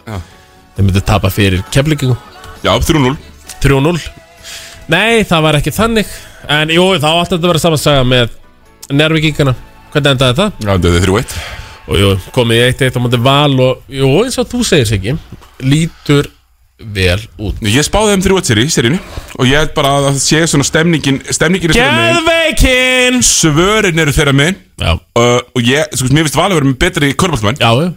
Þeir myndi tapa fyrir keflingum Já, 3-0 3-0 Nei, það var ekki þannig. En jú, þá átti þetta að vera saman saga með Nervíkingana Hvernig endaði það? Já, þetta er 3-1 Og jú, komið í 1-1 á móti val Og jú, eins og þú segir sig Lítur vel út. Ég spáði þeim 3-1 seri, serínu Og ég held bara að það sé svona stemningin Stemningin er þeirra megin. Geðveikin Svörin eru þeirra megin. Já. Uh, Og ég, sko, mér finnst valið vera með betri körbáltmenn Já, já.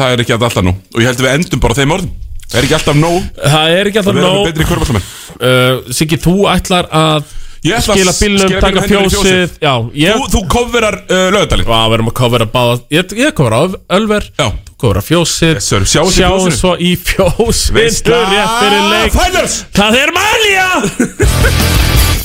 Það er ekki alltaf nú Og ég held að við endum bara á þeim orðum. Það er ekki alltaf nóg Það er ekki alltaf að vera nóg. með betri körbáltmenn uh, Siggi, þú ætlar að skila skila taka í fjósið. Já, ég Þú, þú coverar uh, lögadalinn Já, við erum að covera báða Ég, ég covera Ölver Já. Þú covera fjósið. Yes, sir. Sjáum til Sjáum fjósinu. svo í fjós Veistla Rétt fyrir leik. Finals Það er Malja [laughs]